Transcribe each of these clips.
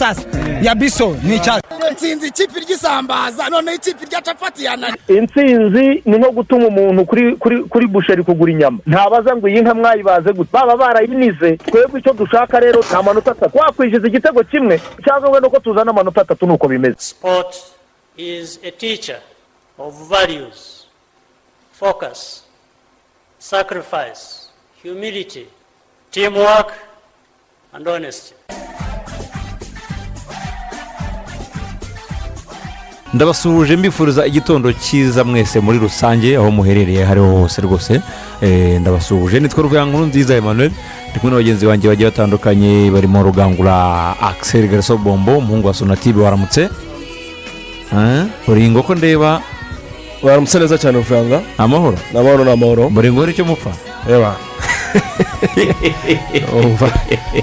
sasa. Ya biso ni icyatsi nsinzi ikipe ry'isambaza noneho ikipe rya capati yanani intsinzi ni nko gutuma umuntu kuri kuri kuri busheri kugura inyama. Ntabaza ngo iyi nka mwayibaze gute? Baba barayinize. Twebwe icyo dushaka rero nta manota atatu. Wakwishyuza igitego kimwe cyangwa wenda ko tuzana amanota atatu nuko bimeze. Sport is a teacher of values, focus, sacrifice, humility, teamwork, and honesty. Ndabasuhuje mbifuriza igitondo cyiza mwese muri rusange aho muherereye aho ariho hose rwose. Eh, ndabasuhuje. Nitwa ruvuyankuru nziza emmanuel. Ndi kumwe na bagenzi banjye bagiye batandukanye barimo rugangura axel garaso bombo umuhungu wa sonatibe waramutse. Buringo ko ndeba. Waramutse neza cyane amafaranga amahoro. Ni amahoro ni amahoro buringo ni cyo mupfa? Reba umva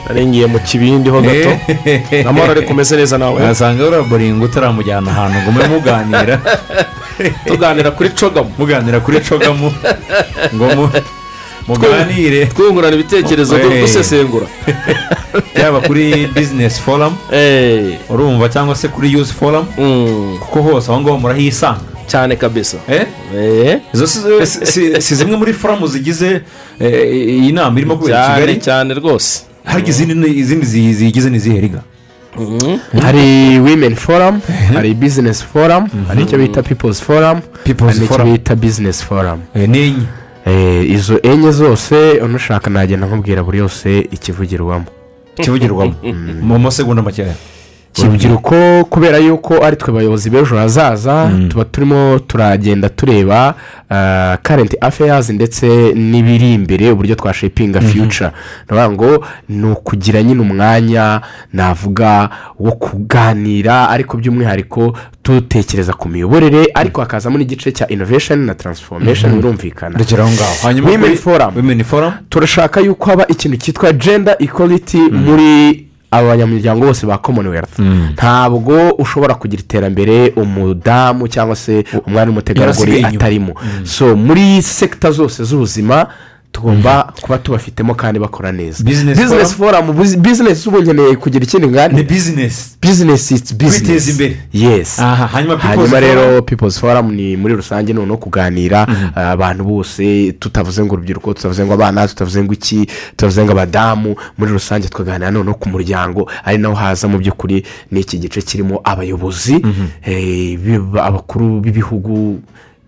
narengiye mu kibindi ho gato. Amahoro ariko umeze neza nawe. Wasanga uriya buringo utaramujyana ahantu ngo mube muganira. Tuganira kuri cogamu. Muganira kuri cogamu. Ngo mu- muganire. Twungurana ibitekerezo Eh. dusesengura. Yaba kuri bizinesi foramu Eh, urumva cyangwa se kuri yuzi foramu mm, kuko hose aho ngaho murahisanga cyane kabisa. Eh? Eh, izo si, zimwe muri foramu zigize eh, iyi nama irimo kubera i kigali? Cyane rwose. Hari izindi izindi zi- zigize n'izihe riga hari women forum hari business forum hari icyo bita people's forum People's hari n'icyo bita business forum. Eh, ni enye? Izo enye zose unushaka nagenda nkubwira buri yose ikivugirwamo kivugirwamo mu masegonda makeya. Urubyiruko kubera yuko ari twe bayobozi b'ejo hazaza tuba turimo turagenda tureba karenti afeyazi ndetse n'ibiri imbere uburyo twashepinga fiyuca ni ukuvuga ngo ni ukugira nyine umwanya navuga wo kuganira ariko by'umwihariko dutekereza ku miyoborere ariko hakazamo n'igice cya inovesheni na taransifomesheni birumvikana. Kuri- Forum. women forum? Turashaka yuko haba ikintu cyitwa gender equality muri abanyamuryango bose ba commonwealth. Ntabwo ushobora kugira iterambere umudamu cyangwa se umwari w'umutegarugori atarimo. So muri sekita zose z'ubuzima tugomba kuba tubafitemo kandi bakora neza. Bizinesi foramu bizinesi ubu nkeneye kugira ikindi ni ngani bizinesi bizinesi iti bizinesi imbere. yesi hanyuma rero people's forum ni muri rusange noneho kuganira uh, abantu bose tutavuze ngo urubyiruko tutavuze ngo abana tutavuze ngo iki tutavuze ngo abadamu muri rusange tukaganira noneho ku muryango. Ari naho haza mu by'ukuri n'iki gice kirimo abayobozi eh, b'iba- abakuru b'ibihugu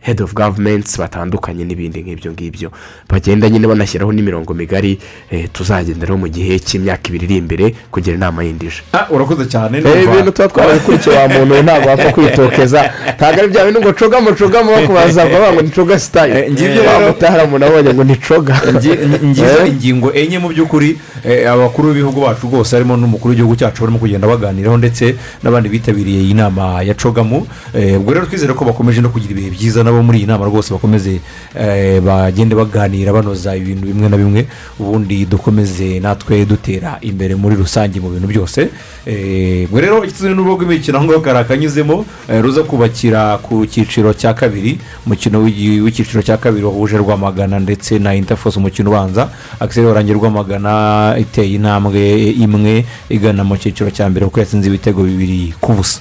head of governments batandukanye n'ibindi nk'ibyo ngibyo. Bagenda nyine banashyiraho n'imirongo migari eh, tuzagenderaho mu gihe cy'imyaka ibiri iri imbere kugira inama yindi ije Ah, urakoze cyane Eh, ibintu tuba twarabikurikiye wa muntu ntabwo wapfa kwitokeza. Ntabwo ari bya bintu ngo cogamo cogamo bakubaza bavuga ngo ni coga Eh, ngibyo rero- wamutahara umuntu abonye ngo ni coga. Ngi- ngizo Eh? ingingo enye mu by'ukuri eh, abakuru b'ibihugu bacu rwose harimo n'umukuru w'igihugu cyacu barimo kugenda baganiraho ndetse n'abandi bitabiriye iyi nama ya cogamu Eh, ubwo rero twizere ko bakomeje no kugira ibihe byiza nabo muri iyi nama rwose bakomeze eh, bagende baganira banoza ibintu bimwe na bimwe ubundi dukomeze natwe dutera imbere muri rusange mu bintu byose. Eh, ubwo rero ikizere n'urugo rw'imikino aho ngaho kari akanyuzemo eh, ruza kubakira ku cyiciro cya kabiri umukino w'icyiciro cya kabiri wahuje rwamagana ndetse na interforce umukino ubanza. Akiseri warangiye rwamagana iteye intambwe imwe igana mu cyiciro cya mbere kuko yatsinze ibitego bibiri ku busa.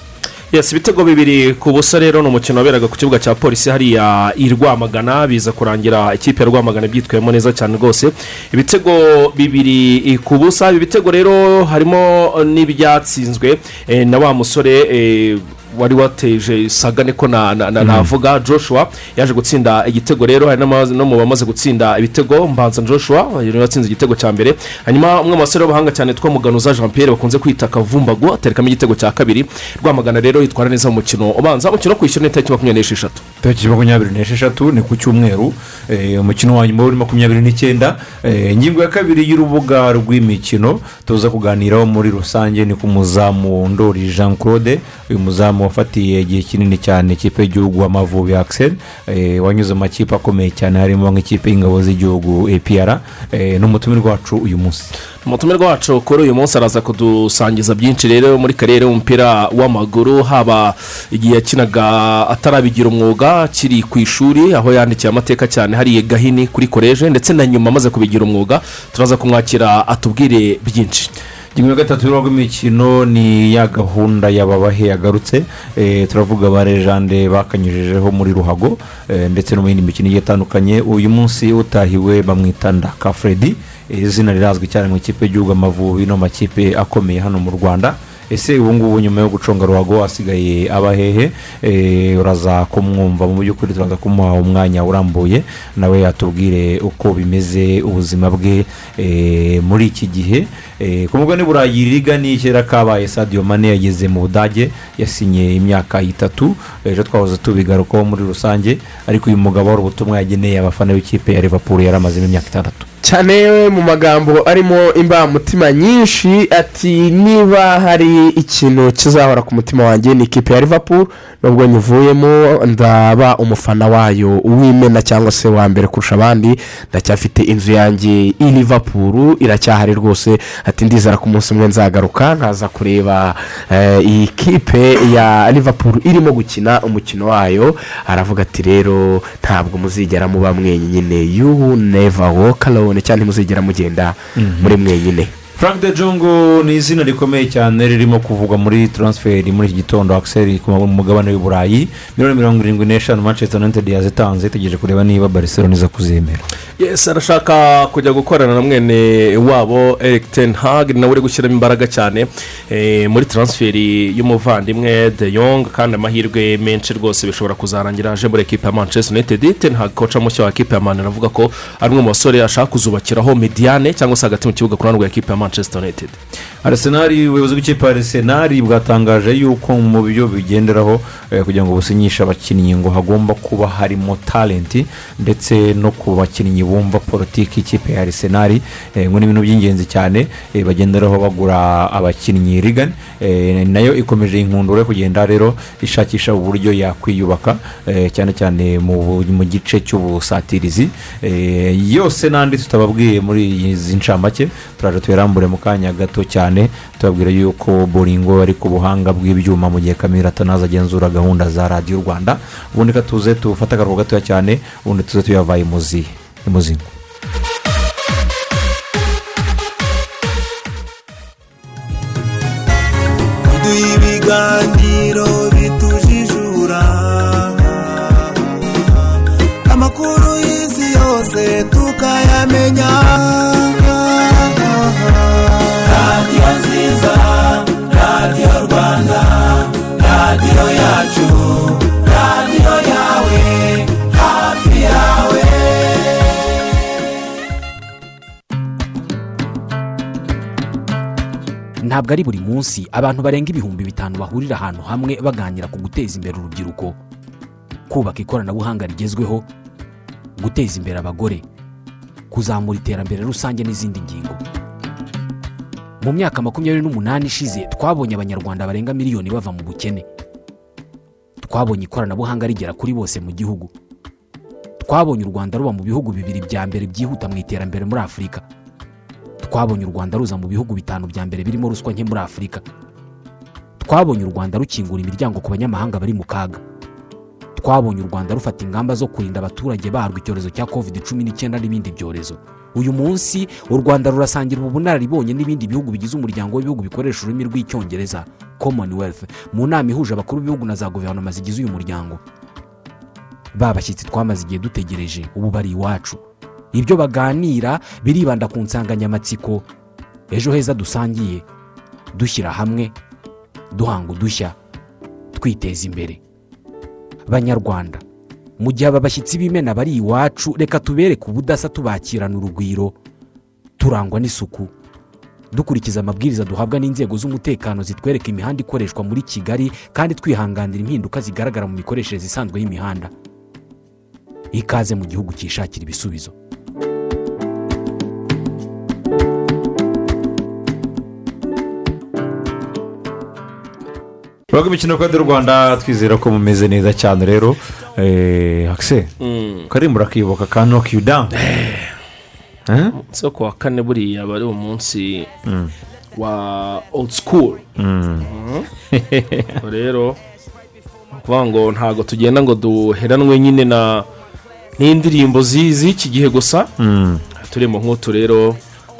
Yesi ibitego bibiri ku busa rero ni umukino waberaga ku kibuga cya polisi hariya i rwamagana biza kurangira ikipe ya rwamagana ibyitwayemo neza cyane rwose. Ibitego bibiri ku busa ibi bitego rero harimo n'ibyatsinzwe eh, na wa musore eh, wari wateje sagane ko na- na- na- navuga. Joshua yaje gutsinda igitego rero hari no mu bamaze gutsinda ibitego mbanza joshua yari watsinze igitego cya mbere. Hanyuma umwe mu basore b'abahanga cyane two muganuza jean pierre bakunze kwita kavumbagu aterekamo igitego cya kabiri. Rwamagana rero yitwara neza mu mukino ubanza umukino wo kwishyura ni itariki makumyabiri n'esheshatu. Tariki makumyabiri n'esheshatu ni ku cyumweru. Eh, umukino wa nyuma w'uri makumyabiri n'icyenda. Eh, ingingo ya kabiri y'urubuga rw'imikino tuza kuganiraho muri rusange ni ku muzamu ndori jean claude uyu muzamu wafatiye igihe kinini cyane ikipe y'igihugu amavubi akiseri wanyuze mu makipe akomeye cyane harimo nk'ikipe y'ingabo z'igihugu apr eh, n'umutumirwa wacu uyu munsi. Umutumirwa wacu kuri uyu munsi araza kudusangiza byinshi rero muri karere y'umupira w'amaguru haba igihe yakinaga atarabigira umwuga akiri ku ishuri aho yandikiye amateka cyane hariya gahini kuri koleje ndetse na nyuma amaze kubigira umwuga turaza kumwakira atubwire byinshi. Ya gatatu y'imikino ni ya gahunda y'ababahe yagarutse Eh, turavuga ba rejande bakanyujijeho muri ruhago eh, ndetse no mu yindi mikino igiye itandukanye. Uyu munsi utahiwe bamwita ndaka fredi Eh, izina rirazwi cyane mu ikipe y'igihugu amavubi no mu makipe akomeye hano mu rwanda. Ese ubu ngubu nyuma yo guconga ruhago asigaye abahehe eh, uraza kumwumva mu by'ukuri turaza kumuha umwanya urambuye. Nawe yatubwire uko bimeze ubuzima bwe eh, muri iki gihe. Eh, ku mugabane burayi riga ni kera kabaye sadio mane yageze mu budage yasinye imyaka itatu. Ejo twahoze tubigarukaho muri rusange ariko uyu mugabo wari ubutumwa yageneye abafana b'ikipe ya liverpool yari amazemo imyaka itandatu. Cyane mu magambo arimo imbamutima nyinshi ati niba hari ikintu kizahora ku mutima wanjye ni ikipe ya liverpool nubwo nyivuyemo ndaba umufana wayo uwimena cyangwa se wa mbere kurusha abandi ndacyafite inzu yanjye i liverpool iracyahari rwose ati ndizera ko umunsi umwe nzagaruka nkaza kureba eh, iyi kipe ya liverpool irimo gukina umukino wayo aravuga ati rero ntabwo muzigera muba mwenyine you never walk alone. Cyangwa ntimuzigera mugenda muri mwenyine frank de jongo ni izina rikomeye cyane ririmo kuvugwa muri taransiferi muri iki gitondo. Akiseri ku mugabane w'i burayi. Miliyoni mirongo irindwi n'eshanu manchester united yazitanze itegereje kureba niba barcelona iza kuzemera. Yesi arashaka kujya gukorana na mwene wabo eric ten hag nawe uri gushyiramo imbaraga cyane eh, muri taransiferi y'umuvandimwe de yong kandi amahirwe menshi rwose bishobora kuzarangira aje muri ekipa ya manchester united. Ten hag koca mushya wa ekipa ya mani aravuga ko ari umwe mu basore ashaka kuzubakiraho mediyane cyangwa se hagati mu kibuga ku ruhande rwa ekipa ya manchester united. Arisenali ubuyobozi bw'ikipe ya arisenali bwatangaje yuko mu byo bigenderaho eh, kugira ngo businyishe abakinnyi ngo hagomba kuba harimo talenti ndetse no ku bakinnyi bumva politiki y'ikipe ya arisenali eh, ngo ni ibintu by'ingenzi cyane eh, bagenderaho bagura abakinnyi rigani na yo ikomeje inkundura yo kugenda rero ishakisha uburyo yakwiyubaka cyane cyane mu, gice cy'ubusatirizi. Yose n'andi tutababwiye muri izi ncamake turaje tuyarambure mu kanya gato cyane tubabwira yuko boringo ari ku buhanga bw'ibyuma mu gihe kamira atanaza agenzura gahunda za radiyo rwanda. Ubundi ka tuze tufate akaruhuko gatoya cyane ubundi tuze tuyavaye imuzi imuzingo. Duha ibiganiro bitujijura. Amakuru y'isi yose tukayamenya. Rwanda radiyo yacu radiyo yawe hafi yawe. Ntabwo ari buri munsi abantu barenga ibihumbi bitanu bahurira ahantu hamwe baganira ku guteza imbere urubyiruko. Kubaka ikoranabuhanga rigezweho guteza imbere abagore kuzamura iterambere rusange n'izindi ngingo. Mu myaka makumyabiri n'umunani ishize twabonye abanyarwanda barenga miliyoni bava mu bukene. Twabonye ikoranabuhanga rigera kuri bose mu gihugu. Twabonye u rwanda ruba mu bihugu bibiri bya mbere byihuta mu iterambere muri afurika twabonye u rwanda ruza mu bihugu bitanu bya mbere birimo ruswa nke muri afurika twabonye u rwanda rukingura imiryango ku banyamahanga bari mu kaga. Twabonye u rwanda rufata ingamba zo kurinda abaturage barwo icyorezo cya covid cumi n'icyenda n'ibindi byorezo. Uyu munsi u rwanda rurasangira ubu bunararibonye n'ibindi bihugu bigize umuryango w'ibihugu bikoresha ururimi rw'icyongereza commonwealth. Mu nama ihuje abakuru b'ibihugu na za guverinoma zigize uyu muryango. Ba bashyitsi twamaze igihe dutegereje ubu bari iwacu. Ibyo baganira biribanda ku nsanganyamatsiko ejo heza dusangiye dushyira hamwe duhanga udushya twiteza imbere. Banyarwanda mu gihe aba bashyitsi b'imena bari iwacu reka tubereke ubudasa tubakirana urugwiro. Turangwa n'isuku. Dukurikiza amabwiriza duhabwa n'inzego z'umutekano zitwereka imihanda ikoreshwa muri kigali kandi twihanganira impinduka zigaragara mu mikoreshereze isanzwe y'imihanda. Ikaze mu gihugu cyishakira ibisubizo. Turavuga imikino kode y'u rwanda. Twizera ko mumeze neza cyane rero. Eh, akise karimba urakibuka ka noki yu dawuni Eh? umunsi wo ku wa kane buriya aba ari umunsi wa old school. Mhm. rero ni ukuvuga ngo ntabwo tugenda ngo duheranwe nyine na n'indirimbo zi- z'iki gihe gusa. Turimo nk'utu rero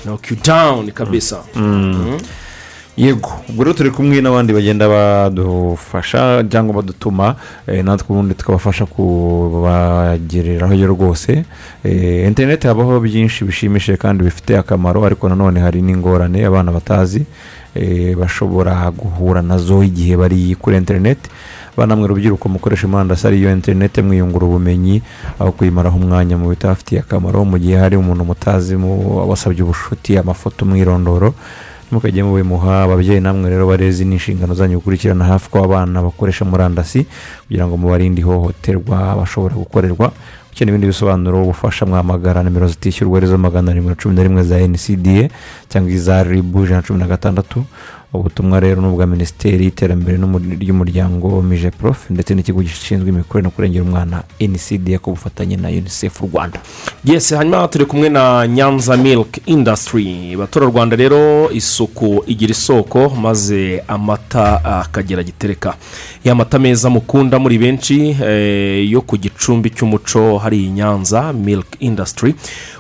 noki dawuni kabisa. Mhm. Yego. Ubwo rero turi kumwe n'abandi bagenda badufasha cyangwa badutuma eh, natwe ubundi tukabafasha kubagereraho rwose. Eh, interineti habaho byinshi bishimishije kandi bifite akamaro ariko nanone hari n'ingorane abana batazi. Eh, bashobora guhura na zo igihe bari kuri interineti banamwe urubyiruko mukoresha murandasi ariyo interineti mwiyungura ubumenyi aho kuyimaraho umwanya mu bitabafitiye akamaro. Mu gihe hari umuntu mutazi mu- wasabye ubushuti amafoto umwirondoro mukajya mubimuha ababyeyi namwe rero barezi n'inshingano zanyu gukurikirana hafi ko abana bakoresha murandasi kugira ngo mubarinde ihohoterwa bashobora gukorerwa. Ukeneye ibindi bisobanuro ubufasha mwamagara nimero zitishyurwa ari zo magana arindwi na cumi na rimwe za ncda cyangwa iza ribu ijana na cumi na gatandatu. Ubutumwa rero ni ubwa minisiteri y'iterambere ry'umuryango mije prof ndetse n'ikigo gishinzwe imikorere no kurengera umwana ncda ku bufatanye na unicef rwanda. Yesi hanyuma turi kumwe na nyanza milk industry. Batora rwanda rero isuku igira isoko maze amata akagera gitereka. Ya mata meza mukunda muri benshi eh, yo ku gicumbi cy'umuco hari i nyanza milk industry.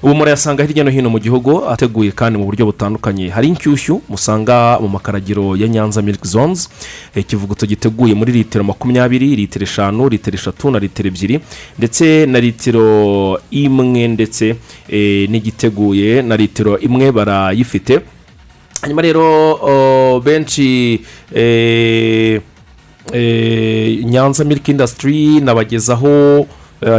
Ubu murayasanga hirya no hino mu gihugu ateguye kandi mu buryo butandukanye. Hari inshyushyu musanga mu makaragiro ya nyanza milk zones eh, ikivuguto giteguye muri litiro makumyabiri litiro eshanu litiro eshatu na litiro ebyiri ndetse na litiro imwe ndetse eh, n'igiteguye na litiro imwe barayifite. Hanyuma rero benshi eh, nyanza milk industry nabagezaho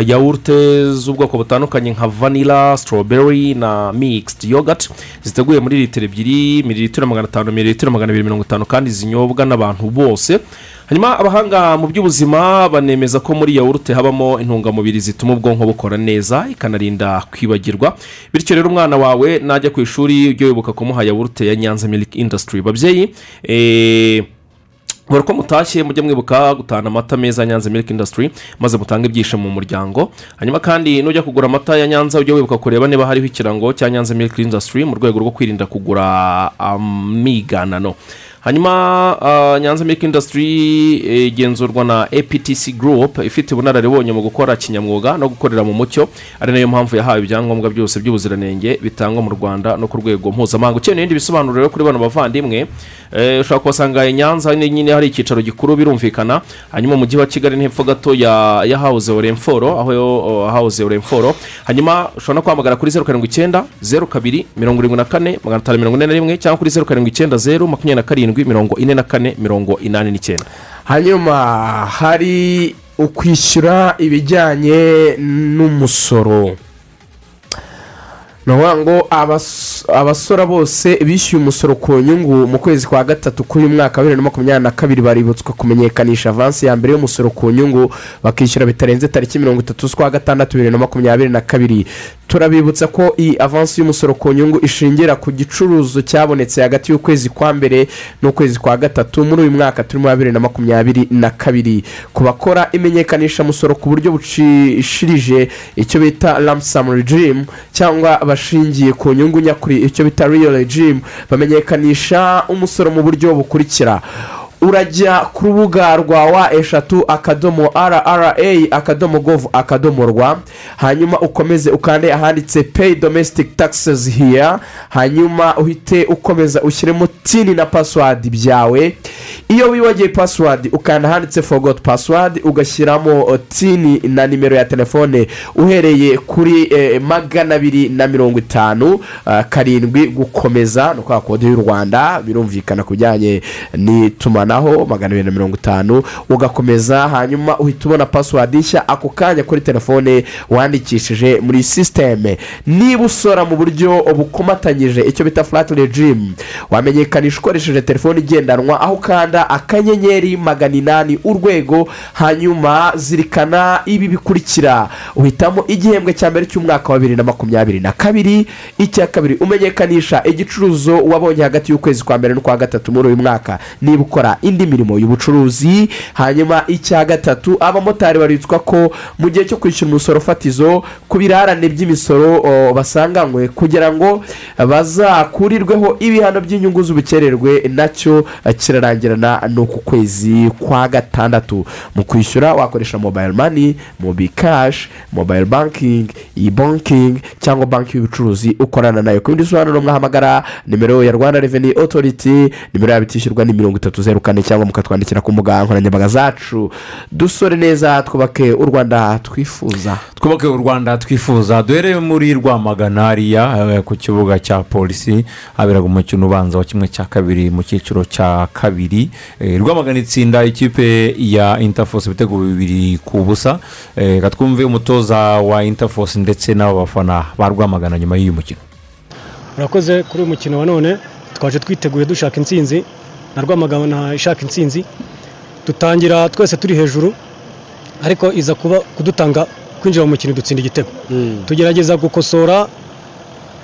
yawurute z'ubwoko butandukanye nka vanilla strawberry na mixed yogurt. Ziteguye muri litiro ebyiri mililitiro magana atanu mililitiro magana abiri mirongo itanu kandi zinyobwa n'abantu bose. Hanyuma abahanga mu by'ubuzima banemeza ko muri yawurute habamo intungamubiri zituma ubwonko bukora neza ikanarinda kwibagirwa. Bityo rero umwana wawe najya ku ishuri ujye wibuka kumuha yawurute ya nyanza milk industry. Babyeyi eh, buri uko mutashye mujye mwibuka gutahana amata meza ya nyanza milk industry maze mutange ibyishimo mu muryango. Hanyuma kandi nujya kugura amata ya nyanza ujye wibuka kureba niba hariho ikirango cya nyanza milk industry mu rwego rwo kwirinda kugura amiganano hanyuma ah, nyanza milk industry eh, igenzurwa na aptc group ifite ubunararibonye mu gukora kinyamwuga no gukorera mu mucyo. Ari na yo mpamvu yahawe ibyangombwa byose by'ubuziranenge bitangwa mu rwanda no ku rwego mpuzamahanga. Ukeneye ibindi bisobanuro rero kuri bano bavandimwe eh, ushobora kubasanga i nyanza nyine hari icyicaro gikuru birumvikana. Hanyuma mu mujyi wa kigali ni hepfo gato ya hawuze oremforo aho hawuze oremforo. Hanyuma ushobora no kwamagara kuri zeru karindwi icyenda zeru kabiri mirongo irindwi na kane magana atanu mirongo ine na rimwe cyangwa kuri zeru karindwi icyenda zeru makumyabiri na karindwi. Mirongo ine na kane mirongo inani n'icyenda. Hanyuma hari ukwishyura ibijyanye n'umusoro. Ni ukuvuga ngo abas- abasora bose bishyuye umusoro ku nyungu mu kwezi kwa gatatu k'uyu mwaka wa bibiri na makumyabiri na kabiri baributswa kumenyekanisha avansi ya mbere y'umusoro ku nyungu bakishyura bitarenze tariki mirongo itatu z'ukwa gatandatu bibiri na makumyabiri na kabiri. Turabibutsa ko iyi avansi y'umusoro ku nyungu ishingira ku gicuruzo cyabonetse hagati y'ukwezi kwa mbere n'ukwezi kwa gatatu muri uyu mwaka turimo wa bibiri na makumyabiri na kabiri. Ku bakora imenyekanishamusoro ku buryo bucishirije icyo bita ramusamu regimu cyangwa bashingiye ku nyungu nyakuri icyo bita riyo regimu bamenyekanisha umusoro mu buryo bukurikira. Urajya ku rubuga rwa wa eshatu akadomo rra akadomo govu akadomo rwa. Hanyuma ukomeze ukande ahanditse peyi domestic taxes here. Hanyuma uhite ukomeza ushyiremo tini na pasiwadi byawe. Iyo wibagiwe pasiwadi ukanda ahanditse forgot pasiwadi ugashyiramo tini na nimero ya telefone uhereye kuri eh, magana abiri na mirongo itanu uh, karindwi gukomeza ni ukuvuga kode y'u rwanda birumvikana ku bijyanye n'itumanaho. Magana abiri na mirongo itanu ugakomeza hanyuma uhita ubona pasiwadi nshya. Ako kanya kuri telefone wandikishije muri sisiteme niba usora mu buryo bukomatanyije icyo bita furati regimu wamenyekanisha ukoresheje telefone igendanwa aho ukanda akanyenyeri magana inani urwego hanyuma zirikana ibi bikurikira. Uhitamo igihembwe cya mbere cy'umwaka wa bibiri na makumyabiri na kabiri icya kabiri umenyekanisha igicuruzo wabonye hagati y'ukwezi kwa mbere n'ukwa gatatu muri uyu mwaka. Niba ukora indi mirimo y'ubucuruzi hanyuma icya gatatu abamotari baritswa ko mu gihe cyo kwishyura umusoro fatizo ku birarane by'imisoro basanganywe kugira ngo bazakurirweho ibihano by'inyungu z'ubukererwe na cyo kirarangirana n'uku kwezi kwa gatandatu. Mu kwishyura wakoresha mobayiro mani mobi kashi mobayiro bankingi iyi bankingi cyangwa banki y'ubucuruzi ukorana na yo. Ku bindi bisobanuro mwahamagara nimero ya rwanda reveni otoriti nimero yabo itishyurwa ni mirongo itatu zeru kane cyangwa mukatwandikira ku mbuga nkoranyambaga zacu. Dusore neza twubake u rwanda twifuza. Twubake u rwanda twifuza. Duhereye muri rwamagana hariya eh, ku kibuga cya polisi. Haberaga umukino ubanza wa kimwe cya kabiri mu cyiciro cya kabiri. Eh, rwamagana itsinda ikipe ya interforce ibitego bibiri ku busa. Eh, reka twumve umutoza wa interforce ndetse n'aba bafana ba rwamagana nyuma y'uyu mukino. Murakoze kuri uyu mukino wa none. Twaje twiteguye dushaka intsinzi. Na rwamagana ishaka intsinzi dutangira twese turi hejuru ariko iza kuba kudutanga kwinjira mu mukino dutsinda igitego. Tugerageza gukosora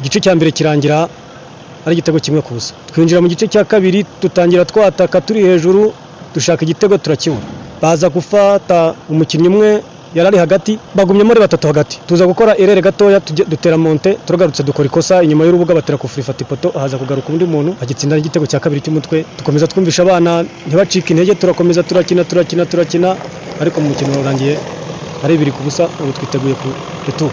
igice cya mbere kirangira ari igitego kimwe ku busa twinjira mu gice cya kabiri dutangira twataka turi hejuru dushaka igitego turakibura baza gufata umukinnyi umwe yari ari hagati bagumyemo ari batatu hagati. Tuza gukora irere gatoya dutera monte turagarutse dukora ikosa inyuma y'urubuga batera kufura ifata ipoto haza kugaruka undi muntu agitsinda igitego cya kabiri cy'umutwe. Dukomeza twumvisha abana ntibacike intege turakomeza turakina turakina turakina. Ariko mu mukino urangiye ari ibiri ku busa ubu twiteguye ku returu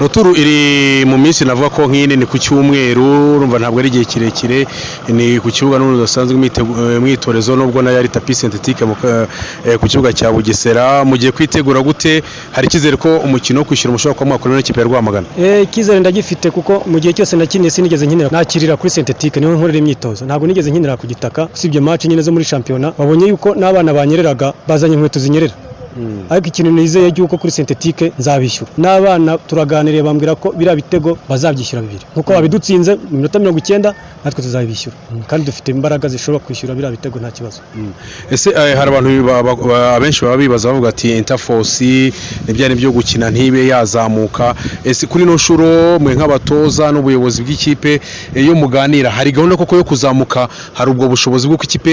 ruturu iri mu minsi navuga ko nk'iyi ni ku cyumweru urumva ntabwo ari igihe kirekire ni ku kibuga n'ubundi udasanzwe mwitorezo nubwo na yo ari tapi sentetike mu eh, ku kibuga cya bugesera. Mugiye kwitegura gute hari icyizere ko umukino wo kwishyura umushobora kuba mwakorera n'ikipe ya rwamagana? Eh, icyizere ndagifite kuko mu gihe cyose nakiniye sinigeze nkinira. Nakirira kuri sentetike ni ho nkorera imyitozo. Ntabwo nigeze nkinira ku gitaka. Usibye match nyine zo muri shampiyona babonye yuko n'abana banyereraga bazanye inkweto zinyerera. Ariko ikintu nizeye yuko kuri sentetike nzabishyura. N'abana turaganiriye bambwira ko biriya bitego bazabyishyura bibiri. Nkuko babidutsinze mu minota mirongo icyenda natwe tuzabishyura. Mm, kandi dufite imbaraga zishobora kwishyura biriya bitego nta kibazo. Ese eh, hari abantu ba- ba- ba- abenshi baba bibaza bavuga ati interforce n'ibyari byo gukina ntibe yazamuka. Ese kuri ino nshuro mwe nk'abatoza n'ubuyobozi bw'ikipe eh, iyo muganira hari gahunda koko yo kuzamuka? Hari ubwo bushobozi bw'uko ikipe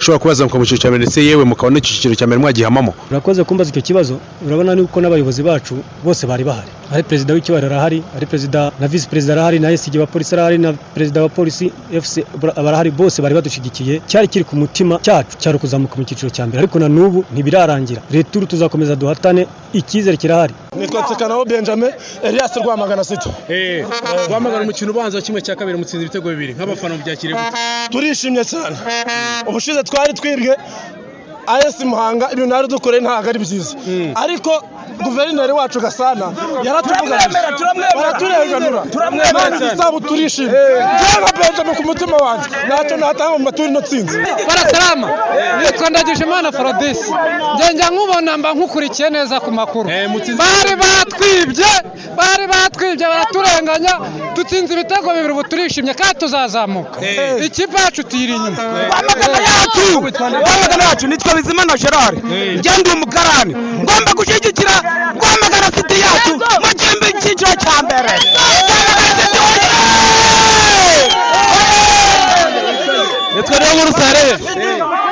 ishobora kuba yazamuka mu cyiciro cya mbere? Ndetse yewe mukabona n'icyiciro cya mbere mwagihamamo? Urakoze kumbaza icyo kibazo urabona yuko n'abayobozi bacu bose bari bahari. Ari perezida w'ikibariro arahari ari perezida na visi perezida arahari na esigi wa polisi arahari na perezida wa polisi fc barahari bose bari badushyigikiye cyari kiri ku mutima cyacu cyari ukuzamuka mu cyiciro cya mbere. Ariko na n'ubu ntibirarangira. Returu tuzakomeza duhatane icyizere kirahari. Nitwa nsekanaho benjamin elias rwamagana city rwamagana umukino ubanza wa kimwe cya kabiri mutsinze ibitego bibiri nk'abafana mubyakire gute turishimye cyane. Ubushize twari twibwe ayesi muhanga ibintu nari dukoreye ntabwo ari byiza. Ariko guverineri wacu gasana yaratuvuganije. Baraturenganura none igisabo turishimye nka benjamin ku mutima wanjye. Ntacyo natanga mu maturi no tsinzi baratarama nitwa ndagijimana faradisi ngenda nkubona mba nkukurikiye neza ku makuru. Bari batwibye bari batwibye baraturenganya. Dutsinze ibitego bibiri ubu turishimye kandi tuzazamuka. Ikipe yacu tuyiri inyuma. Rwamagana yacu. Nitwa bizimana gerard. Njye ndi umukarani. Ngomba gushyigikira rwamagana siti yacu mu gihembe cyiciro cya mbere nitwa niyo nkuru sareye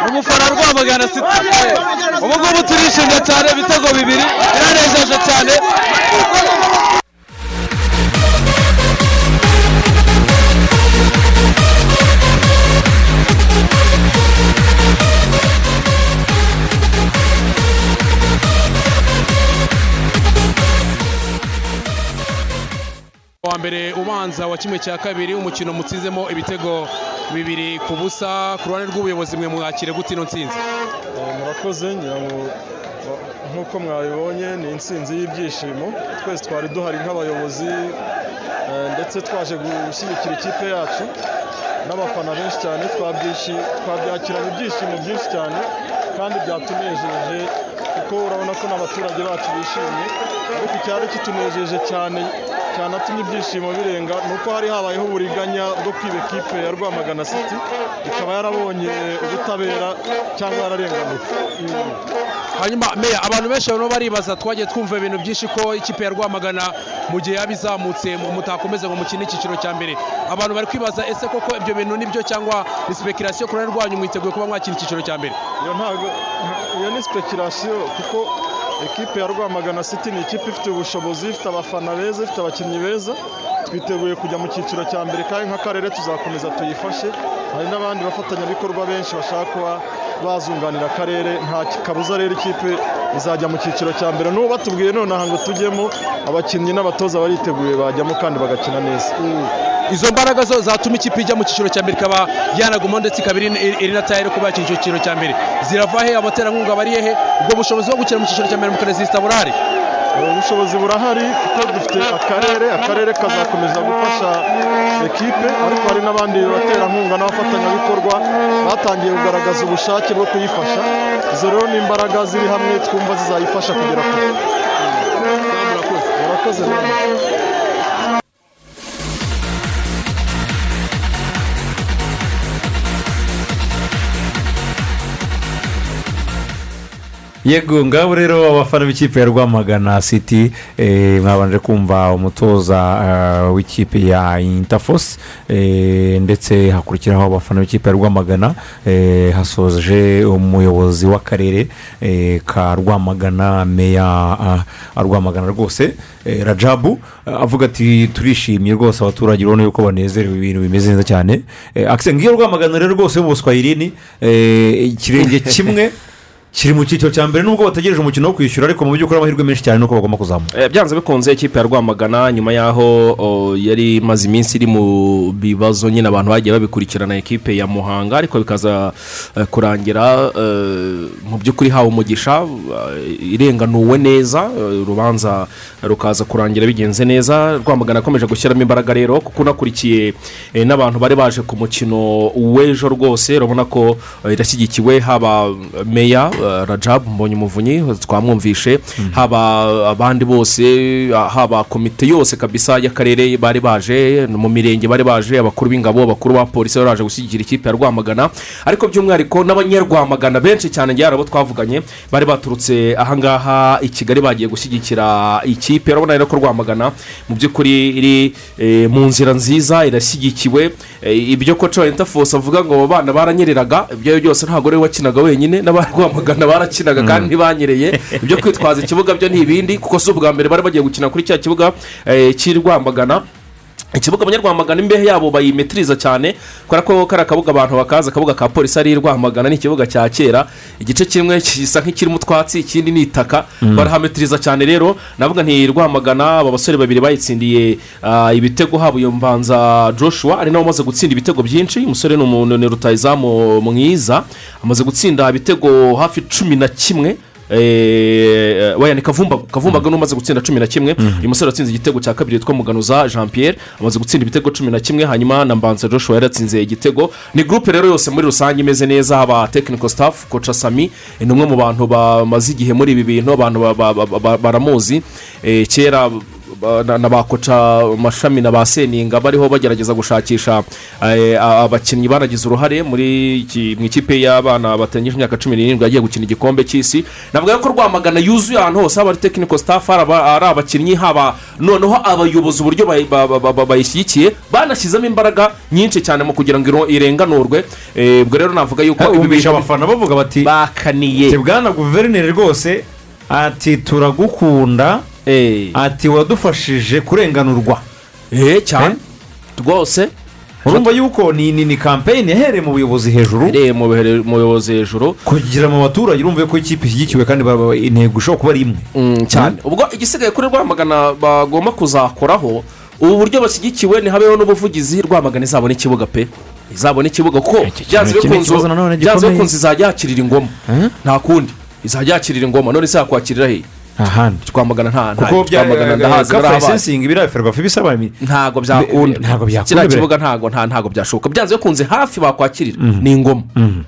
umufana rwamagana siti ubu ngubu turishimye cyane ibitego bibiri. Biranejeje cyane. Wa mbere ubanza wa kimwe cya kabiri umukino mutsinzemo ibitego bibiri ku busa. Ku ruhande rw'ubuyobozi mwe mwakire gute ino nsinzi murakoze ngira ngo nk'uko mwabibonye ni intsinzi y'ibyishimo. Twese twari duhari nk'abayobozi eh, ndetse twaje gushyigikira ikipe yacu n'abafana benshi cyane twabyakiranye ibyishimo byinshi cyane. Kandi byatunejeje kuko urabona ko n'abaturage bacu bishimye. Ariko icyari kitunejeje cyane cyanatumye ibyishimo birenga ni uko hari habayeho uburiganya bwo kwiba ekipe ya rwamagana city ikaba yarabonye ubutabera cyangwa yararenganuwe hanyuma meya abantu benshi barimo baribaza twagiye twumva ibintu byinshi ko ikipe ya rwamagana mu gihe yaba izamutse mu- mutakomeze ngo mukine icyiciro cya mbere. Abantu bari kwibaza ese koko ibyo bintu ni byo cyangwa ni speculation ku ruhande rwanyu mwiteguye kuba mwakina icyiciro cya mbere? Iyo ni speculation kuko ekipe ya rwamagana city ni ikipe ifite ubushobozi ifite abafana beza ifite abakinnyi beza. Twiteguye kujya mu cyiciro cya mbere kandi nk'akarere tuzakomeza tuyifashe. Hari n'abandi bafatanyabikorwa benshi bashaka kuba bazunganira akarere nta kabuza rero ikipe izajya mu cyiciro cya mbere. N'ubu batubwiye nonaha ngo tujyemo abakinnyi n'abatoza bariteguye bajyamo kandi bagakina neza. Izo mbaraga zo zatuma ikipe ijya mu cyiciro cya mbere ikaba yanaguma ndetse ikaba iri na tayari kuba yakina icyo cyiciro cya mbere. Zirava he? Abaterankunga bari hehe ubwo bushobozi bwo gukina mu cyiciro cya mbere mukanezisita burahari ubushobozi burahari kuko dufite akarere akarere kazakomeza gufasha ekipe ariko hari n'abandi baterankunga n'abafatanyabikorwa batangiye kugaragaza ubushake bwo kuyifasha. Izo rero ni imbaraga ziri hamwe twumva zizayifasha kugera kure. Murakoze. Namwe yego ngabo rero abafana b'ikipe ya rwamagana city eh, mwabanje kumva umutoza eh, w'ikipe ya interforce eh, ndetse hakurikiraho abafana b'ikipe ya rwamagana hasoje umuyobozi w'akarere ka rwamagana meya rwamagana rwose rajabu avuga ati turishimye rwose abaturage urabona yuko banezerewe ibintu bimeze neza cyane. Eh, akise ngiyo rwamagana rero rwose mu buswayirini eh, ikirenge kimwe kiri mu cyiciro cya mbere nubwo bategereje umukino wo kwishyura ariko mu by'ukuri amahirwe menshi cyane nuko bagomba kuzamuka Eh, byanze bikunze ikipe ya rwamagana nyuma y'aho yari imaze iminsi iri mu bibazo nyine abantu bagiye babikurikirana ekipe ya muhanga ariko bikaza eh, kurangira eh, mu by'ukuri hawe umugisha irenganuwe neza urubanza rukaza kurangira bigenze neza. Rwamagana akomeje gushyiramo imbaraga rero kuko unakurikiye eh, n'abantu bari baje ku mukino w'ejo rwose. Urabona ko eh, irashyigikiwe haba meya eh, rajabu mbonye umuvunyi twamwumvishe. Haba abandi bose ah, haba komite yose kabisa y'akarere bari baje mu mirenge bari baje abakuru b'ingabo abakuru ba polisi bari baje gushyigikira ikipe ya rwamagana. Ariko by'umwihariko n'abanyarwamagana benshi cyane ngira abo twavuganye bari baturutse ahangaha i kigali bagiye gushyigikira ikipe urabona rero ko rwamagana mu by'ukuri iri eh, mu nzira nziza irashyigikiwe. Eh, ibyo ko cowa interforce avuga ngo abo bana baranyereraga ibyo byose ntabwo ari we wakinaga wenyine n'abarwamagana barakinaga kandi ntibanyereye. Ibyo kwitwaza ikibuga byo ni ibindi kuko si ubwa mbere bari bagiye gukina kuri cya kibuga eh, cy'i rwamagana ikibuga abanyarwamagana imbehe yabo bayimetiriza cyane kubera ko kari akabuga abantu bakaza akabuga ka polisi ari rwamagana ni ikibuga cya kera. Igice kimwe gisa nk'ikirimo utwatsi ikindi ni itaka. Mm. barahametiriza cyane rero. Navuga nti rwamagana aba basore babiri bayitsindiye ah, ibitego haba iyo mbanza joshua ari nawe umaze gutsinda ibitego byinshi. Umusore ni umuntu ni rutayizamu mwiza amaze gutsinda ibitego hafi cumi na kimwe. Eh, weya ni kavumbaga kavumbaga n'umaze gutsinda cumi na kimwe. Uyu musore watsinze igitego cya kabiri yitwa muganuza jean pierre amaze gutsinda ibitego cumi na kimwe hanyuma na mbanza joshua yaratsinze igitego. Ni gurupe rero yose muri rusange imeze neza haba tekiniko staff koca sami ni umwe mu bantu bamaze igihe muri ibi bintu abantu ba- ba- ba- ba- baramuzi. Eh, kera na ba koca mashami na ba seninga bariho bagerageza gushakisha eh, abakinnyi banagize uruhare muri mu ikipe y'abana batangije imyaka cumi n'irindwi yagiye gukina igikombe cy'isi. Navuga ko rwamagana yuzuye ahantu hose haba ari tekiniko aba- ari abakinnyi haba noneho abayobozi uburyo bayi- ba- ba- ba- ba- bayishyigikiye banashyizemo imbaraga nyinshi cyane mu kugira ngo irenganurwe. Eh, ubwo rero navuga yuko bintu- abafana bavuga bati bakaniye. bwana guverineri rwose ati turagukunda ati wadufashije kurenganurwa cyane. Rwose. Urumva yuko ni ni ni kampeyini yahereye mu buyobozi hejuru? Yahereye mu buyobozi hejuru. Kugira mu baturage urumva ko ikipe ishyigikiwe kandi intego ishobora kuba ari imwe. Cyane. Ubwo igisigaye kuri rwamagana bagomba kuzakoraho ubu buryo bashyigikiwe ntihabeho n'ubuvugizi rwamagana izabona ikibuga pe. Izabona ikibuga kuko byanze bikunze izajya yakirira ingoma. Nta kundi. Izajya yakirira ingoma. None se yakwakirira he? Ahandi twamagana nta nta kuko bya twamagana ndahazi biriya ferwafa bisaba ntabwo byakunda ntabwo byakunda kiriya kibuga ntabwo nta- ntabwo byashoboka. Byanze bikunze hafi bakwakirira. Ni ingoma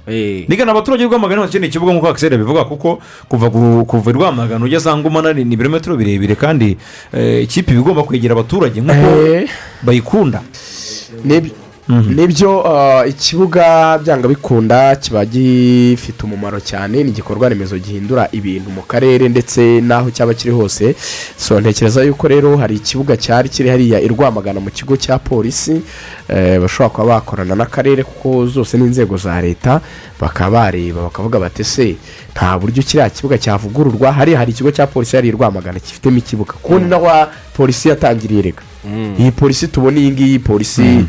Eh. nigana abaturage b'Rwamagana bakeneye ikibuga nk'uko akiseri bivuga kuko kuva ku- kuva Rwamagana ujya za ngoma ni ni ibirometero birebire kandi eh, ikipe iba igomba kwegera abaturage nk'uko Eh. bayikunda. Ni byo uh, ikibuga byanga bikunda kiba gifite umumaro cyane ni igikorwa remezo gihindura ibintu mu karere ndetse n'aho cyaba kiri hose. So ntekereza yuko rero hari ikibuga cyari kiri hariya i rwamagana mu kigo cya polisi eh, bashobora kuba bakorana n'akarere kuko zose ni inzego za leta bakaba bareba bakavuga bati se nta buryo kiriya kibuga cyavugururwa? Hariya hari ikigo cya polisi hariya i rwamagana gifitemo ikibuga. Kundi naho polisi yatangiriye rega iyi polisi tubona iyi ngiyi polisi eh,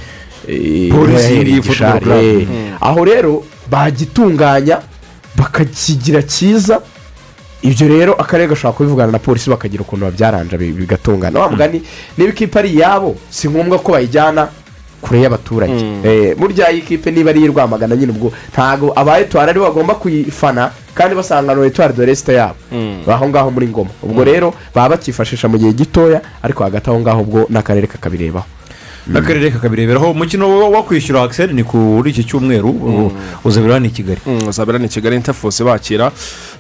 Polisi yahereye ngiyi club. eh. Mm. aho rero bagitunganya bakakigira cyiza ibyo rero akarere gashobora kubivugana na polisi bakagira ukuntu babyaranja bi- bigatungana. Wa mugani niba ikipe ari iyabo si ngombwa ko bayijyana kure y'abaturage. Eh, burya iyi kipe niba ari iy'i rwamagana nyine ubwo ntabwo aba etuwari ari bo bagomba kuyifana kandi basanga no etuwari de resite yabo. Aho ngaho muri ngoma. Ubwo rero baba bakifashisha mu gihe gitoya ariko hagati aho ngaho ubwo n'akarere kakabirebaho n'akarere kakabireberaho umukino wo kwishyura akiseri ni kuri iki cyumweru u- uzabera hano i kigali. Uzabera ni kigali intafose bakira.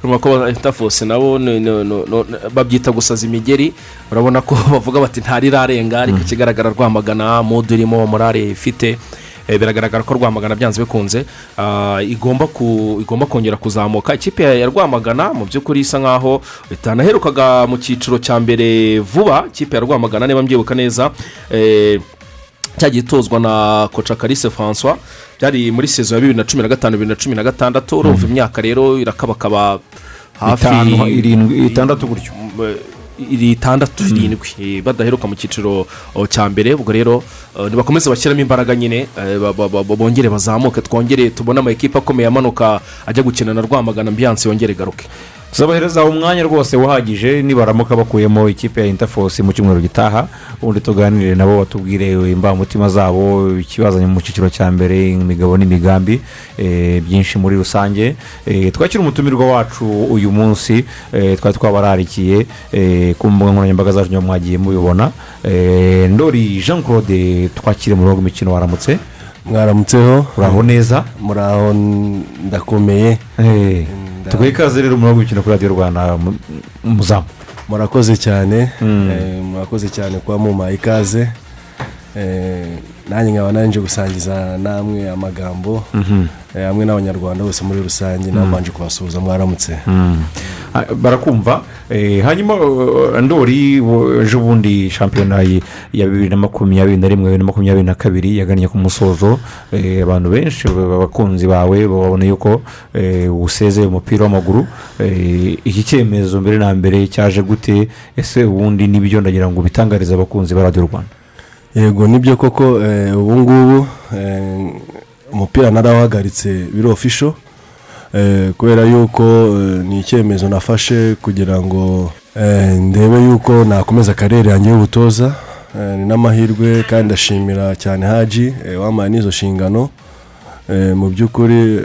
Urabona ko intafose nabo babyita gusaza imigeri urabona ko bavuga bati ntarirarenga ariko ikigaragara rwamagana mudu irimo morale ifite. Eh, biragaragara ko rwamagana byanze bikunze. Ah, igomba kongera kuzamuka. Ikipe ya ya rwamagana mu by'ukuri isa nkaho itanaherukaga mu cyiciro cya mbere vuba. Ikipe ya rwamagana niba mbyibuka neza eh, cyagiye itozwa na koca karise francois byari muri sezo ya bibiri na cumi na gatanu bibiri na cumi na gatandatu urumva imyaka rero irakabakaba hafi irindwi, itandatu gutyo. Iri itandatu irindwi. Eh, badaheruka mu cyiciro oh, cya mbere. Ubwo rero eh, nibakomeze bashyiramo imbaraga nyine eh, bongere bazamuke twongere tubone amakipe akomeye amanuka ajya gukina na rwamagana ambiyanse yongere igaruke. Tuzabahereza umwanya rwose uhagije nibaramuka bakuyemo ikipe ya intafosi mu cyumweru gitaha ubundi tuganire nabo batubwire imbamutima zabo ikibazanye mu cyiciro cya mbere imigabo n'imigambi eh, byinshi muri rusange. Eh, twakira umutumirwa wacu uyu munsi eh, twari twabararikiye ku mbuga nkoranyambaga zacu mwagiye mubibona. Ndori jean claude twakire mu rugo imikino waramutse? Mwaramutseho. Uraho neza? Muraho ndakomeye. Tuguhe ikaze rero mu rugo imikino kuri radiyo rwanda mu- muzamu. Murakoze cyane. Eh, murakoze cyane kuba mumpaye ikaze Eh, nanjye nkaba nanjye gusangiza namwe amagambo Mhm. eh, hamwe n'abanyarwanda bose muri rusange nabo mbanje kubasuhuza mwaramutse. Mm. Ah, barakumva Eh, hanyuma uh, ndori ejo bundi shampiyona ya bibiri na makumyabiri na rimwe bibiri na makumyabiri na kabiri yagannye ku musozo. Eh, abantu benshi ba- abakunzi bawe babona yuko eh, usezeye umupira w'amaguru. Eh, iki cyemezo mbere na mbere cyaje gute? Ese ubundi ni byo ndagira ngo ubitangarize abakunzi ba radiyo rwanda? Yego ni byo koko eh, ubu ngubu eh, umupira narawuhagaritse biri ofisho eh, kubera yuko ni icyemezo nafashe kugira ngo ndebe yuko nakomeza karere yanjye y'ubutoza ni n'amahirwe kandi ndashimira cyane haji wampaye n'izo nshingano mu by'ukuri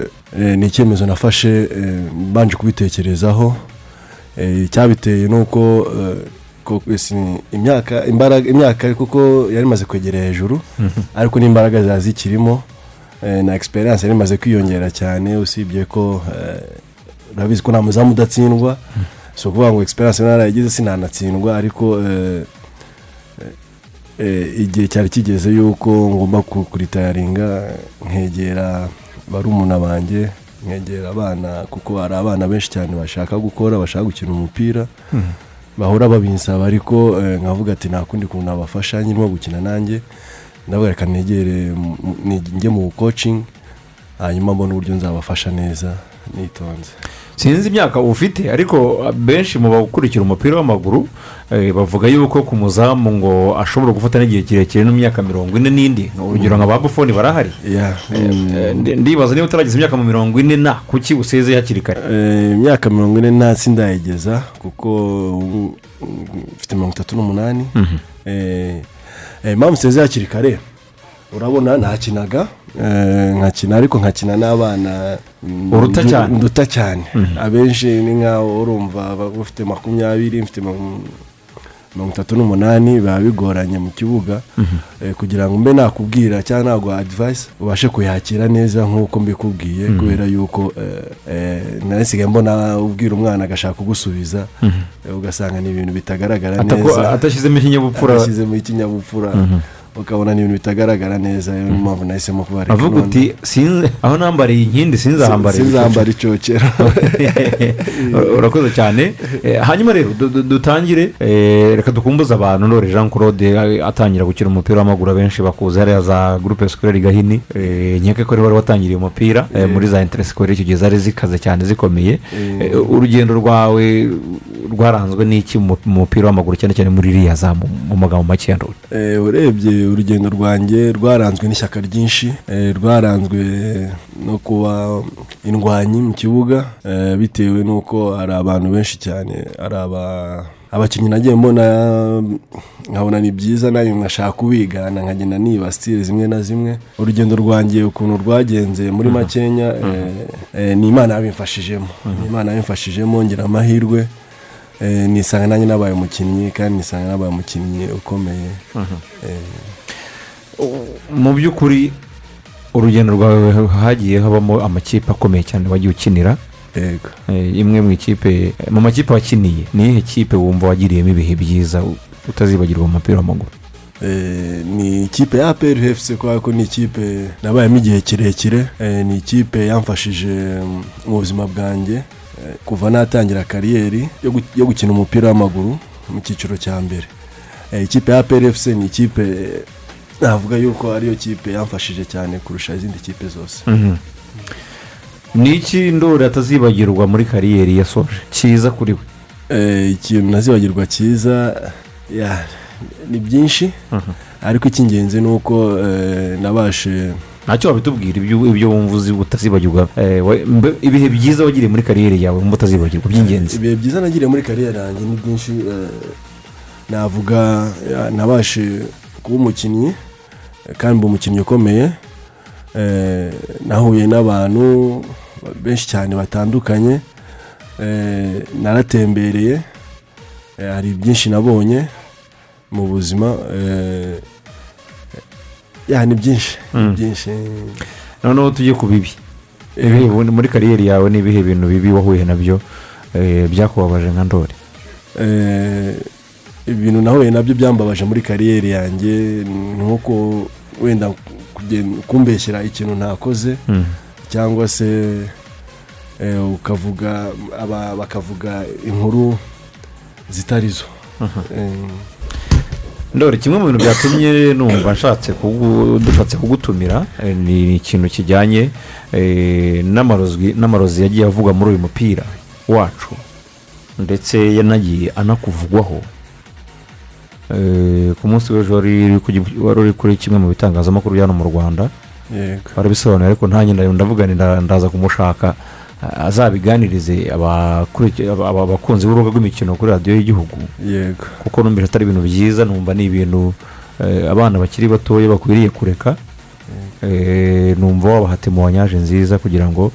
ni icyemezo nafashe mbanje kubitekerezaho icyabiteye ni uko imyaka imbaraga imyaka kuko yari imaze kwegera hejuru Mhm. ariko n'imbaraga ziba zikirimo eh, na egisperiyanse yari imaze kwiyongera cyane usibye ko eh, urabizi ko nta muzamu udatsindwa si ukuvuga ngo egisperiyanse narayigize sinanatsindwa ariko eh, igihe cyari kigeze yuko ngomba ku- kuritayaringa nkegera barumuna banjye nkegera abana kuko hari abana benshi cyane bashaka gukora bashaka gukina umupira Mhm. Bahora babinsaba ariko eh, nkavuga ati nta kundi kuntu nabafasha nyirimo gukina nanjye ndavuga reka negere njye mu kocingi hanyuma mbona uburyo nzabafasha neza nitonze. Sinzi imyaka ufite ariko benshi mu bakurikira umupira w'amaguru eh, bavuga yuko ku muzamu ngo ashobora gufata n'igihe kirekire n'imyaka mirongo ine n'indi. Urugero nka ba bufoni barahari. Eh, eh, ndi- ndibaza niba utarageza imyaka mu mirongo ine na kuki usezeye hakiri kare? Imyaka mirongo ine nta sindayigeza kuko mfite mirongo itatu n'umunani. Mhm. Impamvu nseze hakiri kare urabona nakinaga eh, nkakina ariko nkakina n'abana mm, nduta cyane Mhm. abenshi ni nkaho urumva bafite makumyabiri mfite mirongo itatu n'umunani biba bigoranye mu kibuga Mhm. eh, kugira ngo mbe nakubwira cyangwa naguha advice ubashe kuyakira neza nk'uko mbikubwiye Mhm. kubera yuko eh, nasigaye mbona ubwira umwana agashaka kugusubiza ugasanga ni ibintu bitagaragara neza atashyizemo ikinyabupfura. Ukabona ni ibintu bitagaragara neza niyo mpamvu nahisemo kubareka avuga uti "Sinzi- aho nambariye inkindi sinzahambare sinzambara icocero. Urakoze cyane. Eh, hanyuma rero du- du- dutangire. Eh, reka dukumbuze abantu. Nore jean claude atangira gukina umupira w'amaguru abenshi bakuze hariya za groupe scolaire gahini. Eh, nkeke ko wari watangiriye umupira. Muri za interescolaire icyo gihe zari zikaze cyane zikomeye. Urugendo rwawe rwaranzwe n'iki mu mu mupira w'amaguru cyane cyane muri iriya za mu magambo make ya urebye urugendo rwanjye rwaranzwe n'ishyaka ryinshi eh, rwaranzwe no kuba indwanyi mu kibuga eh, bitewe n'uko hari abantu benshi cyane hari aba- abakinnyi nagiye mbona nkabona ni byiza na yo nkashaka kubigana nkagenda niba sitire zimwe na zimwe. Urugendo rwanjye ukuntu rwagenze muri makenya eh, eh, ni imana yabimfashijemo. Ni imana yabimfashijemo ngira amahirwe nisanga nanjye nabaye umukinnyi kandi nisanga nabaye umukinnyi ukomeye. Mu by'ukuri urugendo rwawe hagiye habamo amakipe akomeye cyane wagiye ukinira Eh, imwe mu ikipe mu makipe wakiniye ni iyihe kipe wumva wagiriyemo ibihe byiza utazibagirwa mu mupira w'amaguru? Eh, ni ikipe ya APR FC kubera ko ni ikipe nabayemo igihe kirekire. Eh, ni ikipe yamfashije mm, mu buzima bwanjye kuva natangira kariyeri yo gu- yo gukina umupira w'amaguru mu cyiciro cya mbere. Ikipe ya APR FC ni ikipe navuga yuko ariyo kipe yamfashije cyane kurusha izindi kipe zose. Mhm. ni iki ndori atazibagirwa muri kariyeri yasoje cyiza kuri we. Eh, ikintu nazibagirwa cyiza ya, ni byinshi. Ariko icy'ingenzi ni uko eh, nabashe ntacyo wabitubwira ibyo wumva uzi utazibagirwa. Eh, ibihe byiza wagiriye muri kariyeri yawe wumva utazibagirwa by'ingenzi. Ibihe byiza nagiriye muri kariyeri yanjye ni byinshi navuga nabashe kuba umukinnyi. Kandi umukinnyi ukomeye Eh, nahuye n'abantu benshi cyane batandukanye Eh, naratembereye Eh, hari byinshi nabonye mu buzima ni byinshi ni Mm. byinshi. Noneho tujye ku bibi. Muri kariyeri yawe ni ibihe bintu bibi wahuye na byo byakubabaje nka ndori ibintu nahuye na byo byambabaje muri kariyeri yanjye ni nk'uko wenda kumbeshyera ikintu ntakoze Mm. cyangwa se eh, ukavuga aba- bakavuga inkuru zitari zo Eh, ndori kimwe mu bintu byatumye numva nshatse dushatse kugutumira eh, ni ikintu kijyanye n'amarozi yagiye avugwa muri uyu mupira wacu ndetse yanagiye anakuvugwaho. Ku munsi w'ejo wari uri kuri kimwe mu bitangazamakuru hano mu rwanda. Yego. barabisobanuye ariko nta nyina ndavuga ndaza kumushaka. Azabiganirize abakunzi b'urubuga rw'imikino kuri radiyo y'igihugu. Yego. Kuko numvise atari ibintu byiza numva ni ibintu eh, abana bakiri batoya bakwiriye kureka. Eh, numva wabaha temuwanyaje nziza kugira ngo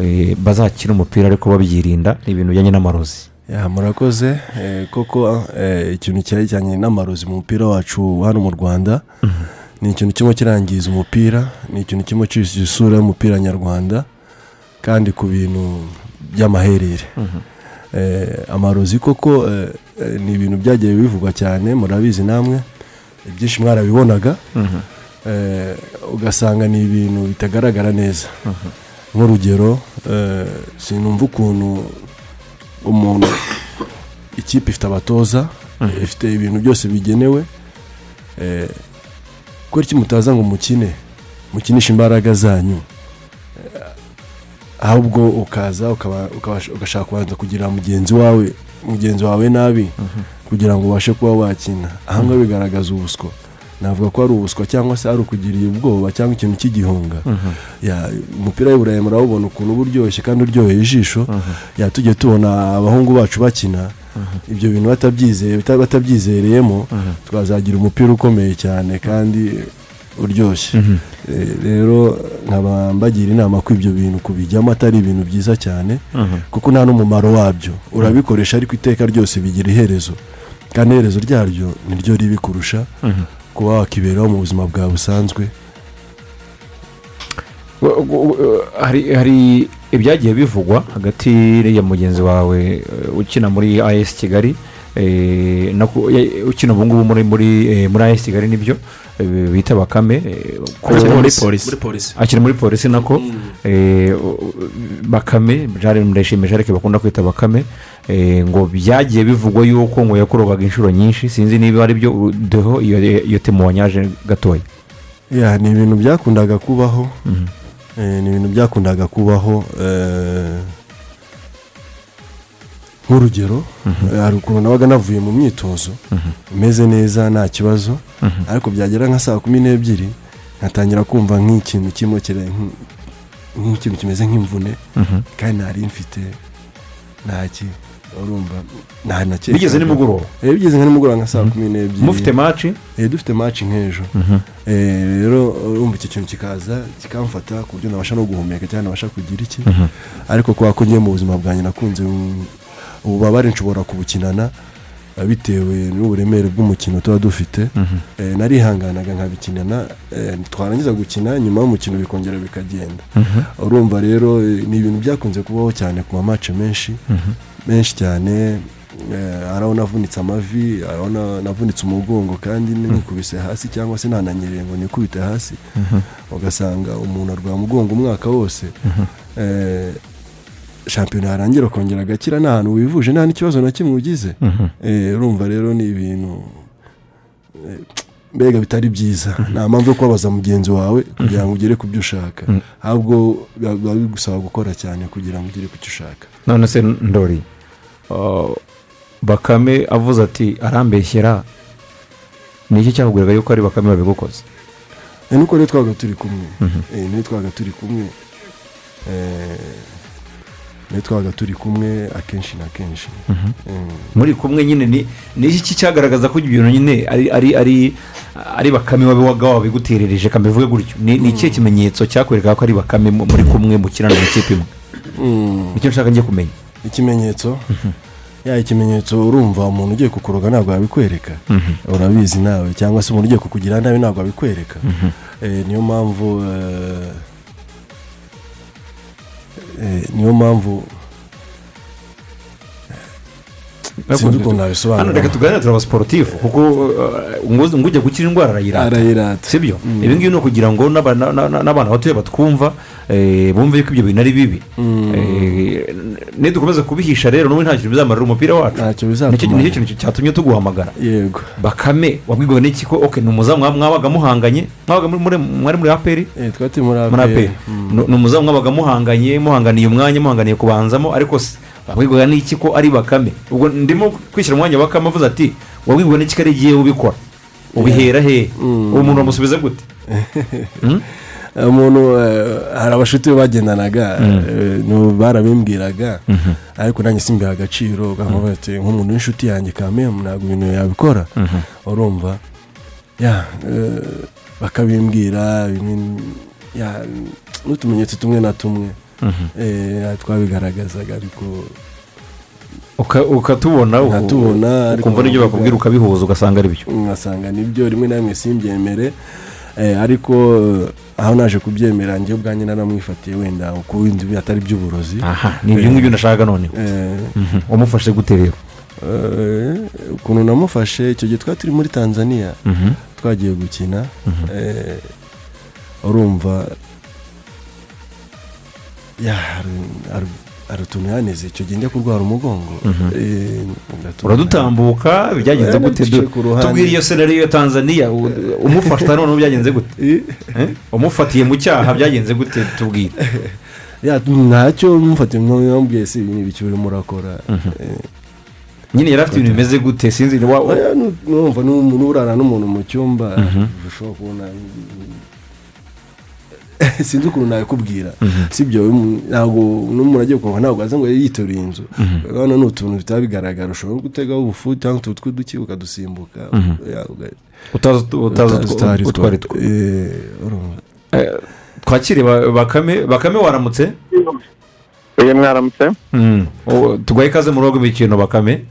eh, bazakine umupira ariko babyirinda ni ibintu bijyanye n'amarozi. Murakoze. Eh, koko eh, ikintu cyerekeranye n'amarozi mu mupira wacu hano mu rwanda ni ikintu kimwe kirangiza umupira ni ikintu kimwe cyuzuza isura y'umupira nyarwanda kandi ku bintu by'amaherere. Eh, amarozi koko ni ibintu byagiye bivugwa cyane murabizi namwe ibyinshi mwarabibonaga. Eh, ugasanga ni ibintu bitagaragara neza. Nk'urugero sinumva ukuntu umuntu. Ikipe ifite abatoza ifite ibintu byose bigenewe eh, kubera iki mutaza ngo mukine mukinishe imbaraga zanyu? Eh, ahubwo ukaza ugashaka kubanza kugira mugenzi wawe mugenzi wawe nabi kugira ngo ubashe kuba wakina. Ahangaha bigaragaza ubuswa. Navuga ko ari ubuswa cyangwa se ari ukugiriye ubwoba cyangwa ikintu cy'igihunga. Ya, umupira w'iburayi murawubona ukuntu uba uryoshye kandi uryoheye ijisho. Ya tujye tubona abahungu bacu bakina. Ibyo bintu batabyizereyemo twazagira umupira ukomeye cyane kandi uryoshye. Eh, rero nkaba mbagira inama ko ibyo bintu kubijyamo atari ibintu byiza cyane Mhm. kuko nta n'umumaro wabyo. Urabikoresha ariko iteka ryose bigira iherezo. Kandi iherezo ryaryo niryo ribi kurusha Mhm. Kuba wakiberaho mu buzima bwawe busanzwe. Hari ibyagiye bivugwa hagati ya mugenzi wawe eh, ukina muri as kigali. Ukina ubu ngubu muri muri muri as kigali ni byo bita bakame Akina muri polisi. Nako eh, bakame jari ndayishimiye jarike bakunda kwita bakame eh, ngo byagiye bivugwa yuko ngo yakorogaga inshuro nyinshi sinzi niba ari byo deho iyo iyo temuwanyaje gatoya ya ni ibintu byakundaga kubaho ni ibintu byakundaga kubaho eh, nk'urugero eh, hari ukuntu nabaga navuye mu myitozo meze neza nta kibazo Mhm. ariko byagera nka saa kumi n'ebyiri nkatangira kumva nk'ikintu kirimo nk'ikintu kimeze nk'imvune Mhm. kandi ntari mfite ntaki urumva nta na Bigeze nimugoroba? Eh, bigeze nka nimugoroba nka saa kumi n'ebyiri Mufite match? Eh, dufite maci nk'ejo Mhm. Eh, rero urumva icyo kintu kikaza kikamfata ku buryo nabasha no guhumeka cyangwa nabasha kugira iki Mhm. ariko kubera ko ngiye mu buzima bwanjye nakunze ububabare nshobora kubukinana eh, bitewe n'uburemere bw'umukino tuba dufite. Mhm. Eh, narihanganaga nkabikinana eh, twarangiza gukina nyuma y'umukino bikongera bikagenda. Mhm. urumva rero ni ibintu byakunze kubaho cyane ku mamace menshi. Mhm. menshi cyane hari aho navunitse amavi hari aho na- navunitse umugongo kandi nikubise hasi cyangwa se nananyereye ngo nikubite hasi. Ugasanga umuntu arwaye umugongo umwaka wose. Shampiyona yarangira ukongera agakira nta hantu wivuje nta n'ikibazo na kimwe ugize. Mhm. Eh, urumva rero ni ibintu eh, mbega bitari byiza. Nta mpamvu yo kubabaza mugenzi wawe kugira ngo ugere ku byo ushaka. Mhm. ahubwo biba bigusaba gukora cyane kugira ngo ugere ku cyo ushaka. None se ndori bakame avuze ati arambeshyera. Ni iki cyakubwiraga yuko ari bakame babigukoze? Eh, nuko rero twabaga turi kumwe. Mhm. Niyo twabaga turi kumwe. Twabaga turi kumwe akenshi na kenshi Mhm. Mm. muri kumwe nyine ni ni iki cyagaragaza ko ibyo bintu nyine ari ari ari ari bakame wawe waga wabiguterereje kambivuge gutyo ni ikihe kimenyetso cyakwereka ko ari bakame mu- muri kumwe mu ikipe imwe Mm. ni cyo nshaka njye kumenya ikimenyetso ya ikimenyetso urumva umuntu ugiye kukuroga ntabwo yabikwereka Mhm. urabizi nawe cyangwa se umuntu ugiye kukugira nabi ntabwo abikwereka Mhm. Eh, niyo mpamvu eh, eh, niyo mpamvu hano reka tuganire turaba siporutifu kuko uh, ngo ujya gukira indwara arayirata. Arayirata. sibyo? Mm. ibi ngibi ni ukugira ngo n'aba- na- na- n'abana batoya batwumva eh, bumve yuko ibyo bintu ari bibi. Mm. Eh, nidukomeza kubihisha rero n'ubu nta kintu bizamarira umupira wacu. Ntacyo ni cyo bizatuma ni cyo kintu cyatumye tuguhamagara. Yego. Bakame wabwirwa n'iki ko ni umuzamu mwaba- mwabaga muhanganye mwabaga muri- muri- mwari muri aperi Eh, twari turi muri muri APR. aperi Mm. Ni- umuzamu mwabaga muhanganye muhanganiye umwanya muhanganiye kubanzamo ariko wabwirwaga n'iki ko ari bakame ubwo ndimo kwishyira umwanya wa bakame avuze ati wabwirwa n'iki ko ari igihe ubikora ubihera he Mm. uwo muntu wamusubiza gute Mm? umuntu eh, hari abashuti be bagendanaga eh, no- barabimbwiraga Mhm. ariko nanjye simbiha agaciro ati nk'umuntu w'inshuti yanjye kamemu ntabwo ibintu yabikora Mhm. urumva ya eh, bakabimbwira n'utumenyetso tumwe na tumwe eh, twabigaragazaga ariko Uka- ukatubona ukumva n'ibyo bakubwira ukabihuza ugasanga ari byo. Ngasanga ni byo rimwe na rimwe simbyemere. Eh, ariko eh, aho naje kubyemera njye ubwanjye naramwifatiye wenda ku bindi atari by'uburozi aha ni ibyo ngibyo nashaka noneho. Eh, Mhm. wamufashe gute rero? eh, ukuntu namufashe icyo gihe twari turi muri tanzania. Mhm. twagiye gukina. Mhm. eh, urumva hari- utuntu yaneze icyo gihe njya kurwara umugongo. Mhm. eh, uradutambuka byagenze Eh, gute? tubwire iyo senariyo ya tanzania umufata noneho byagenze gute? Eh? umufatiye mu cyaha byagenze gute? Tubwire. Ya ntacyo mufatiye mwambwiye si ibi ni ibiki urimo urakora. Eh, nyine yari afite ibintu bimeze gute? Sinzi n'umuntu urara n'umuntu mu cyumba. Mhm. ushobora kubona sinzi ukuntu nabikubwira. Sibyo ntabwo n'umuntu agiye kumva ntabwo aza ngo yiteruriye inzu. Hano ni utuntu bitaba bigaragara. Ushobora gutegaho ubufu cyangwa utu tw'uduki ukadusimbuka. Ya, uga- utazi utwo- ari two. Eh. Eh, twakire ba- bakame bakame waramutse? Uyu mwaramutse? Mm. O, tuguhaye ikaze mu rugo rw'imikino bakame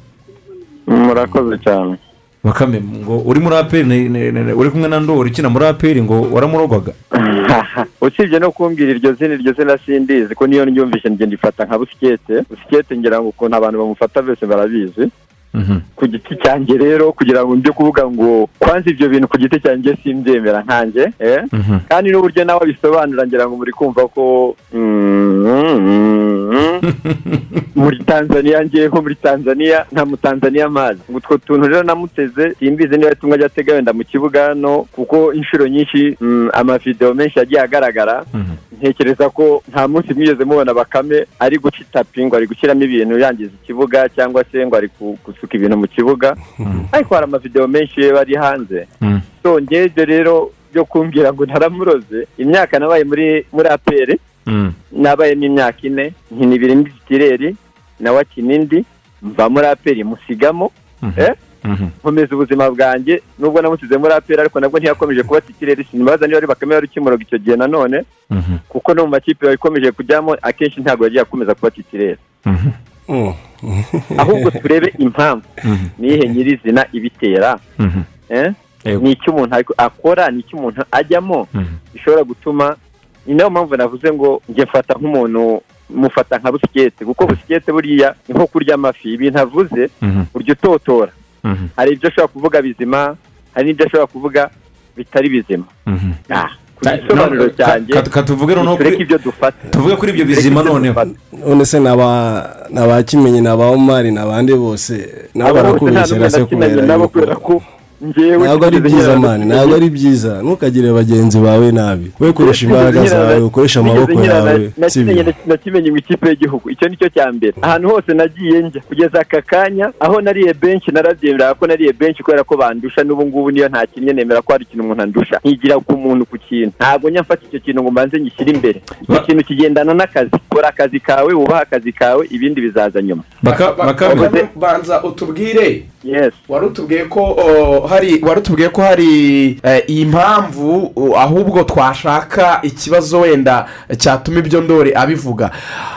murakoze cyane. Bakame ngo uri muri aperi uri kumwe na ndori ukina muri aperi ngo waramurogwaga usibye no kumbwira iryo zina iryo zina sindizi ko niyo ryumvise njye ndifata nka busikete. Busikete ngira ngo ukuntu abantu bamufata bose barabizi. Ku giti cyanjye rero kugira ngo njye kuvuga ngo kwanza ibyo bintu ku giti cyanjye simbyemera nkanjye eh? kandi n'uburyo nawe abisobanura ngira ngo muri kumva ko mm, mm, mm, muri tanzania ngiye nko muri tanzania nta mutanzaniya amazi. Ngo utwo tuntu rero namuteze simbizi niba tumwe ajya atega wenda mu kibuga hano kuko inshuro nyinshi mm, amavidewo menshi yagiye agaragara. Ntekereza ko nta munsi mwigeze mubona bakame ari guca itapi ngo ari gushyiramo ibintu yangiza ikibuga cyangwa se ngo ari gusuka ibintu mu kibuga ariko hari amavidewo menshi ye bari hanze. So ngebyo rero byo kumbwira ngo ntaramuroze imyaka nabaye muri muri aperi nabayemo imyaka ine nkina ibiri n'isitireri nawe akina indi mva muri aperi musigamo eh? nkomeza ubuzima bwanjye nubwo namusize muri aperi ariko nabwo ntiyakomeje kuba sitireri sinibaza niba ari bakame wari ukimuraga icyo gihe nanone kuko no mu makipe yakomeje kujyamo akenshi ntabwo yagiye akomeza kuba titireri ahubwo turebe impamvu. Niyihe nyirizina ibitera? Eh? ni icyo umuntu akora ni icyo umuntu ajyamo? Bishobora gutuma ni na yo mpamvu navuze ngo njye mfata nk'umuntu mufata nka busikete. Kuko busikete buriya ni nko kurya amafi. Ibintu avuze urya utotora. Hari ibyo ashobora kuvuga bizima hari n'ibyo ashobora kuvuga bitari bizima. Ah, ku gisobanuro cyanjye ka- ka- tuvuge noneho tureke kuri- ibyo dufata tuvuge kuri ibyo bizima noneho none. se ni abakimenyi ni abamari ni abandi bose nabo barakubeshyera se kubera yuko ntabwo ari byiza mani ntabwo ari byiza. Ntukagire bagenzi bawe nabi. We koresha imbaraga zawe ukoresha amaboko yawe nakimenye mu ikipe y'igihugu. Icyo ni cyo cya mbere. Ahantu hose nagiye njya. Kugeza aka kanya aho nariye benshi narabyemera ko nariye benshi kubera ko bandusha. N'ubu ngubu niyo ntakinnye nemera ko hari ikintu umuntu andusha. Nkigira ku muntu ku kintu. Ntabwo njya mfata icyo kintu ngo mbanze ngishyire imbere. Icyo kintu kigendana n'akazi. Kora akazi kawe wubaha akazi kawe ibindi bizaza nyuma. Bakame, banza utubwire. Yes. Wari utubwiye ko o, hari wari utubwiye ko hari eh, iyi mpamvu ahubwo twashaka ikibazo wenda cyatuma ibyo ndori abivuga.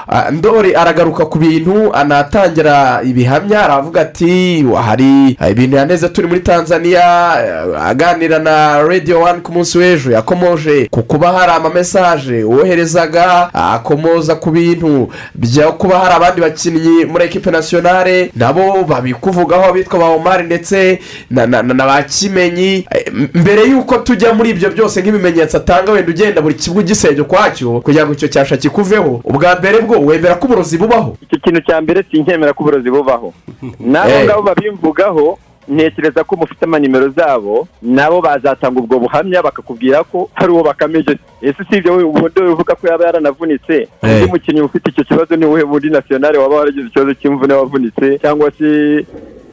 Ah, ndori aragaruka ku bintu anatangira ibihamya aravuga ati hari ibintu yaneze turi muri tanzania. Eh, aganira na radio wani ku munsi w'ejo yakomoje ku kuba hari amamesaje woherezaga akomoza ku bintu byo kuba hari abandi bakinnyi muri ekipe nasiyonare nabo babikuvugaho bitwa ba omari ndetse na na- na- ba kimenyi. Eh, mbere y'uko tujya muri ibyo byose nk'ibimenyetso atanga wenda ugenda buri kigo ugisenge ukwacyo kugira ngo icyo cyasha kikuveho. Ubwa mbere bwo wemera ko uburozi bubaho. Icyo kintu cya mbere sinkemera ko uburozi bubaho. N'abo Eh. ngabo babimvugaho ntekereza ko mufite amanimero zabo nabo bazatanga ubwo buhamya bakakubwira ko hari uwo bakameje ese si ibyo ubundi uvuga ko yaba yaranavunitse? Undi mukinnyi ufite icyo kibazo ni uwuhe muri nasiyonari waba waragize ikibazo cy'imvune wavunitse cyangwa se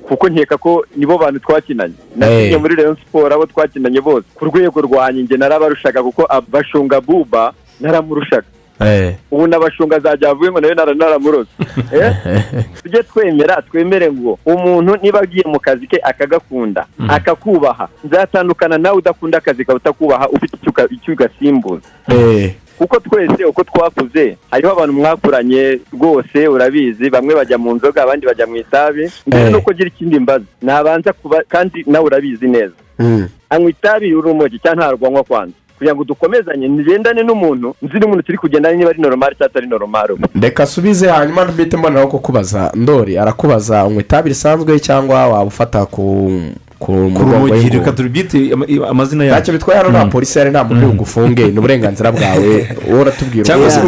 kuko nkeka ko nibo bantu twakinanye. Nakinye muri Rayon siporo abo twakinanye bose. Ku rwego rwanjye njye narabarushaga kuko abashunga buba naramurushaga ubu n'abashunga azajya bavuge ngo nawe nara- naramuroze. Eh? tujye twemera twemere ngo umuntu niba agiye mu kazi ke akagakunda akakubaha. Nzatandukana nawe udakunda akazi kawe utakubaha ufite icyo ugasimbuza kuko twese uko twakuze hariho abantu mwakuranye rwose urabizi bamwe bajya mu nzoga abandi bajya mu itabi. Mbere nuko ugira ikindi mbaza nabanza kuba kandi nawe urabizi neza. Anywa itabi urumogi cyangwa ntarwanywa kwanza. Kugira ngo dukomezanye ngendane n'umuntu nzi n'umuntu turi kugendana niba ari normal cyangwa atari normal. Reka asubize hanyuma mpite mboneraho kukubaza. Ndori arakubaza unywa itabi risanzwe cyangwa waba ufata ku ku w'ingoma? reka tubyite ama- amazina yacu. Ntacyo bitwaye hano nta polisi yari nta muntu uri bugufunge ni uburenganzira bwawe. Wowe uratubwira cyangwa se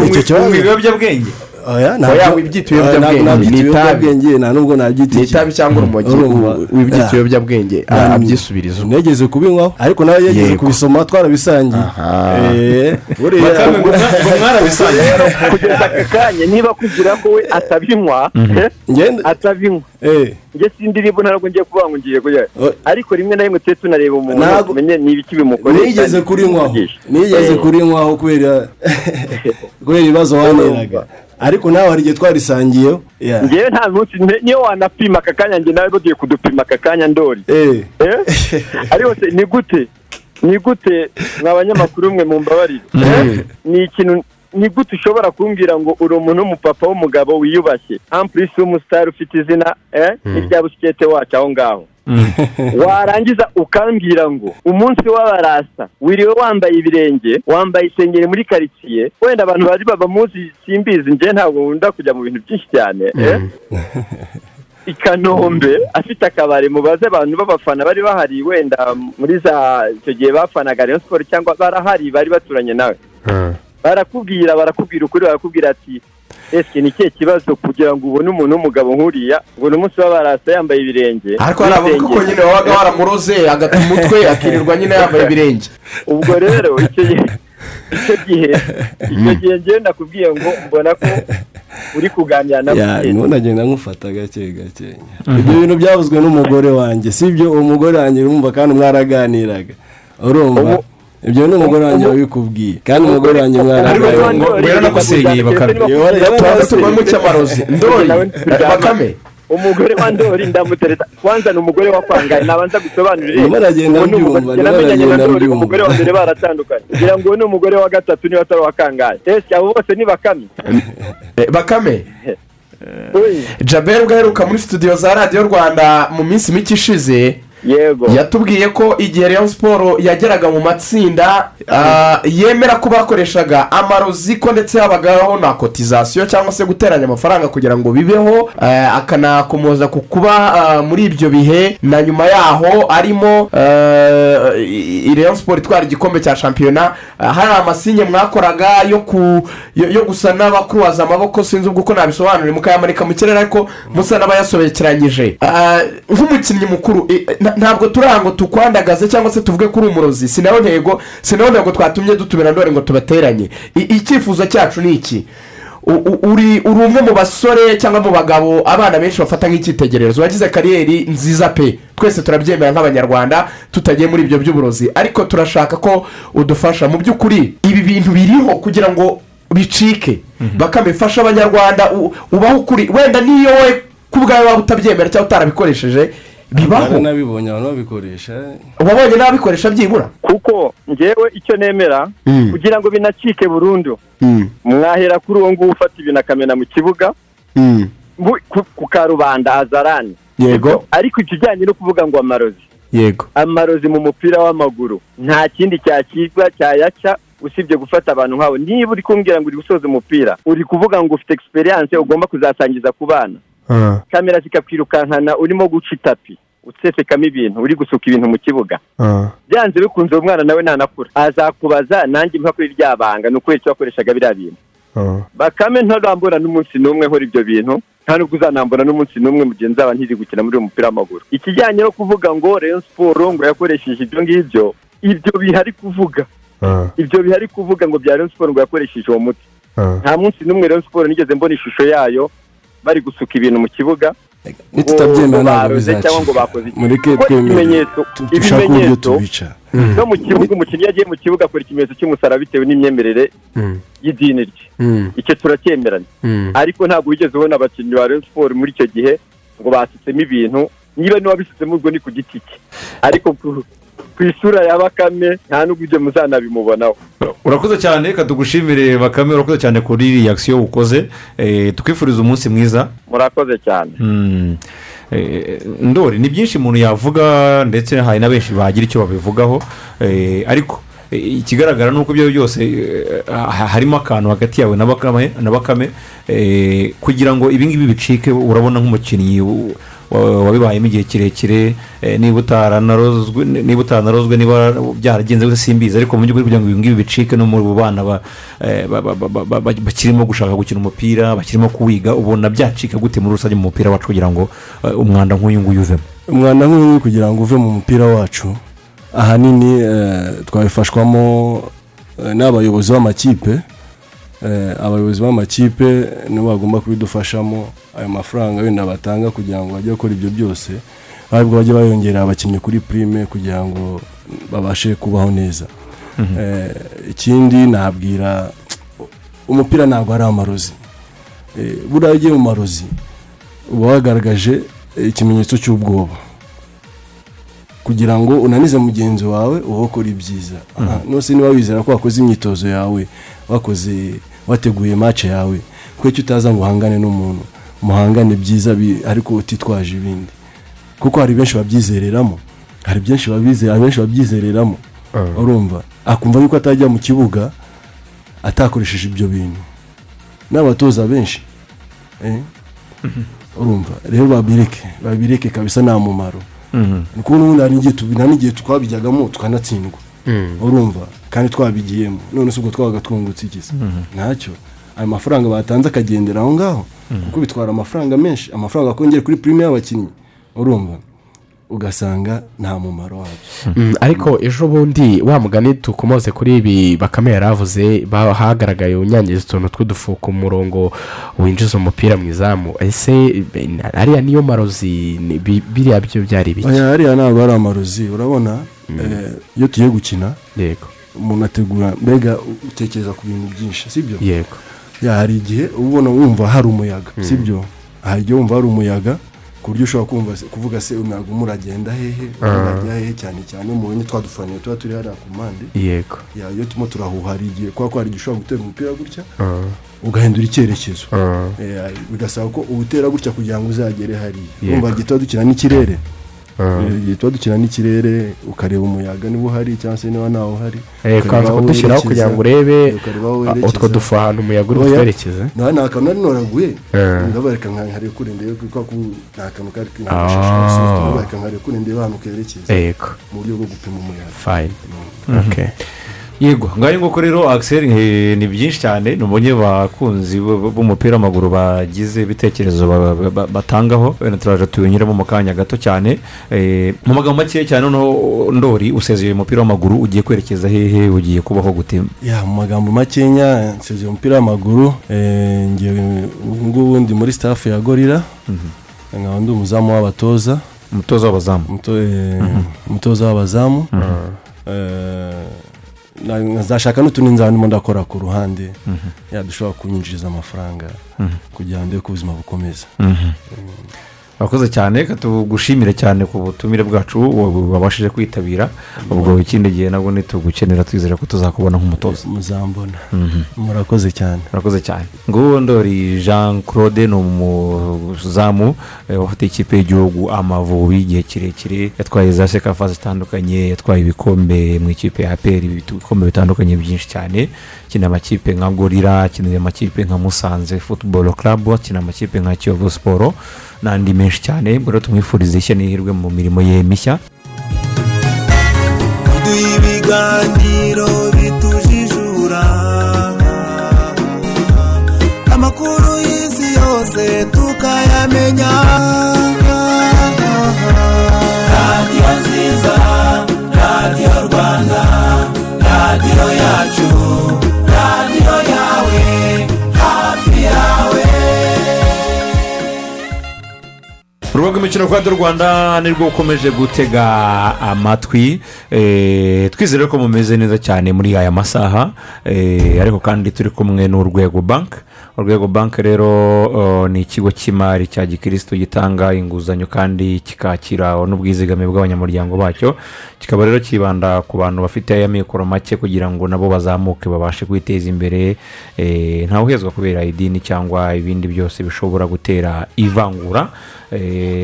ibiyobyabwenge. Oya Oya, wibyita ibiyobyabwenge, ni itabi. nta nubwo nabyita Ni itabi cyangwa urumogi, wibyita Ah. ibiyobyabwenge, Nta- ah, abyisubiriza. negeze kubinywaho ariko nawe yageze Yego. kubisoma twarabisangiye. Eh, mwarabisangiye. kugeza aka kanya niba kugira ko we atabinywa eh, atabinywa. Njye sindi niba ntabwo ngiye kuvuga ngo ngiye kujya. Ariko rimwe na rimwe tujye tunareba umuntu Ntabwo- tumenye niba iki bimukorera nigeze kurinywaho nigeze kurinywaho kubera kubera ibibazo waneraga. Ariko nawe hari igihe twarisangiyeho? Ngewe nta munsi niyo wanapima aka kanya njye nawe bagiye kudupima aka kanya ndori Eh? ariko se ni gute? Ni gute? Mwa banyamakuru mwe mu mbabarire Eh? ni ikintu ni gute ushobora kumbwira ngo uri umuntu w'umupapa w'umugabo wiyubashye? Ampurisi w'umusitari ufite izina eh? n'irya busikete wacu aho ngaho? warangiza ukambwira ngo umunsi w'abarasta wiriwe wambaye ibirenge wambaye isengeri muri karitsiye. Wenda abantu bari baba muzi simbizi njye ntabwo nkunda kujya mu bintu byinshi cyane eh? i kanombe afite akabari mubaze abantu b'abafana bari bahari wenda muri za icyo gihe bafanaga rayon siporo cyangwa barahari bari baturanye nawe. Barakubwira barakubwira ukuri barakubwira ati ese ni ikihe kibazo kugira ngo ubone umuntu w'umugabo nk'uriya ngo ni umunsi w'abarasta yambaye ibirenge? Ariko hari abavuga ko nyine wabaga waramuroze agata umutwe akirirwa nyine yambaye ibirenge. Ubwo rero icyo gihe icyo gihe gihe njyewe nakubwiye ngo mbona ko uri kuganira na Ya, mugenzi nubundi agenda nkufata gake gake. Ibyo bintu byavuzwe n'umugore wanjye. Si ibyo uwo mugore wanjye urumva kandi mwaraganiraga. Urumva? Ibyo ni umugore wanjye wabikubwiye kandi umugore wanjye mwaraganiraga mu cy'amarozi ndori bakame umugore wa ndori ndamutereta kwanza ni umugore wa kwangaye nabanza gusobanurira Ndimo aragenda Uwo ni umugore- mbyumva, namenyanye na aragenda ndori mbyumva. umugore wa mbere baratandukanye kugira ngo uwo ni umugore wa gatatu niba atari uwa kangaye ese abo bose ni bakame Eh, bakame jabel ubwo aheruka muri studio za radiyo rwanda mu minsi mike ishize yego. Yatubwiye ko igihe rayon siporo yageraga mu matsinda ah, yemera ko bakoreshaga amarozi ko ndetse habagaho na kotizasiyo cyangwa se guteranya amafaranga kugira ngo bibeho eh, akanakomoza ku kuba ah, muri ibyo bihe. Na nyuma yaho arimo rayon siporo itwara igikombe cya shampiyona. Ah, hari amasinye mwakoraga yo gusa n'abakuruwaza amaboko sinzi ubwo uko nabisobanura. Mukayamanika mu kirere ariko musa n'abayasobekeranyije Ah, nk'umukinnyi mukuru ntabwo turi aha ngo tukwandagaze cyangwa se tuvuge ko uri umurozi. Si na yo ntego si na yo ntego twatumye dutumira ndore ngo tubateranye. Icyifuzo cyacu ni iki? Uri umwe mu basore cyangwa mu bagabo abana benshi bafata nk'icyitegererezo. Wagize kariyeri nziza pe. Twese turabyemera nk'abanyarwanda tutagiye muri ibyo by'uburozi. Ariko turashaka ko udufasha. Mu by'ukuri ibi bintu biriho kugira ngo bicike. Bakamifasha abanyarwanda. Ubaho ukuri. Wenda niyo we ku bwawe waba utabyemera cyangwa utarabikoresheje bibaho. Nabibonye abantu babikoresha wabonye n'ababikoresha byibura? Kuko ngewe icyo nemera Mm. kugira ngo binacike burundu. Mwahera kuri uwo nguwo ufata ibintu akamena mu kibuga mu- ku- karubanda hazarani. Yego. Ariko ikijyanye no kuvuga ngo amarozi. Yego. Amarozi mu mupira w'amaguru. Nta kindi cyakirwa cyayaca usibye gufata abantu nk'abo. Niba uri kumbwira ngo uri gusoza umupira uri kuvuga ngo ufite egisperiyanse ugomba kuzasangiza ku bana. Kamera zikakwirukankana urimo guca itapi. Usesekamo ibintu uri gusuka ibintu mu kibuga. Byanze bikunze uwo mwana nawe nanakura. Azakubaza nanjye kuri rya banga ni ukubera icyo wakoreshaga biriya bintu. Bakame ntarambura n'umunsi n'umwe nkora ibyo bintu nta nubwo uzanambura n'umunsi n'umwe mu gihe nzaba ntiri gukina muri uyu mupira w'amaguru. Ikijyanye no kuvuga ngo rayon siporo ngo yakoresheje ibyo ngibyo ibyo bihari kuvuga. Ibyo bihari kuvuga ngo bya rayon siporo ngo yakoresheje uwo muti. Nta munsi n'umwe rayon siporo nigeze mbona ishusho yayo bari gusuka ibintu mu kibuga. Bizacika. cyangwa ngo bakoze iki? mureke Kuko twemere. ibimenyetso no mu kibuga umukinnyi agiye mu kibuga akora ikimenyetso cy'umusaraba bitewe n'imyemerere y'idini rye. Icyo turacyemeranya ariko ntabwo wigeze ubona abakinnyi ba rayon siporo muri icyo gihe ngo basutsemo ibintu. Niba n'uwabisutsemo ubwo ni ku giti cye. Ariko ku- isura ya bakame nta n'ubwo ibyo muzanabimubonaho urakoze cyane reka tugushimire bakame urakoze cyane kuri reakisiyo ukoze. Eh, tukwifuriza umunsi mwiza. Murakoze cyane. Mm. Eh, ndori ni byinshi umuntu yavuga ndetse hari na benshi bagira icyo babivugaho. Eh, ariko ikigaragara ni uko ibyo byose ha- harimo akantu hagati yawe na bakame kugira ngo ibi ngibi bicike urabona nk'umukinnyi wabibayemo igihe kirekire eh, niba utaranarozwe niba byaragenze gute simbizi ariko mu by'ukuri kugira ngo ibi ngibi bicike no mu bana ba- eh, ba- ba- ba- ba- ba- ba- bakirimo gushaka gukina umupira bakirimo kuwiga ubona byacika gute muri rusange mu mupira wacu kugira ngo eh, umwanda nk'uyu nguyu uvemo? Umwanda nk'uyu kugira ngo uve mu mupira wacu ahanini twabifashwamo n'abayobozi b'amakipe abayobozi b'amakipe nibo bagomba kubidufashamo ayo mafaranga wenda batanga kugira ngo bajye gukora ibyo byose ahubwo bajye bayongerera abakinnyi kuri prime kugira ngo babashe kubaho neza Mhm. Eh, ikindi nabwira umupira ntabwo ari amarozi Eh, buriya ugiye mu marozi uba wagaragaje eh, ikimenyetso cy'ubwoba kugira ngo unanize mugenzi wawe uba ukora ibyiza Mhm. Nose niba wizera ko wakoze imyitozo yawe wakoze wateguye mace yawe kuko utaza ngo uhangane n'umuntu. Muhangane byiza ariko utitwaje ibindi. Kuko hari benshi babyizereramo hari byinshi babize hari benshi babyizereramo. Urumva? Akumva yuko atajya mu kibuga atakoresheje ibyo bintu. N'abatoza benshi eh? urumva? Rero babireke babireke kabisa nta mumaro. Mhm. ni kubona ubundi hari n'igihe twabijyagamo tukanatsindwa. Mm. urumva? Kandi twabigiyemo. None se ubwo twabaga twungutse iki se Mhm. ntacyo. Ayo mafaranga batanze akagendera aho ngaho. Kuko bitwara amafaranga menshi. Amafaranga akongera kuri prime y'abakinnyi. Urumva? Ugasanga nta mumaro wabyo. Mm, ariko ejo bundi wa mugani tukomoze kuri ibi bakame yari avuze ba- hagaragaye unyangiza utuntu tw'udufu ku murongo winjiza umupira mu izamu. Ese ariya niyo marozi? Biriya byo byari biki Oya, hariya ntabwo ari amarozi. Urabona? Eh, iyo tugiye gukina yego. Umuntu ategura mbega utekereza ku bintu byinshi sibyo? Yego. Hari igihe ubona wumva hari umuyaga Mm. sibyo? Hari igihe wumva hari umuyaga ku buryo ushobora kumva kuvuga se umuyaga umwe uragenda hehe? Ah. urajya hehe? Cyane cyane mubonye twa dufaniye tuba turi hariya ku mpande. Yego. Ya iyo turimo turahuha hari igihe kubera ko hari igihe ushobora gutera umupira gutya Ah. ugahindura icyerekezo. Ah. Bigasaba ko uwutera gutya kugira ngo uzagere hariya. Wumva igihe tuba dukina n'ikirere? Igihe tuba dukina n'ikirere ukareba umuyaga niba uhari cyangwa se niba ntawe uhari. Eh, ukaza aho kudushyiraho kugira ngo urebe eh, ah, utwo dufu ahantu umuyaga uri Oya, butwerekeze nta kantu nari noraguye. Eh. ndabareka nkari kure ndebe kuko ku nta kantu kari Ah. ndabareka nkari kure ndebe ahantu kerekeza. Mu buryo bwo gupima umuyaga. Fine. Okay. Yego ngaho nguko rero Axel ni byinshi cyane nubonye bakunzi b- b'umupira w'amaguru bagize ibitekerezo ba- ba- ba- batangaho. Wenda turaje tubinyuremo mu kanya gato cyane. Eh, mu magambo make cyane noneho ndori usezeye umupira w'amaguru ugiye kwerekeza hehe ugiye kubaho gute? Ya mu magambo makenya nsezeye umupira w'amaguru ubu ngubu ndi muri staff ya gorira nkaba ndi umuzamu w'abatoza. Umutoza w'abazamu. Umuto- eh, umutoza w'abazamu. Na- nkazashaka n'utundi nzandimo ndakora ku ruhande Mhm. ya dushobora kunyinjiriza amafaranga Mhm. kugira ngo ndebe ko ubuzima bukomeza Mhm. Urakoze cyane tugushimire cyane ku butumire bwacu wa- wabashije kwitabira ubwo ikindi gihe nabwo nitugukenera twizere ko tuzakubona nk'umutoza. Muzambona. Mhm. murakoze cyane. Murakoze cyane. Nguwo ndori jean claude ni umuzamu eh, ufite ikipe y'igihugu amavubi igihe kirekire. Yatwaye za sekafa zitandukanye yatwaye ibikombe mu ikipe ya aperi ibikombe bitandukanye byinshi cyane. Akina amakipe nka gorira akinira amakipe nka musanze football club akina amakipe nka kiyovu siporo n'andi menshi cyane rero tumwifuriza ishya n'ihirwe mu mirimo ye mishya. Bitujijura. Amakuru y'isi yose tukayamenya. Urubuga rw'imikino rwa rwanda nirwo ukomeje gutega amatwi. Eh, twizere ko mumeze neza cyane muri aya masaha. Eh, ariko kandi turi kumwe n'urwego banki urwego banki rero ni ikigo cy'imari cya gikirisitu gitanga inguzanyo kandi kikakira n'ubwizigame bw'abanyamuryango bacyo. Kikaba rero kibanda ku bantu bafite amikoro make kugira ngo nabo bazamuke babashe kwiteza imbere. Eh, ntawuhezwa kubera idini cyangwa ibindi byose bishobora gutera ivangura.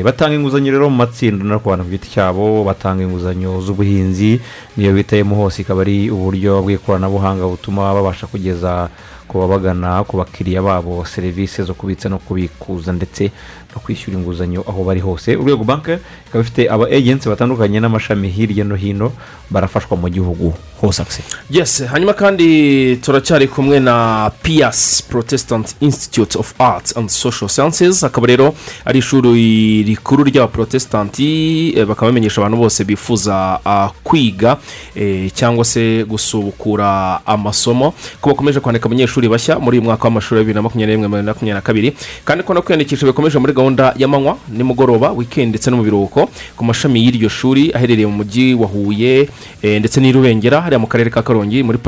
Batanga inguzanyo rero mu matsinda no ku bantu ku giti cyabo batanga inguzanyo z'ubuhinzi niyo bitayemo hose ikaba ari uburyo bw'ikoranabuhanga butuma babasha kugeza ku ku babagana ku bakiriya babo serivisi zo kubitsa no kubikuza ndetse no kwishyura inguzanyo aho bari hose. Urwego banki ikaba ifite aba ejensi batandukanye n'amashami hirya no hino barafashwa mu gihugu. Hose akise yes hanyuma kandi turacyari kumwe na piyasi protestant institute of arts and social sciences. Akaba rero ari ishuri rikuru ry'abaprotesitanti eh, bakaba bamenyesha abantu bose bifuza ah, kwiga eh, cyangwa se gusubukura amasomo. Ko bakomeje kwandika abanyeshuri bashya muri uyu mwaka w'amashuri wa bibiri na makumyabiri n'imwe makumyabiri na kabiri kandi ko no kwiyandikisha bikomeje muri gahunda y'amanywa nimugoroba weekend ndetse no mu biruhuko ku mashami y'iryo shuri aherereye mu mujyi wa huye eh, ndetse n'i rubengera hariya mu karere ka karongi muri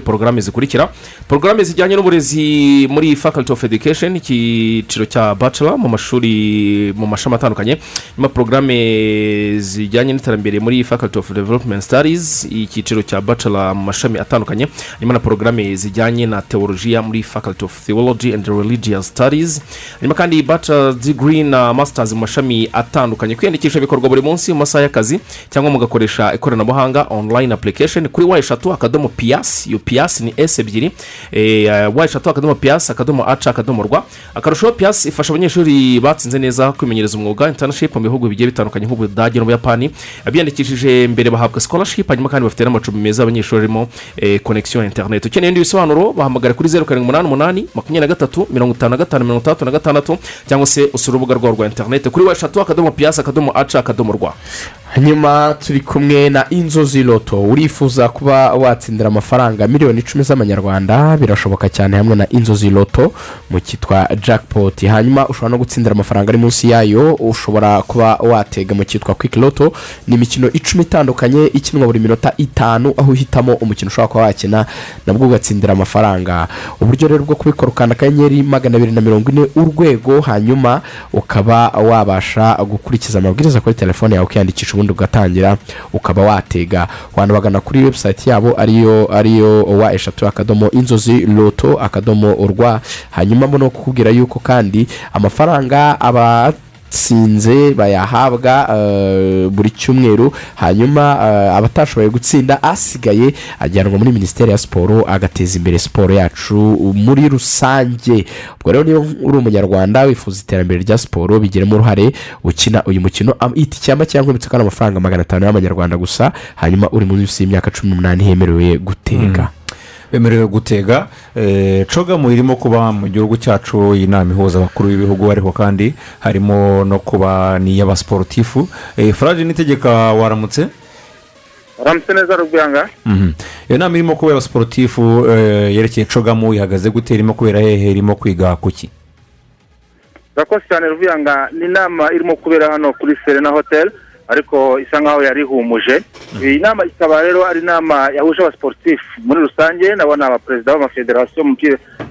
porogaramu zikurikira. Porogaramu zijyanye n'uburezi muri faculty of education icyiciro cya bachelor mu mashuri mu mashami atandukanye. Nyuma porogaramu zijyanye n'iterambere muri faculty of development studies icyiciro cya bachelor mu mashami atandukanye. Harimo na porogaramu zijyanye na teologiya muri faculty of theology and religious studies. Hanyuma kandi bachelor degree na masters mu mashami atandukanye. Kwiyandikisha bikorwa buri munsi mu masaha y'akazi cyangwa mugakoresha ikoranabuhanga online application kuri wa eshatu akadomo piyasi iyo piyasi ni esi ebyiri. Eh, wa eshatu akadomo piyasi akadomo aca akadomo rwa. Akarushaho piyasi ifasha abanyeshuri batsinze neza kwimenyereza umwuga internship mu bihugu bigiye bitandukanye nk'ubudage n'ubuyapani abiyandikishije mbere bahabwa scholarship hanyuma kandi bafite n'amacumbi meza abanyeshuri barimo eh, connection internet. Ukeneye ibindi bisobanuro bahamagara kuri zeru karindwi umunani umunani makumyabiri na gatatu mirongo itanu na gatanu mirongo itandatu na gatandatu cyangwa se usura urubuga rwabo rwa interineti kuri wa eshatu akadomo piyasi akadomo aca akadomo rwa. Hanyuma turi kumwe na inzozi loto urifuza kuba watsindira amafaranga miliyoni icumi z'amanyarwanda birashoboka cyane hamwe na inzozi loto mu cyitwa jackpot. Hanyuma ushobora no gutsindira amafaranga ari munsi yayo ushobora kuba watega mu cyitwa quick loto ni imikino icumi itandukanye ikinwa buri minota itanu aho uhitamo umukino ushobora kuba wakina nabwo ugatsindira amafaranga. Uburyo rero bwo kubikora ukanda akanyenyeri magana abiri na mirongo ine urwego hanyuma ukaba wabasha gukurikiza amabwiriza kuri telefone yawe ukiyandikisha ubundi ugatangira ukaba watega. Wanabagana kuri webusayiti yabo ariyo ariyo wa eshatu akadomo inzozi loto akadomo urwa hanyuma no kukubwira yuko kandi amafaranga aba sinze bayahabwa eh, buri cyumweru. Hanyuma eh, abatashoboye gutsinda asigaye ajyanwa muri minisiteri ya siporo agateza imbere siporo yacu muri rusange. Ubwo rero niba uri umunyarwanda wifuza iterambere rya siporo bigiramo uruhare ukina uyu mukino makeya nkubitse kandi amafaranga magana atanu y'amanyarwanda gusa hanyuma uri munsi y'imyaka cumi n'umunani hemerewe gutega. Bemerewe gutega eh, cogamu irimo kuba mu gihugu cyacu iyi nama ihuza abakuru b'ibihugu ariko kandi harimo no kuba n'iy'abasiporutifu Eh, faraje n'itegeka waramutse? Uramutse neza rubwanga Mhm. iyo nama irimo kubera abasiporutifu eh, yerekeye cogamu ihagaze gute irimo kubera hehe irimo kwiga kuki? Urakoze cyane ruvuyanga ni inama irimo kubera hano kuri serena hoteli ariko isa nkaho yari ihumuje. Iyi nama ikaba rero ari inama yahuje abasiporutifu muri rusange nabo ni abaperezida b'amafederasiyo mu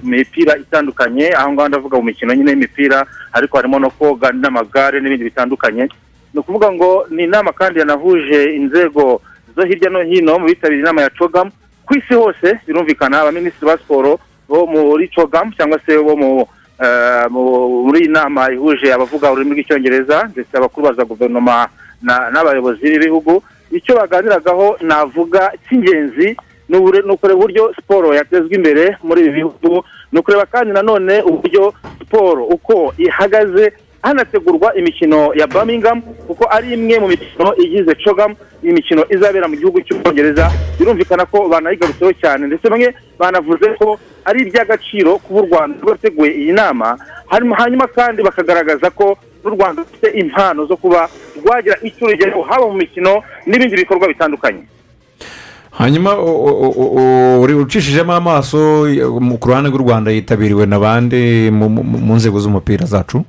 mipira itandukanye. Aho ngaho ndavuga mu mikino nyine y'imipira ariko harimo no koga n'amagare n'ibindi bitandukanye. Ni ukuvuga ngo ni inama kandi yanahuje inzego zo hirya no hino mu bitabiriye inama ya cogamu ku isi hose birumvikana abaminisitiri ba siporo bo muri cogamu cyangwa se bo mu eh, mu- muri iyi nama ihuje abavuga ururimi rw'icyongereza ndetse abakuru ba za guverinoma n'abayobozi b'ibihugu icyo baganiragaho navuga cy'ingenzi ni ukureba uburyo siporo yatezwa imbere muri ibi bihugu ni ukureba kandi nanone uburyo siporo uko ihagaze hanategurwa imikino ya birmingham kuko ari imwe mu mikino igize cogam iyi mikino izabera mu gihugu cy'ubwongereza birumvikana ko banayigarutseho cyane. Ndetse bamwe banavuze ko ari iby'agaciro kuba u rwanda rwateguye iyi nama hanyuma kandi bakagaragaza ko n'u rwanda rufite impano zo kuba rwagira icyo rugeraho haba mu mikino n'ibindi bikorwa bitandukanye. Hanyuma uri ucishijemo amaso ku ruhande rw'u rwanda yitabiriwe na bande mu- nzego z'umupira zacu?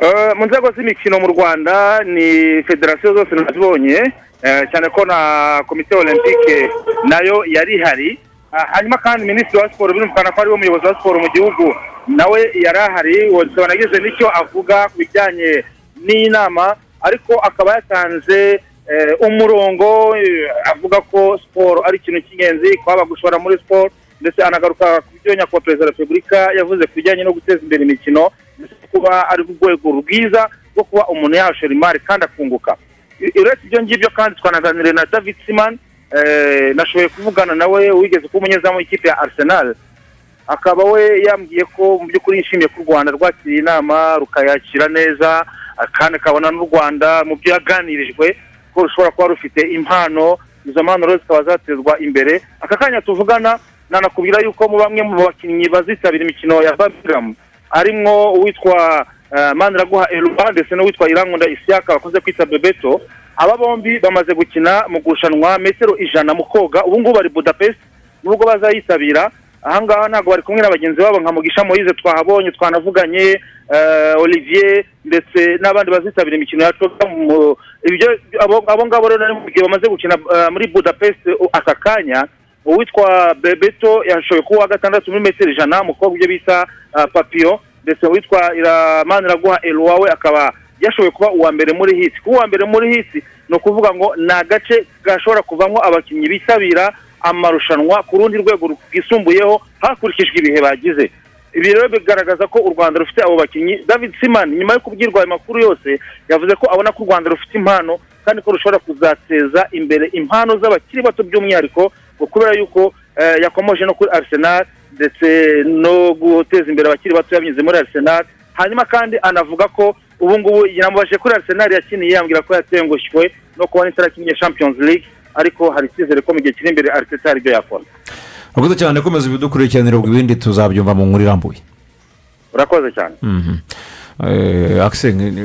Eh, mu nzego z'imikino mu rwanda ni federasiyo zose nazibonye. Eh, cyane ko na komite olympique na yo yari ihari hanyuma kandi minisitiri wa siporo birumvikana ko ari we muyobozi wa siporo mu gihugu nawe yari ahari wese wanagize n'icyo avuga ku bijyanye n'iyi nama ariko akaba yatanze eh, umurongo eh, avuga ko siporo ari ikintu cy'ingenzi kwaba gushora muri siporo ndetse anagaruka ku byo nyakubahwa perezida wa repubulika yavuze ku bijyanye no guteza imbere imikino ndetse kuba ari urwego rwiza rwo kuba umuntu yashora imari kandi akunguka. Uretse ibyo ngibyo kandi twanaganiriye na david siman eh, nashoboye kuvugana nawe wigeze kuba umunyezamu w'ikipe ya arsenal. Akaba we yambwiye ko mu by'ukuri yishimiye ko u rwanda rwakiriye inama rukayakira neza kandi akabona n'u rwanda mu byo yaganirijwe ko rushobora kuba rufite impano izo mpano rero zikaba zatezwa imbere. Aka kanya tuvugana nanakubwira yuko mu bamwe mu bakinnyi bazitabira imikino ya babiramu arimwo uwitwa eh, maniraguha eruba ndetse n'uwitwa irankunda isiyaka bakunze kwita bebeto aba bombi bamaze gukina mu kurushanwa metero ijana mu koga. Ubu ngubu bari budapest nubwo bazayitabira ahangaha ntabwo bari kumwe na bagenzi babo nka mugisha moyize twahabonye twanavuganye eh, olivier ndetse n'abandi bazitabira imikino ya toga mu- ibyo abo abo ngabo rero nari mubwiye bamaze gukina eh, muri budapest aka kanya uwitwa bebeto yashoboye kuba uwa gatandatu muri metero ijana umukobwa ibyo bita uh, papiyo ndetse uwitwa iramaniraguha eluwa we akaba yashoboye kuba uwa mbere muri hiti kuba uwa mbere muri hiti ni ukuvuga ngo ni agace gashobora kuvamo abakinnyi bitabira amarushanwa ku rundi rwego rwisumbuyeho hakurikijwe ibihe bagize. Ibi rero bigaragaza ko u rwanda rufite abo bakinnyi. David simani nyuma yo kubwirwa ayo makuru yose yavuze ko abona ko u rwanda rufite impano kandi ko rushobora kuzateza imbere impano z'abakiri bato by'umwihariko kubera yuko eh, yakomoje no kuri arsenal ndetse no guteza imbere abakiri bato binyuze muri arsenal hanyuma kandi anavuga ko ubu ngubu yamubajije kuri arsenal yakiniye yambwira ko yatengushywe no kubona itarakinnye champions league ariko hari icyizere ko mu gihe kiri imbere arteta hari ibyo yakora. Urakoze cyane komeza ibidukurikiranira ubwo ibindi tuzabyumva mu nkuru irambuye urakoze cyane. Mhm.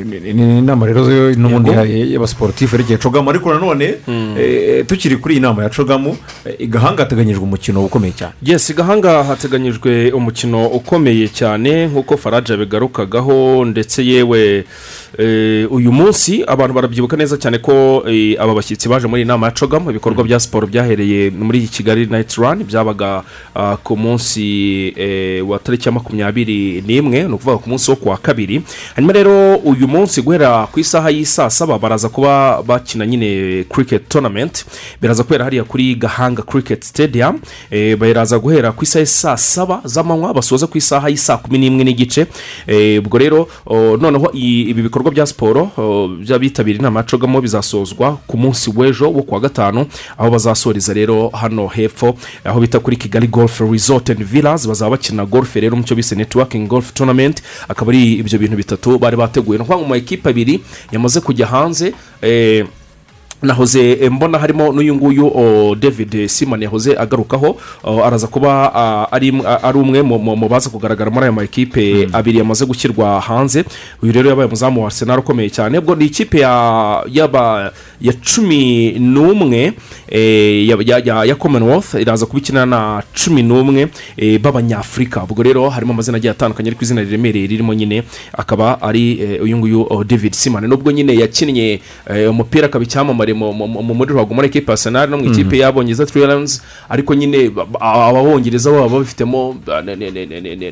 Ni- ni inama rero n'ubundi y'abasiporutifu yerekeye cogamu. Ariko nanone eh, tukiri kuri iyi nama ya cogamu eh, i gahanga hateganyijwe umukino ukomeye cyane. Yes gahanga hateganyijwe umukino ukomeye cyane nk'uko faraja bigarukagaho ndetse yewe eh, uyu munsi abantu barabyibuka neza cyane ko eh, aba bashyitsi baje muri iyi nama ya cogamu. Ibikorwa bya siporo byahereye muri kigali nayiti rani byabaga ah, ku munsi eh, wa tariki ya makumyabiri n'imwe ni ukuvuga ku munsi wo ku wa kabiri. Hanyuma rero uyu munsi guhera ku isaha y'i saa saba baraza kuba bakina nyine cricket tournament. Biraza kubera hariya kuri gahanga cricket stadium. Eh, baraza guhera ku isaha y'i saa saba z'amanywa basoza ku isaha y'i saa kumi n'imwe n'igice. Eh, ubwo rero oh, noneho ibi bikorwa bya siporo by'abitabiriye inama ya cogamo bizasozwa ku munsi w'ejo wo ku wa gatanu aho bazasoreza rero hano hepfo aho bita kuri kigali golf resort and villas. Bazaba bakina golf rero mu cyo bise networking golf tournament. Akaba ari ibyo bintu bitatu bari bateguye. Ni ukuvuga ngo mu makipe abiri yamaze kujya hanze eh, nahoze eh, mbona harimo n'uyu nguyu david simon yahoze agarukaho araza kuba ari umwe mu- baza kugaragara muri aya makipe abiri yamaze gushyirwa hanze. Uyu rero yabaye umuzamu wa arsenal ukomeye cyane. Ubwo ni ikipe ya yaba ya cumi n'umwe eh, ya- commonwealth iraza kuba ikina na cumi n'umwe eh, b'abanyafurika ubwo rero harimo amazina agiye atandukanye ariko izina riremereye ririmo nyine akaba ari uyu nguyu david simon. Nubwo nyine yakinnye umupira akaba icyamamare muri ruhago muri ekipa ya senari no mu ikipe y'abongereza tiriyaranzi ariko nyine ba- ba- ababongereza baba babifitemo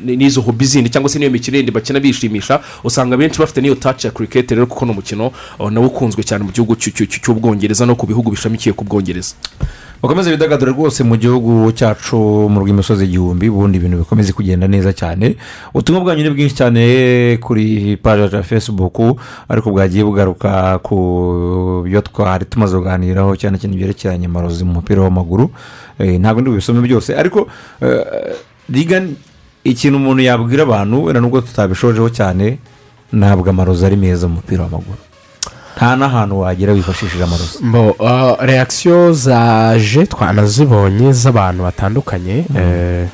n'izo hobi zindi cyangwa se n'iyo mikino yindi bakina bishimisha usanga benshi bafite n'iyo taci ya kiriketi rero kuko ni umukino oh, nawo ukunzwe cyane mu gihugu cy'u- cy'u- cy'ubwongereza no ku bihugu bishamikiye ku bwongereza. Bakomeze bidagadure rwose mu gihugu cyacu mu rw'imisozi igihumbi ubundi ibintu bikomeze kugenda neza cyane. Ubutumwa bwanyu ni bwinshi cyane kuri paji ya fesibuku ariko bwagiye bugaruka ku byo twari tumaze kuganiraho cyane cyane ibyerekeranye amarozi mu mupira w'amaguru. Eh, ntabwo ndi bubisome byose ariko eh, rigani ikintu umuntu yabwira abantu wenda nubwo tutabishojeho cyane ntabwo amarozi ari meza mu mupira w'amaguru. Nta n'ahantu wagera wifashishije amarozi mbo uh, reakisiyo zaje twanazibonye z'abantu batandukanye eh,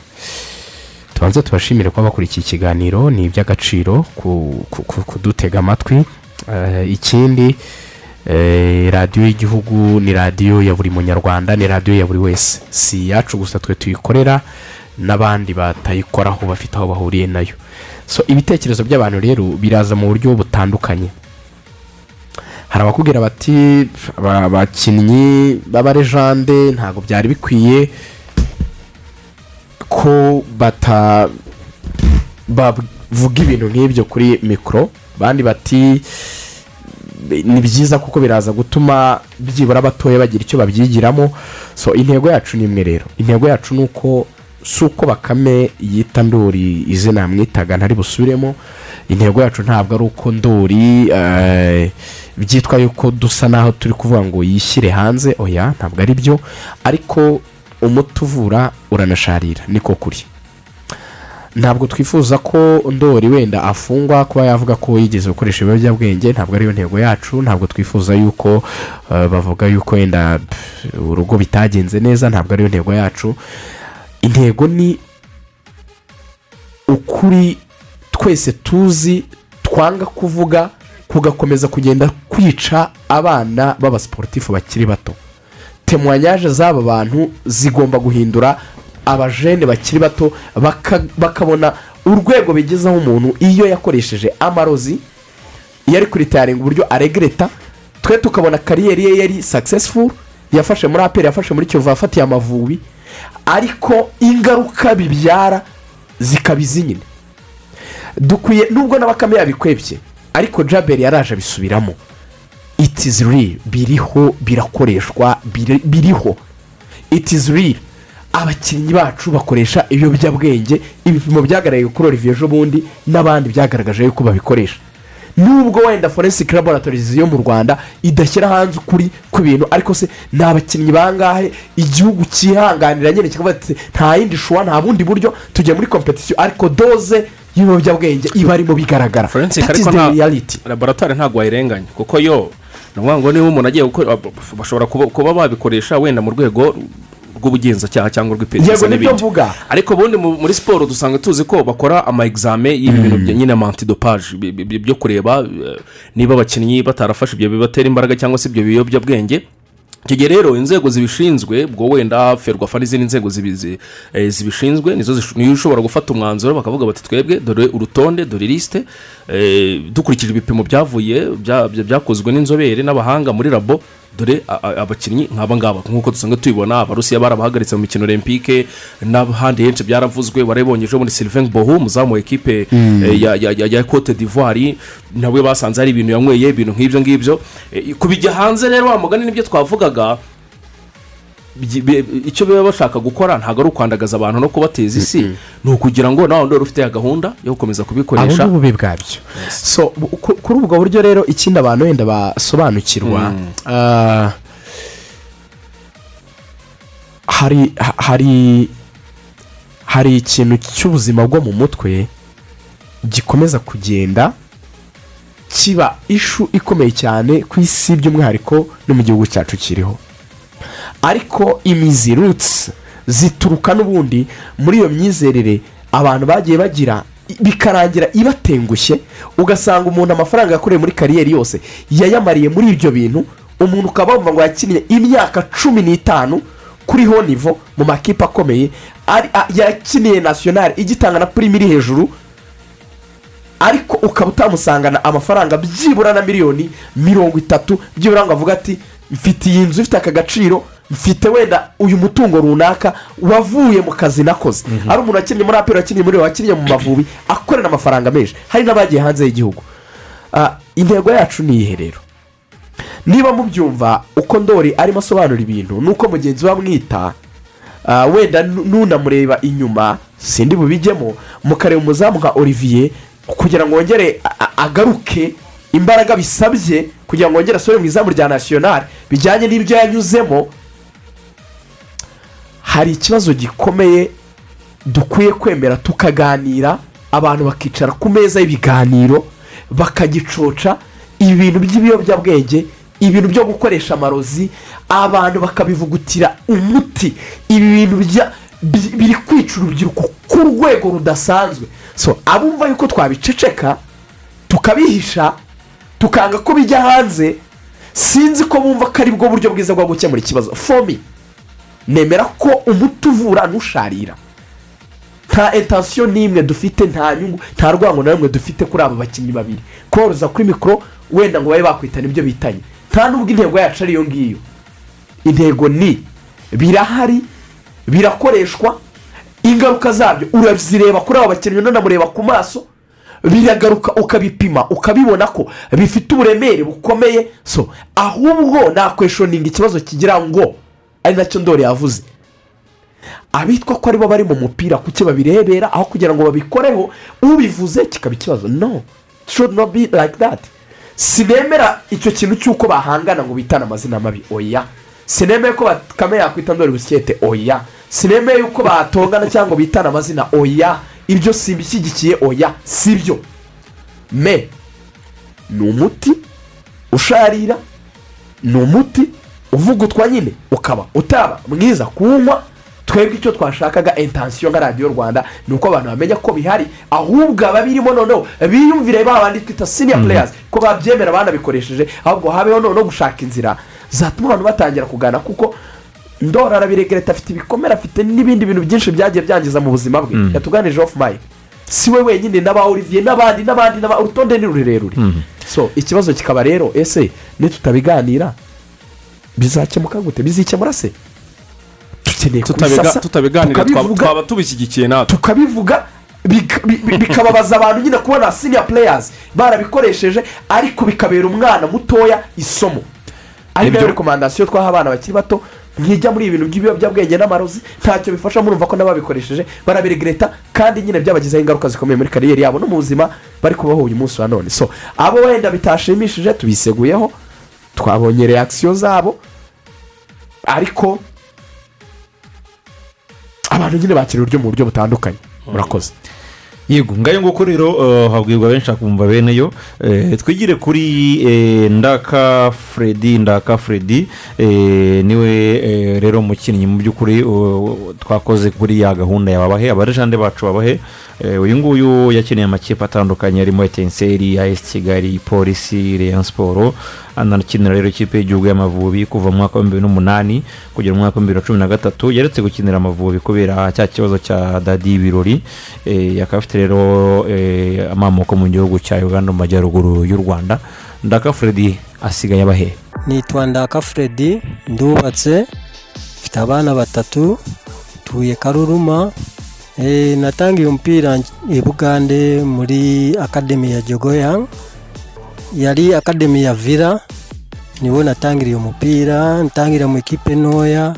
tubanze tubashimire kuba bakurikiye ikiganiro ni iby'agaciro ku- ku- ku- kudutega amatwi. Eh, ikindi eh, radiyo y'igihugu ni radiyo ya buri munyarwanda ni radiyo ya buri wese. Si iyacu gusa twe tuyikorera n'abandi batayikoraho bafite aho bahuriye na yo. So ibitekerezo by'abantu rero biraza mu buryo butandukanye. Hari abakubwira bati aba- abakinnyi b'abarejande ntabwo byari bikwiye ko bavuga ibintu nk'ibyo kuri mikoro. Abandi bati ni byiza kuko biraza gutuma byibura abatoya bagira icyo babyigiramo. So intego yacu ni imwe rero. Intego yacu ni uko si uko bakame yita ndori izina yamwitaga ntari busubiremo. Intego yacu ntabwo ari uko ndori eh, byitwa yuko dusa naho turi kuvuga ngo yishyire hanze oya ntabwo ari byo. Ariko umuti uvura uranasharira niko kuri. Ntabwo twifuza ko ndori wenda afungwa kuba yavuga ko yigeze gukoresha ibiyobyabwenge ntabwo ariyo ntego yacu. Ntabwo twifuza yuko eh, bavuga yuko wenda urugo bitagenze neza ntabwo ariyo ntego yacu. Intego ni ukuri twese tuzi twanga kuvuga kugakomeza kugenda kwica abana b'abasiporutifu bakiri bato. Temwanyaje z'aba bantu zigomba guhindura abajene bakiri bato baka- bakabona urwego bigezaho umuntu iyo yakoresheje amarozi iyo ari kuri tayaringa uburyo aregereta twe tukabona kariyeri ye yari sakisesifu yafashe muri aperi yafashe muri kiyovu yafatiye amavubi. Ariko ingaruka bibyara zikaba izi nyine dukwiye nubwo na bakame yabikwebye ariko jaberi yaraje abisubiramo. It is real. Biriho birakoreshwa biri- biriho. It is real. Abakinnyi bacu bakoresha ibiyobyabwenge ibipimo byagaragaye kuri olivier ejo bundi n'abandi byagaragaje yuko babikoresha. Nubwo wenda forensic laboratories yo mu rwanda idashyira hanze ukuri kw'ibintu ariko se ni abakinnyi bangahe? Igihugu cyihanganira nyine kikavuga ati nta yindi shuwa nta bundi buryo tujya muri kompetisiyo ariko doze y'ibiyobyabwenge iba arimo bigaragara. Laboratwari ntabwo wayirenganya kuko yo ni ukuvuga ngo niba umuntu agiye gukora bashobora kuba babikoresha wenda mu rwego rw'ubugenzacyaha cyangwa rw'iperereza Yego, ni byo n'ibindi. ariko ubundi mu- muri siporo dusanga tuzi ko bakora ama egizame y'ibi bintu bya nyine amantidopaje byo kureba eh, niba abakinnyi batarafashe ibyo bibatera imbaraga cyangwa se ibyo biyobyabwenge. Icyo gihe rero inzego zibishinzwe ubwo wenda ferwafa n'izindi nzego eh, zibishinzwe nizo niyo ushobora gufata umwanzuro bakavuga bati twebwe dore urutonde dore lisite eh, dukurikije ibipimo byavuye bya- bya- byakozwe n'inzobere n'abahanga muri labo dore abakinnyi nk'aba ngaba nk'uko dusanzwe tubibona abarusiya barabahagaritse mu mikino olympique n'ahandi henshi byaravuzwe warabonye ejo muri sylvain bohu umuzamu wa ekipe Mm. eh, ya- ya ya- ya cote d'ivoire nawe basanze hari ibintu yanyweye ibintu nk'ibyo ngibyo Eh, kubijya hanze rero wa mugani ni byo twavugaga icyo baba bashaka gukora ntabwo ari ukwandagaza abantu no kubateza isi. Ni ukugira ngo nawe wari ufite ya gahunda yo gukomeza kubikoresha. Ni ububi bwabyo. So kuri ubwo buryo rero ikindi abantu wenda basobanukirwa ah, hari ha- hari hari ikintu cy'ubuzima bwo mu mutwe gikomeza kugenda kiba ishu ikomeye cyane ku isi by'umwihariko no mu gihugu cyacu kiriho. Ariko imizi rutsi zituruka n'ubundi muri iyo myizerere abantu bagiye bagira bikarangira ibatengushye ugasanga umuntu amafaranga yakoreye muri kariyeri yose yayamariye muri ibyo bintu umuntu ukaba wumva ngo yakinnye imyaka cumi n'itanu kuri ho nivo mu makipe akomeye yakiniye nasiyonari igitanga na purimi iri hejuru ariko ukaba utamusangana amafaranga byibura na miliyoni mirongo itatu byibura ngo avuga ati mfite iyi nzu ifite aka gaciro. Mfite wenda uyu mutungo runaka wavuye mu kazi nakoze. Ari umuntu wakinnye muri aperi wakinnye muri wakinnye mu mavubi akorera amafaranga menshi. Hari n'abagiye hanze y'igihugu. Ah, intego yacu ni iyihe rero? Niba mubyumva uko ndori arimo asobanura ibintu nuko mugenzi we amwita ah, wenda nu- nunamureba inyuma sindi bubijyemo mukareba umuzamu nka olivier kugira ngo wongere agaruke imbaraga bisabye kugira ngo wongere asubire mu izamu rya nasiyonari bijyanye n'ibyo yanyuzemo hari ikibazo gikomeye dukwiye kwemera tukaganira abantu bakicara ku meza y'ibiganiro bakagicoca ibintu by'ibiyobyabwenge ibintu byo gukoresha amarozi abantu bakabivugutira umuti. Ibi bintu biri kwica urubyiruko ku rwego rudasanzwe. So abumva yuko twabiceceka tukabihisha tukanga ko bijya hanze sinzi ko bumva ko ari bwo buryo bwiza bwo gukemura ikibazo. Fomi nemera ko umuti uvura ntusharira. Nta etansiyo n'imwe dufite nta nyungu nta rwango na rumwe dufite kuri aba bakinnyi babiri. Koroza kuri mikoro wenda ngo babe bakwitana ibyo bitanye. Nta n'ubwo intego yacu ari iyo ngiyo. Intego ni birahari birakoreshwa ingaruka zabyo urazireba kuri aba bakinnyi unanamureba ku maso biragaruka ukabipima ukabibona ko bifite uburemere bukomeye. So ahubwo nakweshoninga ikibazo kigira ngo ari na cyo ndori yavuze. Abitwa ko ari bo bari mu mupira kuki babirebera aho kugira ngo babikoreho ubivuze kikaba ikibazo. No should not be like that. Sinemera icyo kintu cy'uko bahangana ngo bitane amazina mabi. Oya. Sinemeye ko bakame yakwita ndori busikete oya. Sinemeye yuko batongana cyangwa bitana amazina oya. Ibyo simbishyigikiye oya. Si byo me. Ni umuti usharira. Ni umuti uvugutwa nyine ukaba utaba. Mwiza kuwunywa twebwe icyo twashakaga intansiyo nka radiyo rwanda ni uko abantu bamenya ko bihari ahubwo ababirimo noneho biyumvire ba bandi twita siniya Mhm. pureyazi ko babyemera banabikoresheje ahubwo habeho noneho gushaka inzira. Zatuma abantu batangira kugana kuko ndora arabiregereta afite ibikomere afite n'ibindi bintu byinshi byagiye byangiza mu buzima bwe. Mhm. yatuganije ofu mayi si we wenyine n'aba olivier n'abandi n'abandi n'aba- urutonde ni rurerure. So ikibazo kikaba rero ese nitutabiganira bizakemuka gute? Bizikemura se? Dukeneye kubisasa? Tukabivuga? tubishyigikiye natwe. Tukabivuga? Bika- bi- bi- bikababaza abantu nyine kubona siniya pureyazi barabikoresheje ariko bikabera umwana mutoya isomo. Ari na yo rekomandasiyo twaha abana bakiri bato nkijya muri ibi bintu by'ibiyobyabwenge n'amarozi ntacyo bifasha murumva ko n'ababikoresheje barabiregereta kandi nyine byabagizeho ingaruka zikomeye muri kariyeri yabo no mu buzima bari kubaho uyu munsi wa none. So abo wenda bitashimishije tubiseguyeho. Twabonye reakisiyo zabo ariko abantu nyine bakira uburyo mu buryo butandukanye. Murakoze. Yego ngayo nguko rero eh, habwirwa benshi akumva bene yo Eh, twigire kuri eh, ndaka fredi ndaka fredi ni we rero mukinnyi mu by'ukuri twakoze kuri ya gahunda ya babahe abarejande bacu babahe. Uyu nguyu yakiniye amakipe atandukanye arimo etenseri as kigali polisi rayon siporo anakinira rero ikipe y'igihugu y'amavubi kuva mu mwaka wa bibiri n'umunani kugera mu mwaka wa bibiri na cumi na gatatu yaretse gukinira amavubi kubera cya kibazo cya dadi y'ibirori Eh, akaba afite rero eh, amamoko mu gihugu cya uganda mu majyaruguru y'u rwanda. Ndaka fredi asigaye abahe? Nitwa ndaka fredi ndubatse mfite abana batatu tuye karuruma Eh, natangiye umupira i bugande muri akademi ya jogoya yari akademi ya vira nibo natangiriye umupira ntangira mu ikipe ntoya.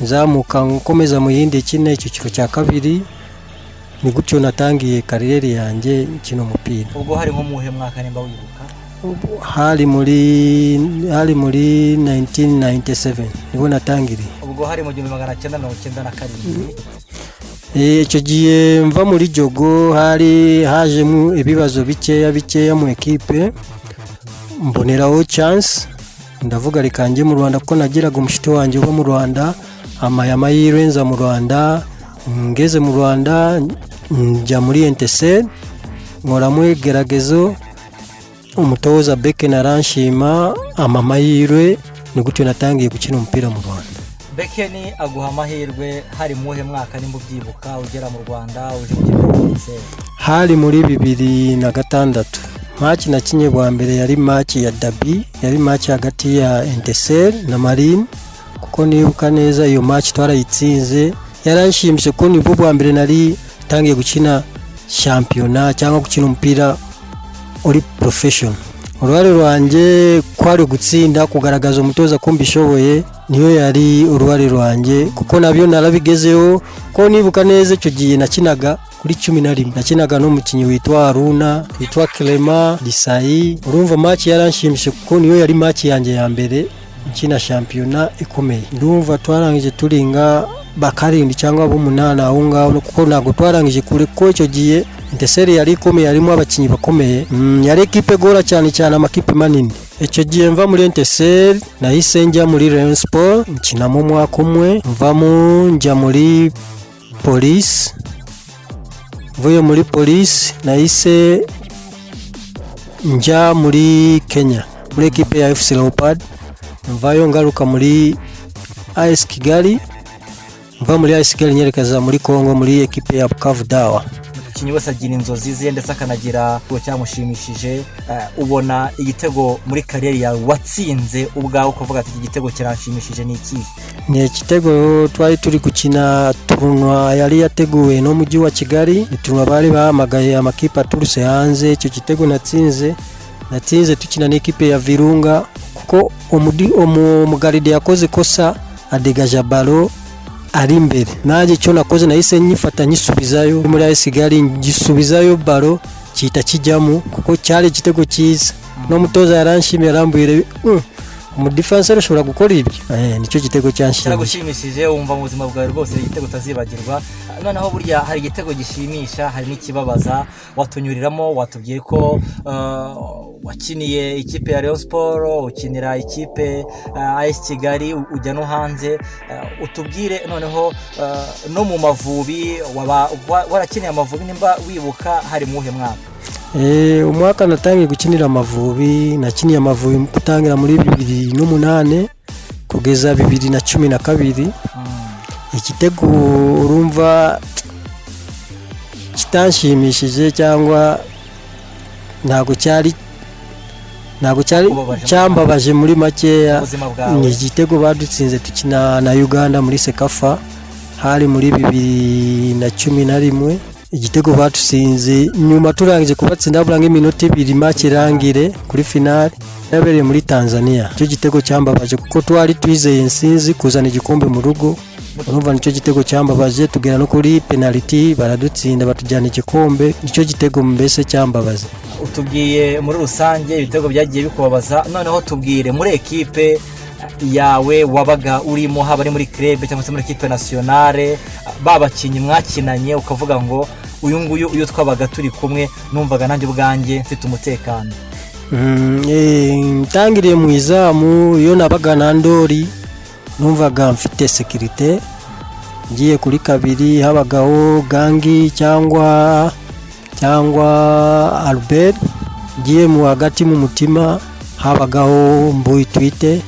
Nzamuka nkomeza mu yindi kine icyiciro cya kabiri. Ni gutyo natangiye kariyeri yanjye nkina umupira. Ubwo hari nko muhe mwaka nimba wibuka? Hari muri hari muri 1997 nibo natangiriye. Ubwo hari mu gihumbi magana cyenda mirongo icyenda na karindwi. Eh, icyo gihe mva muri jogo hari hajemo ibibazo bikeya bikeya mu ekipe. Mboneraho chance. Ndavuga reka njye mu rwanda kuko nagiraga umushiti wanjye uba mu rwanda amaye amahirwe nza mu rwanda ngeze mu rwanda njya muri enteseri nkoramo igeragezo umutoza beke naranshima ama amahirwe ni gutyo natangiye gukina umupira mu rwanda? Bekeni aguha amahirwe hari muhe mwaka nimba ubyibuka ugera mu rwanda uje mu kipe ya hari muri bibiri na gatandatu. Maki nakinye bwa mbere yari maki ya dabi yari maki hagati ya enteseri na marine. Kuko nibuka neza iyo maki twarayitsinze. Yaranshimishije ko ni bwo bwa mbere nari tangiye gukina shampiyona cyangwa gukina umupira uri porofeshono uruhare rwanjye kwari gutsinda kugaragaza umutoza ko mbishoboye niyo yari uruhare rwanjye kuko na byo narabigezeho ko nibuka neza icyo gihe nakinaga kuri cumi na rimwe. Nakinaga n'umukinnyi witwa haruna witwa kerema risayi urumva maki yaranshimishije kuko niyo yari maki yanjye ya mbere ikina shampiyona ikomeye. Ndumva twarangije turinga bakarindwi cyangwa b'umunani. Aho ngaho kuko ntabwo twarangije kure ko icyo gihe inteseri yari ikomeye harimo abakinnyi bakomeye. Mm, yari ekipe gora cyane cyane amakipe manini. Icyo gihe mva muri enteseri nahise njya muri rayon sport nkinamo umwaka umwe. Mvamo njya muri polisi mvuye muri polisi nahise njya muri kenya muri ekipe ya fc leopard. Mvayo ngaruka muri as kigali. Mva muri as kigali nyerekeza muri congo muri ekipe ya bukavu dawa umukinnyi wese agira inzozi ze ndetse akanagira ikigo cyamushimishije. Eh, ubona igitego muri kariyeri yawe watsinze ubwawe ukavuga ati iki gitego kiranshimishije ni ikihe ni igitego twari turi gukina turunwa yari yateguwe n'umujyi wa kigali. Turunwa bari bahamagaye amakipe aturutse hanze. Icyo gitego natsinze natsinze dukina n'ikipe ya virunga kuko umugaride yakoze ikosa adegaja balo ari imbere. Nanjye icyo nakoze nahise nyifata nyisubizayo muri ayo kigali ngisubizayo balo gihita kijyamo kuko cyari igitego cyiza. N'umutoza yaranshimiye arambwira "Mm, umudifanseri ushobora gukora ibyo. Eh, ni cyo gitego cyanshimishije cyaragushimishije wumva mu buzima bwawe rwose igitego utazibagirwa. Noneho burya hari igitego gishimisha hari n'ikibabaza. Watunyuriramo watubwiye ko uh, wakiniye ikipe ya Rayon Sport ukinira ikipe uh, AS Kigali ujya no hanze. Uh, utubwire noneho no mu mavubi waba wa- warakiniye amavubi nimba wibuka hari muhe mwaka. Eh, umwaka natangiye gukinira amavubi nakiniye amavubi gutangira muri bibiri n'umunani kugeza bibiri na cumi na kabiri. Igitego urumva kitanshimishije cyangwa ntabwo cyari ntabwo cyari cyambabaje muri makeya. ni igitego badutsinze dukina na uganda muri sekafa hari muri bibiri na cumi na rimwe. Igitego badutsinze nyuma turangije kubatsinda habura nk'iminota ibiri make irangire kuri finale yabereye muri tanzania. Icyo gitego cyambabaje kuko twari twizeye insinzi kuzana igikombe mu rugo. Urumva ni cyo gitego cyambabaje tugera no kuri penaliti baradutsinda batujyana igikombe. Nicyo gitego mbese cyambabaza utubwiye muri rusange ibitego byagiye bikubabaza. Noneho tubwire muri ekipe yawe wabaga urimo haba ari muri kirebe cyangwa se muri ekipe nasiyonare babakinnyi mwakinanye ukavuga ngo uyu nguyu iyo twabaga turi kumwe numvaga nanjye ubwanjye mfite umutekano. Mm, eh, mu izamu iyo nabaga na ndori numvaga mfite sekirite ngiye kuri kabiri habagaho gangi cyangwa cyangwa albert ngiye mu hagati mu mutima habagaho mbuyi twite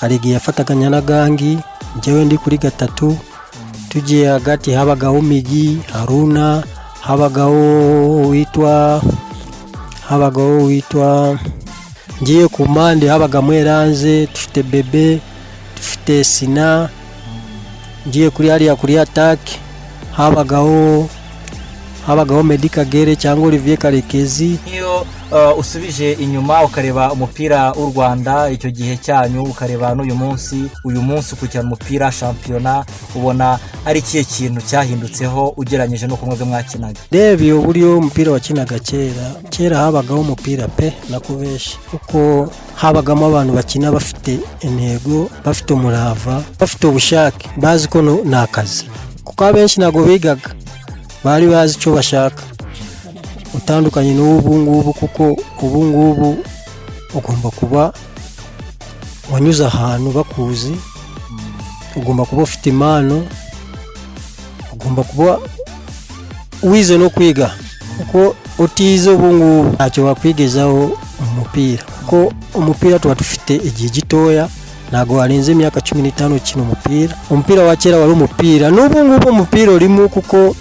hari igihe yafataganya na gangi njyewe ndi kuri gatatu. Tugiye hagati habagaho migi haruna habagaho witwa habagaho witwa ngiye ku mpande habagamo eranze dufite bebe dufite sina ngiye kuri hariya kuri atake habagaho habagaho medikagere cyangwa olivier karekezi. Usubije inyuma ukareba umupira w'u rwanda icyo gihe cyanyu ukareba n'uyu munsi uyu munsi ukurikirana umupira shampiyona ubona ari ikihe kintu cyahindutseho ugereranyije n'uko mwebwe mwakinaga? Reba iyo buryo umupira wakinaga kera kera habagaho umupira pe nakubesha kuko habagamo abantu bakina bafite intego bafite umurava bafite ubushake bazi ko ni akazi kuko abenshi ntabwo bigaga. Bari bazi icyo bashaka. Utandukanye n'ubu ngubu kuko ubu ngubu ugomba kuba wanyuze ahantu bakuzi ugomba kuba ufite impano ugomba kuba wize no kwiga kuko utize ubu ngubu ntacyo wakwigezaho mu mupira. Kuko umupira tuba dufite igihe gitoya ntabwo warenze imyaka cumi n'itanu ukina umupira. Umupira wa kera wari umupira n'ubu ngubu umupira urimo kuko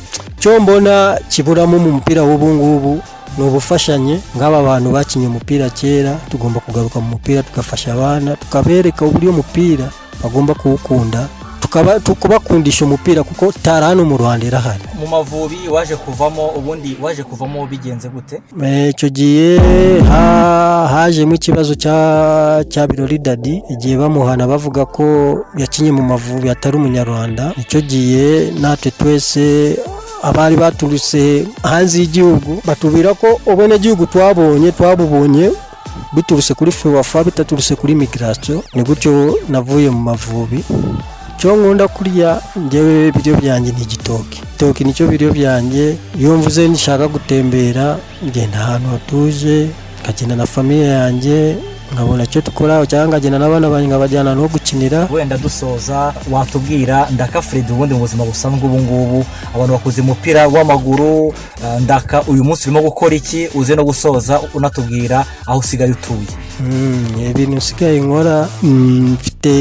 cyo mbona kiburamo mu mupira w'ubu ngubu ni ubufashanye nk'aba bantu bakinnye umupira kera tugomba kugaruka mu mupira tugafasha abana tukabereka uburyo umupira bagomba kuwukunda tukaba tukabakundisha umupira kuko tara hano mu rwanda irahari mu mavubi waje kuvamo ubundi waje kuvamo bigenze gute? Eh, icyo gihe ha- hajemo ikibazo cya birori dadi igihe bamuhana bavuga ko yakinnye mu mavubi atari umunyarwanda icyo gihe natwe twese abari baturutse hanze y'igihugu batubwira ko ubwenegihugu twabonye twabubonye biturutse kuri fewafa bitaturutse kuri migirasiyo ni gutyo navuye mu mavubi. Icyo nkunda kurya njyewe ibiryo byanjye ni igitoki igitoki ni cyo biryo byanjye iyo mvuze nshaka gutembera ngenda ahantu hatuje nkagenda na famiye yanjye nkabona icyo dukora cyangwa nkagenda n'abana banjye nkabajyana no gukinira. Wenda dusoza watubwira ndaka fred ubundi mu buzima busanzwe ubu ngubu. Abantu bakuze umupira w'amaguru eh, ndaka uyu munsi urimo gukora iki? Uze no gusoza unatubwira aho usigaye utuye. Mm, ibintu nsigaye nkora mm, mfite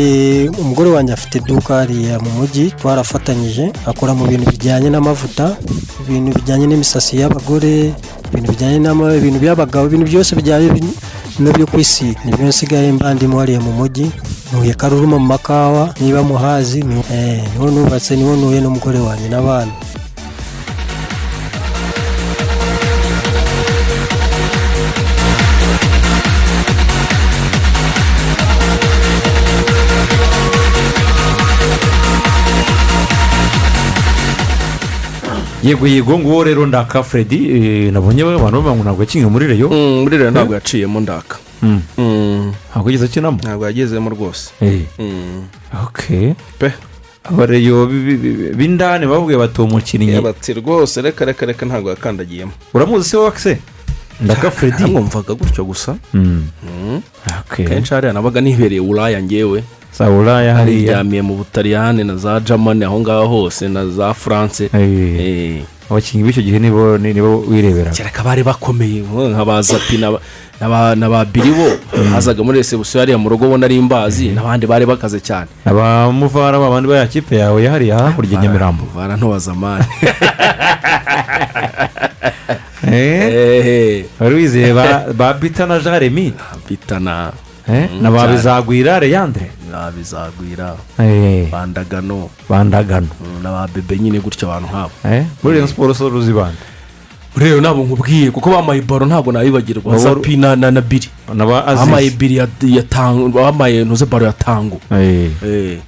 umugore wanjye afite iduka hariya mu mujyi twarafatanyije akora mu bintu bijyanye n'amavuta ibintu bijyanye n'imisatsi y'abagore ibintu bijyanye n'ama ibintu by'abagabo ibintu byose bijyanye n'ibyo kwisiga ni byo nsigaye mba ndimo hariya mu mujyi ntuye karuruma mu makawa niba muhazi eh, ni ho nubatse ni ho ntuye n'umugore wanjye n'abana. Yego yego nguwo rero ndaka freddy eh, nabonye abantu bavuga ngo ntabwo yakinnye muri reyo. Muri reyo ntabwo yaciyemo ndaka. Ntabwo yigeze akinamo? Ntabwo yagezemo rwose. Eh. Mm. pe. Abareyo bi- bi- bi- b'indani bavuye bati uwo mukinnyi. Bati rwose reka reka reka ntabwo yakandagiyemo. Uramuzi se wakise ndaka fredi mwumvaga gutyo gusa. Mm. Mm. Kenshi hariya nabaga nibereye uraya ngewe za uraya hariya niryamiye mu butaliyani na za jamani aho ngaho hose na za france. Eh. abakinnyi b'icyo gihe nibo ni- nibo wirebera kereka bari bakomeye nka ba zapi na ba- biribo. Hazaga muri resebusiyo hariya mu rugo ubona ari imbazi n'abandi bari bakaze cyane. Abamuvara babandi ba ya kipe yawe yahariye hakurya nyamirambo. Vara ntubazamani Eh, wari wizeye ba ba bita na jaremi bita na Eh, Mm, na ba cyane. bizagwira reyandre na bizagwira Eh. bandagano. Bandagano. Mm, na ba bebe nyine gutyo abantu nk'abo. Eh, muri rayon siporo so ruzi bande? Rero ntabwo nkubwiye kuko bamaye baro ntabwo nabibagirwa. Baba- zapi na na na biri. Bamaye biri ya tango bamaye ntuze baro ya tango.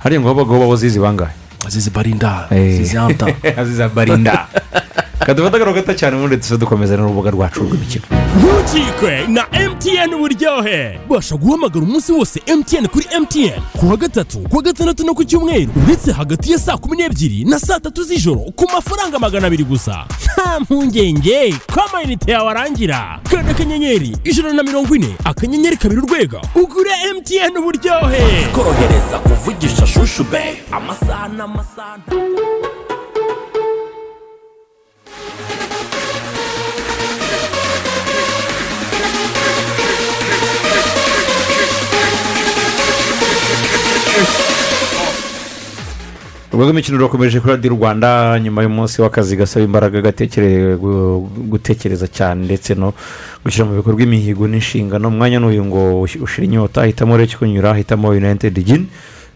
Hariya ngo habagaho bazizi bangahe? Azizi barinda. Azizi anta aziza barinda. kadufata gato cyane ubundi dusa dukomeza n'urubuga rwacu rw'imikino. Ntukikwe na mtn buryohe. Basha guhamagara umunsi wose mtn kuri mtn ku wa gatatu ku wa gatandatu no ku cyumweru ndetse hagati ya saa kumi n'ebyiri na saa tatu z'ijoro ku mafaranga magana abiri gusa. Nta mpungenge. Ko amayinite yawe arangira kanda akanyenyeri ijana na mirongo ine akanyenyeri kabiri urwego. Ugure mtn buryohe. Korohereza kuvugisha shushu be amasaha n'amasaha urwego rw'imikino rurakomeje kuri radiyo rwanda nyuma y'umunsi w'akazi gasaba imbaraga gutekereza cyane ndetse no gushyira mu bikorwa imihigo n'inshingano. Umwanya n'uyu ngo ush- ushira inyota hitamo rero kunyura hitamo united gin.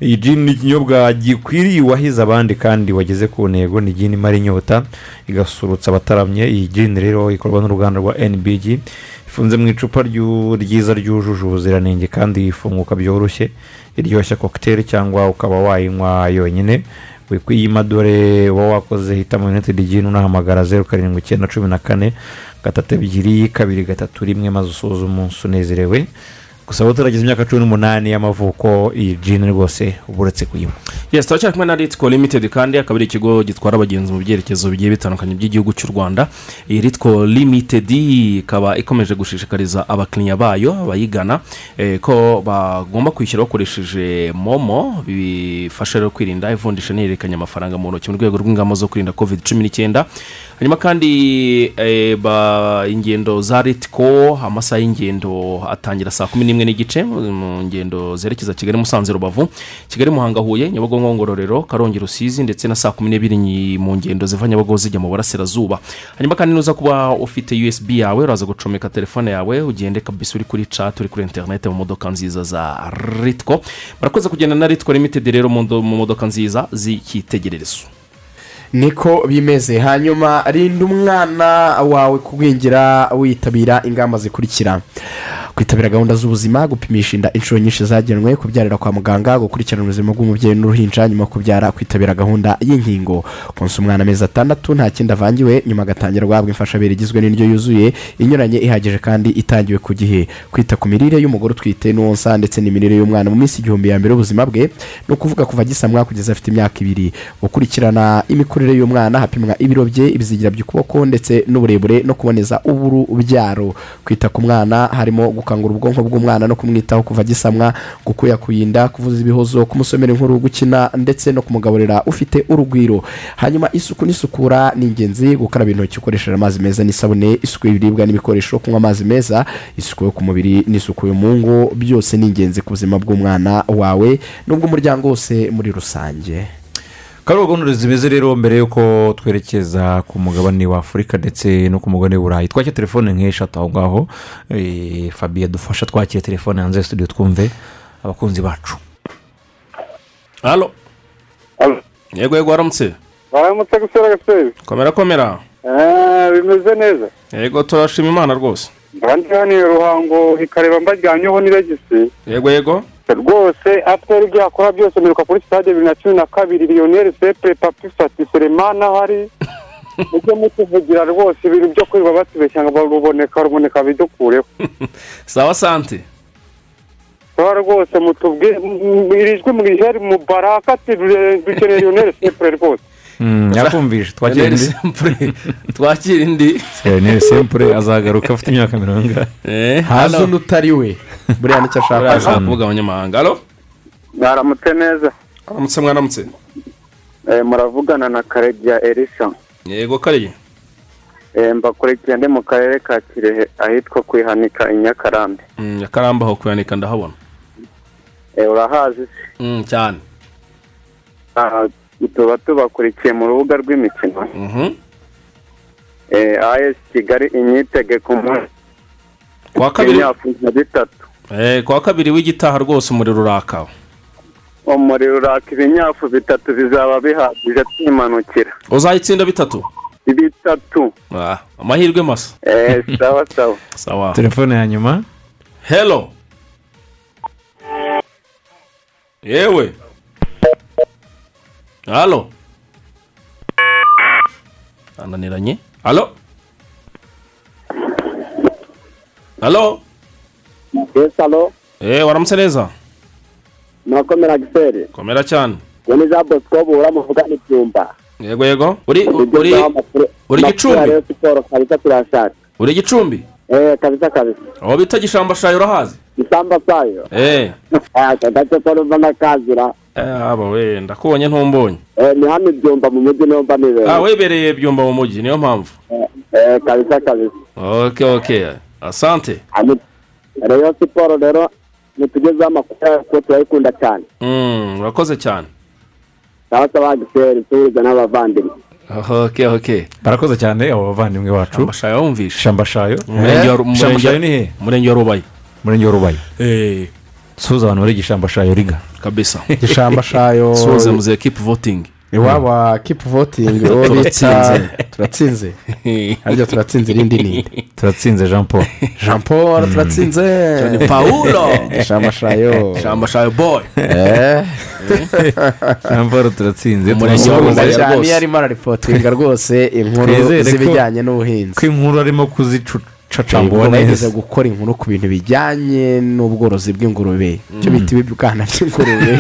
Iyi gin ni ikinyobwa gikwiriye uwahize abandi kandi wageze ku ntego. Ni gin imara inyota igasurutsa abataramye. Iyi gin rero ikorwa n'uruganda rwa nbg ifunze mu icupa ryiza ryujuje ubuziranenge kandi ifunguka byoroshye. Iryoshya kokiteri cyangwa ukaba wayinywa yonyine. Wikwiyima dore uba wakoze hitamo united gin unahamagara zeru karindwi icyenda cumi na kane gatatu ebyiri kabiri gatatu rimwe maze usoza umunsi unezerewe. Gusa abo turagize imyaka cumi n'umunani y'amavuko iyi gin rwose uba uretse kuyinywa. Yes turacyari kumwe na ritiko limitedi kandi akaba ari ikigo gitwara abagenzi mu byerekezo bigiye bitandukanye by'igihugu cy'u rwanda. Iyi ritiko limitedi ikaba ikomeje gushishikariza abakiriya bayo bayigana eh, ko bagomba kwishyura bakoresheje momo bifasha rero kwirinda ivunjisha n'ihererekanya amafaranga mu ntoki mu rwego rw'ingamba zo kwirinda covid cumi n'icyenda. Hanyuma kandi eh, ingendo za ritiko amasaha y'ingendo atangira saa kumi n'imwe n'igice mu ngendo zerekeza kigali musanze rubavu. Kigali muhanga huye nyabagongo ngororero karongi rusizi ndetse na saa kumi n'ebyiri mu ngendo ziva nyabagongo zijya mu burasirazuba. Hanyuma kandi nuza kuba ufite usb yawe uraza gucomeka telefone yawe ugende kabisa uri kuri chat uri kuri interinete mu modoka nziza za ritiko barakoze kugenda na ritiko limitedi rero mu modoka nziza z'icyitegererezo niko bimeze. Hanyuma rinda umwana wawe kugwingira witabira ingamba zikurikira. Kwitabira gahunda z'ubuzima gupimisha inda inshuro nyinshi zagenwe kubyarira kwa muganga gukurikirana ubuzima bw'umubyeyi n'uruhinja nyuma kubyara kwitabira gahunda y'inkingo. Konsa umwana amezi atandatu nta kindi avangiwe nyuma agatangira guhabwa imfashabere igizwe n'indyo yuzuye inyuranye ihagije kandi itangiwe ku gihe. Kwita ku mirire y'umugore utwite n'uwonsa ndetse n'imirire y'umwana mu minsi igihumbi ya mbere y'ubuzima bwe ni ukuvuga kuva gisamwa kugeza afite imyaka ibiri. Gukurikirana imikurire y'umwana hapimwa ibiro bye ibizigira by'ukuboko ndetse n'uburebure no kuboneza urubyaro kwita ku mwana harimo gukangura ubwonko bw'umwana no kumwitaho kuva gisamwa gukuyakuyinda kuvuza ibihozo kumusomera inkuru gukina ndetse no kumugaburira ufite urugwiro. Hanyuma isuku n'isukura ni ingenzi gukaraba intoki ukoresheje amazi meza n'isabune isuku y'ibiribwa n'ibikoresho kunywa amazi meza isuku yo ku mubiri n'isuku yo mu ngo byose ni ingenzi ku buzima bw'umwana wawe n'ubw'umuryango wose muri rusange. Kariya gahunda zimeze rero mbere y'uko twerekeza ku mugabane wa afurika ndetse no ku mugabane w'uburayi twakira telefone nk'eshatu aho ngaho. Eh, fabiye dufasha twakira telefone hanze ya studio twumve abakunzi bacu. Halo yego yego waramutse baramutse gusora gasozi komera komera. Bimeze neza. Yego turashima imana rwose. Abandi hano ruhango ikareba mbajyanyeho n'iregisi yego yego. Rwose atwara ibyo yakora byose mperuka kuri sitade bibiri na cumi na kabiri lionel sepe papi fati seremani ahari. Mujye mutuvugira rwose ibintu byo kwirirwa batubeshya ngo baruboneka ruboneka bidukureho. Sawa sante sawa rwose mutubwire iri jwi mu baraka ati "Dure- dukeneye lionel sepure rwose. Mm, yakumvishe twakira indi twakira indi lionel sempure azagaruka afite imyaka mirongo ingahe haza undi utari we buriya ni cyo ashaka buriya ashaka kuvuga abanyamahanga alo. Mwaramutse neza aramutse mwaramutse Eh, muravugana na karegeya elisa yego Eh, mbakurikiye ndi mu karere ka kirehe ahitwa kwihanika i nyakarambi Mm, akaramba aho kuyanika ndahabona. Eh, urahazi se? Mm, cyane. Ah, tuba tubakurikiye mu rubuga rw'imikino. Mhm. Eh, as kigali inyitege ku munsi. Kwa kabiri Eh, kwa kabiri w'igitaha rwose umuriro uraka umuriro uraka ibinyafu bitatu bizaba bihagije twimanukira. Uzayitsinda bitatu? Bitatu. Ah, amahirwe masa. Eh, sawa sawa. Sawa. Telefone ya nyuma. Hello. Yewe. Halo. Ananiranye halo. Halo. Yes halo. Eh waramutse neza murakomera gisere komera cyane ngo ni jean bosco bura muvuga n'ibyumba yego yego uri uri uri gicumbi siporo kabisa turashaka uri gicumbi eh kabisa kabisa aho bita gishambashayo urahazi isamba sayo eh. Aka gace ko numva nakazira aba we ndakubonye ntumbonye eh ni hano ibyumba mu mujyi numva nibera ah webereye byumba mu mujyi niyo mpamvu? Eh kabisa kabisa. Okay okay asante. Rayon siporo rero nitugezeho amakuru yayo kuko turayikunda cyane. Mm urakoze cyane. Sawa gisere tuhuza n'abavandimwe. Okay okay barakoze cyane abo bavandimwe bacu. Shambashayo wumvishe shambashayo umurenge wa rubayi. Umurenge wa rubayi. Suza abantu bari gishambashayo riga kabisa. Gishambashayo suze muze keep voting. Iwabo wa kipu votingi uwo bita Turatsinze. turatsinze. Harya turatsinze irindi ni. Turatsinze jean paul. Jean paul turatsinze. Johnny Paulo. gishambashayo shambashayo boy. Eh. jean paul turatsinze. Umurenge wa Tumusaba Rubayi cyane rwose. iyo arimo araripotinga rwose inkuru z'ibijyanye n'ubuhinzi. ko inkuru arimo kuzicacanguwa bageze neza. gukora inkuru ku bintu bijyanye n'ubworozi bw'ingurube. Icyo bita ibibwana by'ingurube.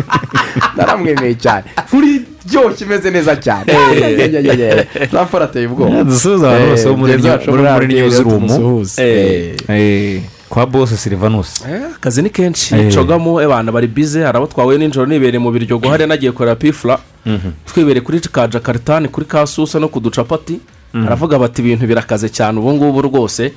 Naramwemeye cyane. Kuri ryoshye imeze neza cyane. Jean paul ateye ubwoba. Dusuhuza abantu bose bo muri Eh, New- Eh. Eh, kwa bose silvanus Eh, akazi ni kenshi. Eh. cogamo abantu bari bize hari abo twahuye nijoro nibereye mu biryogo hariya nagiye kureba pifura twibereye kuri ka jakaritani kuri ka susa no ku ducapati. Aravuga bati ibintu birakaze cyane ubu ngubu rwose.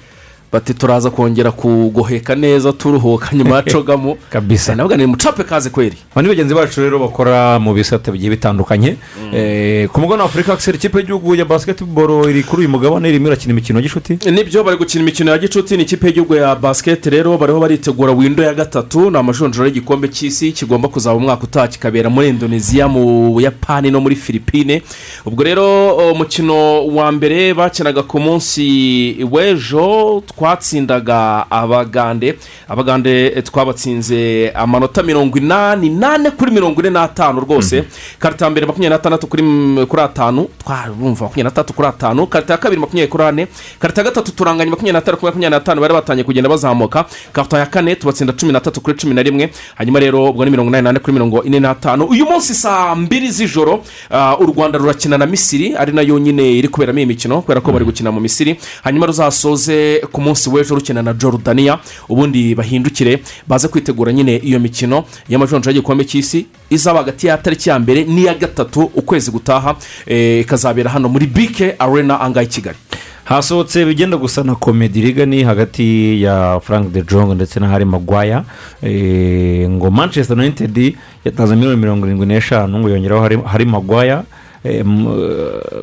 Bati turaza kongera kugoheka neza turuhuka. Nyuma ya cogamo kabisa navuga ni mucape kaze kweri. Aba ni bagenzi bacu rero bakora mu bisate bigiye bitandukanye. Eh, ku mugabane wa afurika akiseri ikipe y'igihugu ya basiketiboro iri kuri uyu mugabane irimo irakina imikino y'ishuti ni byo bari gukina imikino ya gicuti ni ikipe y'igihugu ya basiketi rero bariho baritegura windo ya gatatu ni amajonjoro y'igikombe cy'isi kigomba kuzaba umwaka utaha kikabera muri indoneziya mu buyapani no muri filipine ubwo rero umukino wa mbere bakinaga ku munsi w'ejo twatsindaga abagande abagande eh, twabatsinze amanota mirongo inani nane kuri mirongo ine n'atanu rwose. Karita ya mbere makumyabiri n'atandatu kuri m- kuri atanu twarumva makumyabiri n'atatu kuri atanu. Karita ya kabiri makumyabiri kuri ane. Karita ya gatatu turanganya makumyabiri n'atanu kuri makumyabiri n'atanu bari batangiye kugenda bazamuka. Karita ya kane tubatsinda cumi n'atatu kuri cumi na rimwe. Hanyuma rero ubwo ni mirongo inani n'ane kuri mirongo ine n'atanu. Uyu munsi saa mbiri z'ijoro ah, u rwanda rurakina na misiri ari na yo nyine iri kuberamo iyi mikino kubera ko bari gukina mu misiri. Hanyuma ruzasoze ku munsi w'ejo rukina na jorudaniya ubundi bahindukire baze kwitegura nyine iyo mikino y'amajonjora y'igikombe cy'isi izaba hagati ya tariki ya mbere n'iya gatatu ukwezi gutaha eh, ikazabera hano muri bike arena angahe i kigali. Hasohotse bigenda gusa na komedi rigani hagati ya frank de jong ndetse na hari magwaya Eh, ngo manchester united yatanze miliyoni mirongo irindwi n'eshanu ngo yongeraho hari- magwaya eh,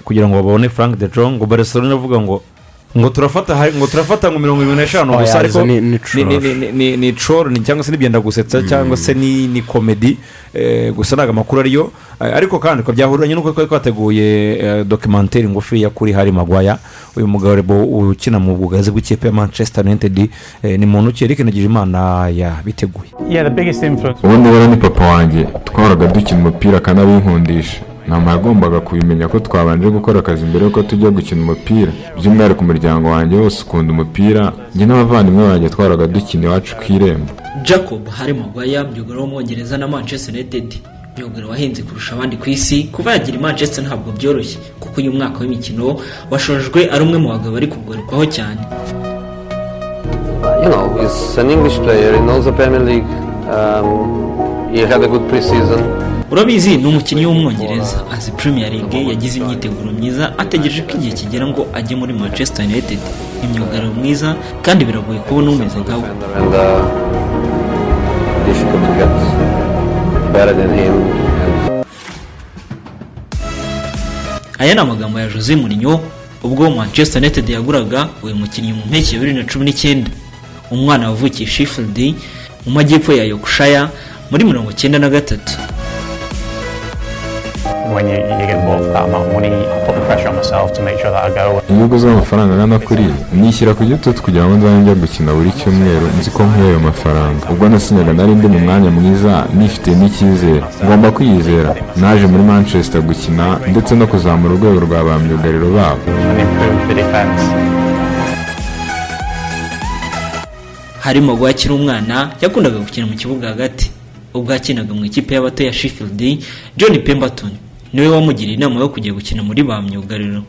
kugira ngo babone frank de jong ngo barcelona iravuga ngo ngo turafata ngo turafata ngo mirongo irindwi n'eshanu. Oya, gusa ariko ni- ni ni- troll. ni- ni troll ni cyangwa se n'ibyenda gusetsa cyangwa se ni komedi eh, gusa ntabwo amakuru ariyo. Eh, ariko kandi ko byahuranye n'uko twari twateguye eh, dokimenteri ngufiya kuri hari magwaya uyu mugabo ukina mu bwugazi bw'ikipe ya manchester united. Ni muntu ki? Eric imana yabiteguye ubundi rero ni papa wanjye. Twahoraga dukina umupira akanabinkundisha mama yagombaga kubimenya ko twabanje gukora akazi mbere y'uko tujya gukina umupira by'umwihariko umuryango wanjye wose ukunda umupira njye n'abavandimwe banjye twaraga dukina iwacu ku irembo jacob hari magwaya myugariro w'umwongereza na manchester united myugariro wahenze kurusha abandi ku isi kuva yagira i manchester ntabwo byoroshye kuko uyu mwaka w'imikino washojwe ari umwe mu bagabo bari kugarukwaho cyane you know, he's an English player. He knows the Premier League. Um, he had a good pre-season. Urabizi ni umukinnyi w'umwongereza. Azi premier league yagize imyiteguro myiza ategereje ko igihe kigera ngo ajye muri manchester united. Ni myugariro mwiza kandi biragoye kubona umeze than him. aya ni amagambo ya jose Mourinho ubwo manchester united yaguraga uyu mukinnyi mu mpeshyi ya bibiri na cumi n'icyenda. Umwana wavukiye sheffield mu majyepfo ya yorkshire muri mirongo icyenda na gatatu. When you, you get bought for that amount of money, I put the pressure on myself to make sure that I go. inyungu z'amafaranga angana kuri nishyira ku gitutu kugira ngo nzajye njya gukina buri cyumweru. Nzi ko nkwiye ayo mafaranga. Ubwo nasinyaga nari ndi mu mwanya mwiza nifite n'icyizere. Ngomba kwiyizera naje muri manchester gukina ndetse no kuzamura urwego rwa ba myugariro babo. Harimo akiri umwana yakundaga gukina mu kibuga hagati. Ubwo yakinaga mu ikipe y'abato ya sheffield john pemberton ni we wamugiriye inama yo kujya gukina muri ba myugariro.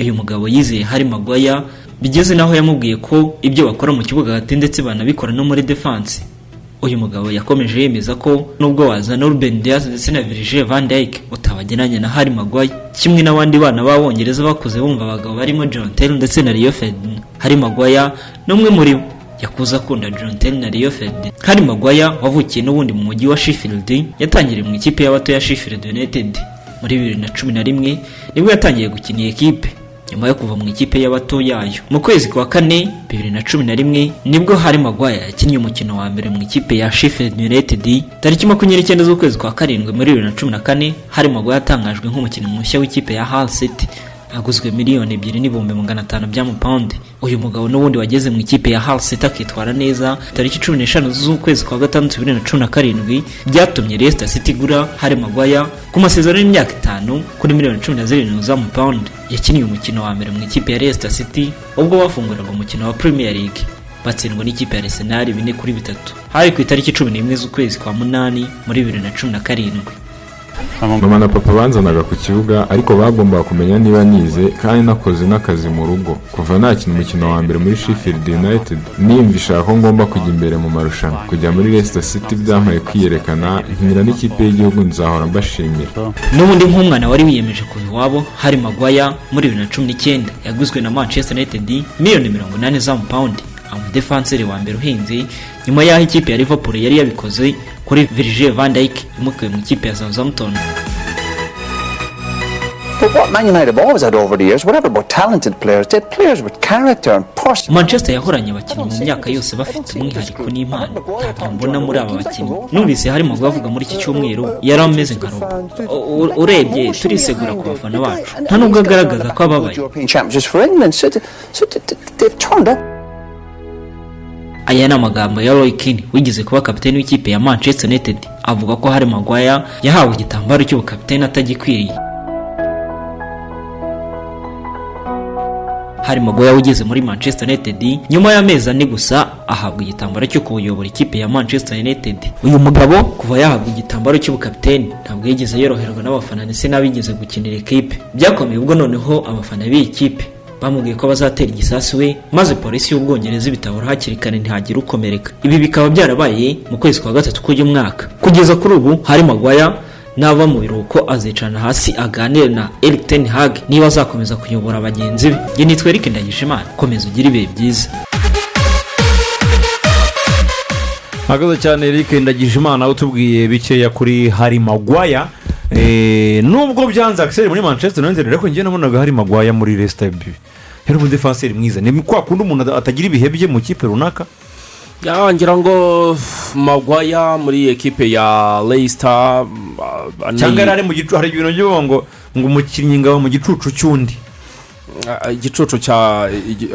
Uyu mugabo yizeye hari magwaya bigeze n'aho yamubwiye ko ibyo bakora mu kibuga hagati ndetse banabikora no muri defense. Uyu mugabo yakomeje yemeza ko nubwo wazana Ruben Diaz ndetse na Virgil van Dijk utabageranya na Harry Maguire kimwe n'abandi bana b'abongereza bakuze bumva abagabo barimo John Terry ndetse na Rio Ferdinand Harry Maguire ni umwe muri bo. Yakuze akunda John Terry na Rio Ferdinand Harry Maguire wavukiye n'ubundi mu mujyi wa Sheffield yatangiriye mu ikipe y'abato ya Sheffield United. Muri bibiri na cumi na rimwe ni bwo yatangiye gukina iyi kipe. Nyuma yo kuva mu ikipe y'abato yayo mu kwezi kwa kane bibiri na cumi na rimwe ni bwo hari magwaya yakinnye umukino wa mbere mu ikipe ya Sheffield United. Tariki makumyabiri n'icyenda z'ukwezi kwa karindwi muri bibiri na cumi na kane hari magwaya yatangajwe nk'umukinnyi mushya w'ikipe ya Hull City. Aguzwe miliyoni ebyiri n'ibihumbi magana atanu by'amapawundi uyu mugabo n'ubundi wageze mu ikipe ya Hull City akitwara neza. Tariki cumi n'eshanu z'ukwezi kwa gatandatu bibiri na cumi na karindwi byatumye Leicester City igura Harry Maguire ku masezerano y'imyaka itanu kuri miliyoni cumi na zirindwi z'amapawundi yakiniye umukino wa mbere mu ikipe ya Leicester City ubwo bafunguraga umukino wa Premier League. Batsindwa n'ikipe ya Arsenal bine kuri bitatu. Hari ku itariki cumi n'imwe z'ukwezi kwa munani muri bibiri na cumi na karindwi. Mama na papa banzanaga ku kibuga ariko bagombaga kumenya niba nize kandi nakoze n'akazi mu rugo. Kuva nakina umukino wa mbere muri Sheffield United niyumvisha ko ngomba kujya imbere mu marushanwa. Kujya muri Leicester City byampaye kwiyerekana nkinira n'ikipe y'igihugu nzahora mbashimira. N'ubundi nk'umwana wari wiyemeje kuva iwabo hari magwaya muri bibiri na cumi n'icyenda yaguzwe na manchester united miliyoni mirongo inani z'amapawundi umudefanseri wa mbere uhenze nyuma y'aho ikipe ya liverpool yari yabikoze kuri virgil van dijk imukuye mu ikipe ya southampton. Manchester yahoranye abakinnyi mu myaka yose bafite umwihariko n'impano ntabyo mbona muri aba bakinnyi. numvise harimo bavuga muri iki cyumweru yari ameze nka robo urebye turisegura ku bafana bacu. Nta nubwo agaragaza ko ababaye. Aya ni amagambo ya Roy Keane wigeze kuba kapiteni w'ikipe ya Manchester United. Avuga ko hari Maguire yahawe igitambaro cy'ubukapiteni atagikwiriye. Hari Maguire wigeze muri Manchester United nyuma y'amezi ane gusa ahabwa igitambaro cyo kuyobora ikipe ya Manchester United. Uyu mugabo kuva yahabwa igitambaro cy'ubukapiteni ntabwo yigeze yoroherwa n'abafana ndetse n'abigeze gukinira ikipe. Byakomeye ubwo noneho abafana b'iyi kipe bamubwiye ko bazatera igisasu we maze polisi y'ubwongereza ibitabura hakiri kare ntihagire ukomereka. Ibi bikaba byarabaye mu kwezi kwa gatatu k'uyu mwaka. Kugeza kuri ubu hari magwaya nava mu biruhuko azicarana hasi aganire na Eric Ten Hag niba azakomeza kuyobora bagenzi be. Njye nitwa Eric Ndagijimana komeza ugire ibihe byiza. Hagaze cyane Eric Ndagijimana utubwiye bikeya kuri hari magwaya nubwo byanze akiseri muri manchester united ariko njye nabonaga hari magwaya muri resita yari umudefanseri mwiza. Ni kwa kundi umuntu atagira ibihe bye mu kipe runaka? Ngira ngo magwaya muri ekipe ya leicester cyangwa yari ari mu gicucu hari ibintu byo ngo ngo umukinnyi ngabo mu gicucu cy'undi. Igicucu cya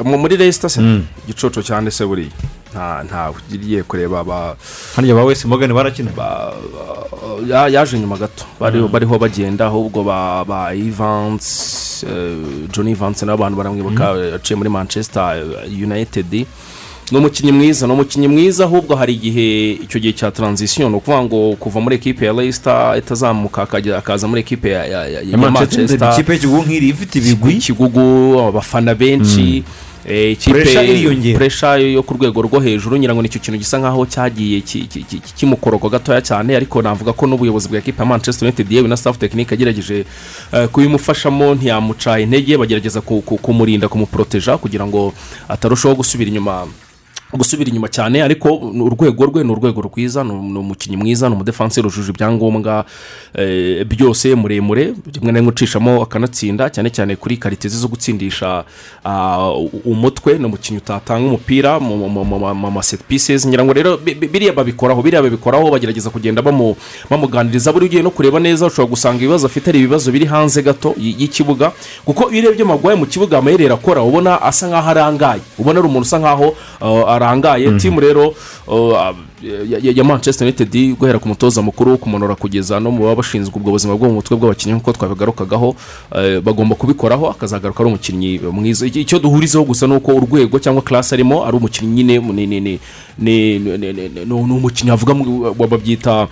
muri leicester se? Igicucu cyane se buriya. Nta ntawe ugiye kureba ba hariya ba wese mogani barakina. ya- yaje nyuma gato. Bari- Mm. bariho bagenda ahubwo ba ba ivansi john ivansi n'abantu baramwibuka yaciye muri manchester eh, united. Ni umukinnyi mwiza ni umukinnyi mwiza ahubwo hari igihe icyo gihe cya taranzisiyo ni ukuvuga ngo kuva muri ekipe ya leicester itazamuka akajya- akaza muri ekipe ya Manchester, ikipe y'ikigugu nk'iri ifite ibigwi. Ikigugu abafana benshi. Eh, ikipe Pressure iriyongera. puresha yo ku rwego rwo hejuru ngira ngo ni cyo kintu gisa nkaho cyagiye ki- ki- ki- kimukoroka gatoya cyane ariko navuga ko n'ubuyobozi bwa ekipa ya manchester united yewe na staff tekinike yagerageje eh, kubimufashamo ntiyamuca intege bagerageza ku- ku- kumurinda kumuporoteja kugira ngo atarushaho gusubira inyuma gusubira inyuma cyane ariko urwego rwe ni urwego rwiza ni umukinnyi mwiza ni umudefansi rujuje ibyangombwa eh, byose muremure rimwe na rimwe ucishamo akanatsinda cyane cyane kuri karite ze zo gutsindisha ah, umutwe ni umukinnyi utatanga umupira mu mu- mu- mu- mu maseti pisezi ngira ngo rero bi- bi- biriya babikoraho biriya babikoraho bagerageza kugenda bamu- bamuganiriza buri ugiye no kureba neza ushobora gusanga ibibazo afite ari ibibazo biri hanze gato y'ikibuga kuko iyo urebye magwaye mu kibuga amayeri akora ubona asa nkaho arangaye ubona ari umuntu usa nkaho uh, arangaye timu rero ya- manchester united guhera ku mutoza mukuru kumanura kugeza no mu baba bashinzwe ubwo buzima bwo mu mutwe bw'abakinnyi nk'uko twabigarukagaho eh, bagomba kubikoraho akazagaruka ari umukinnyi mwiza. Icyo duhurizaho gusa ni uko urwego cyangwa class arimo ari umukinnyi nyine ni- umukinnyi avuga babyita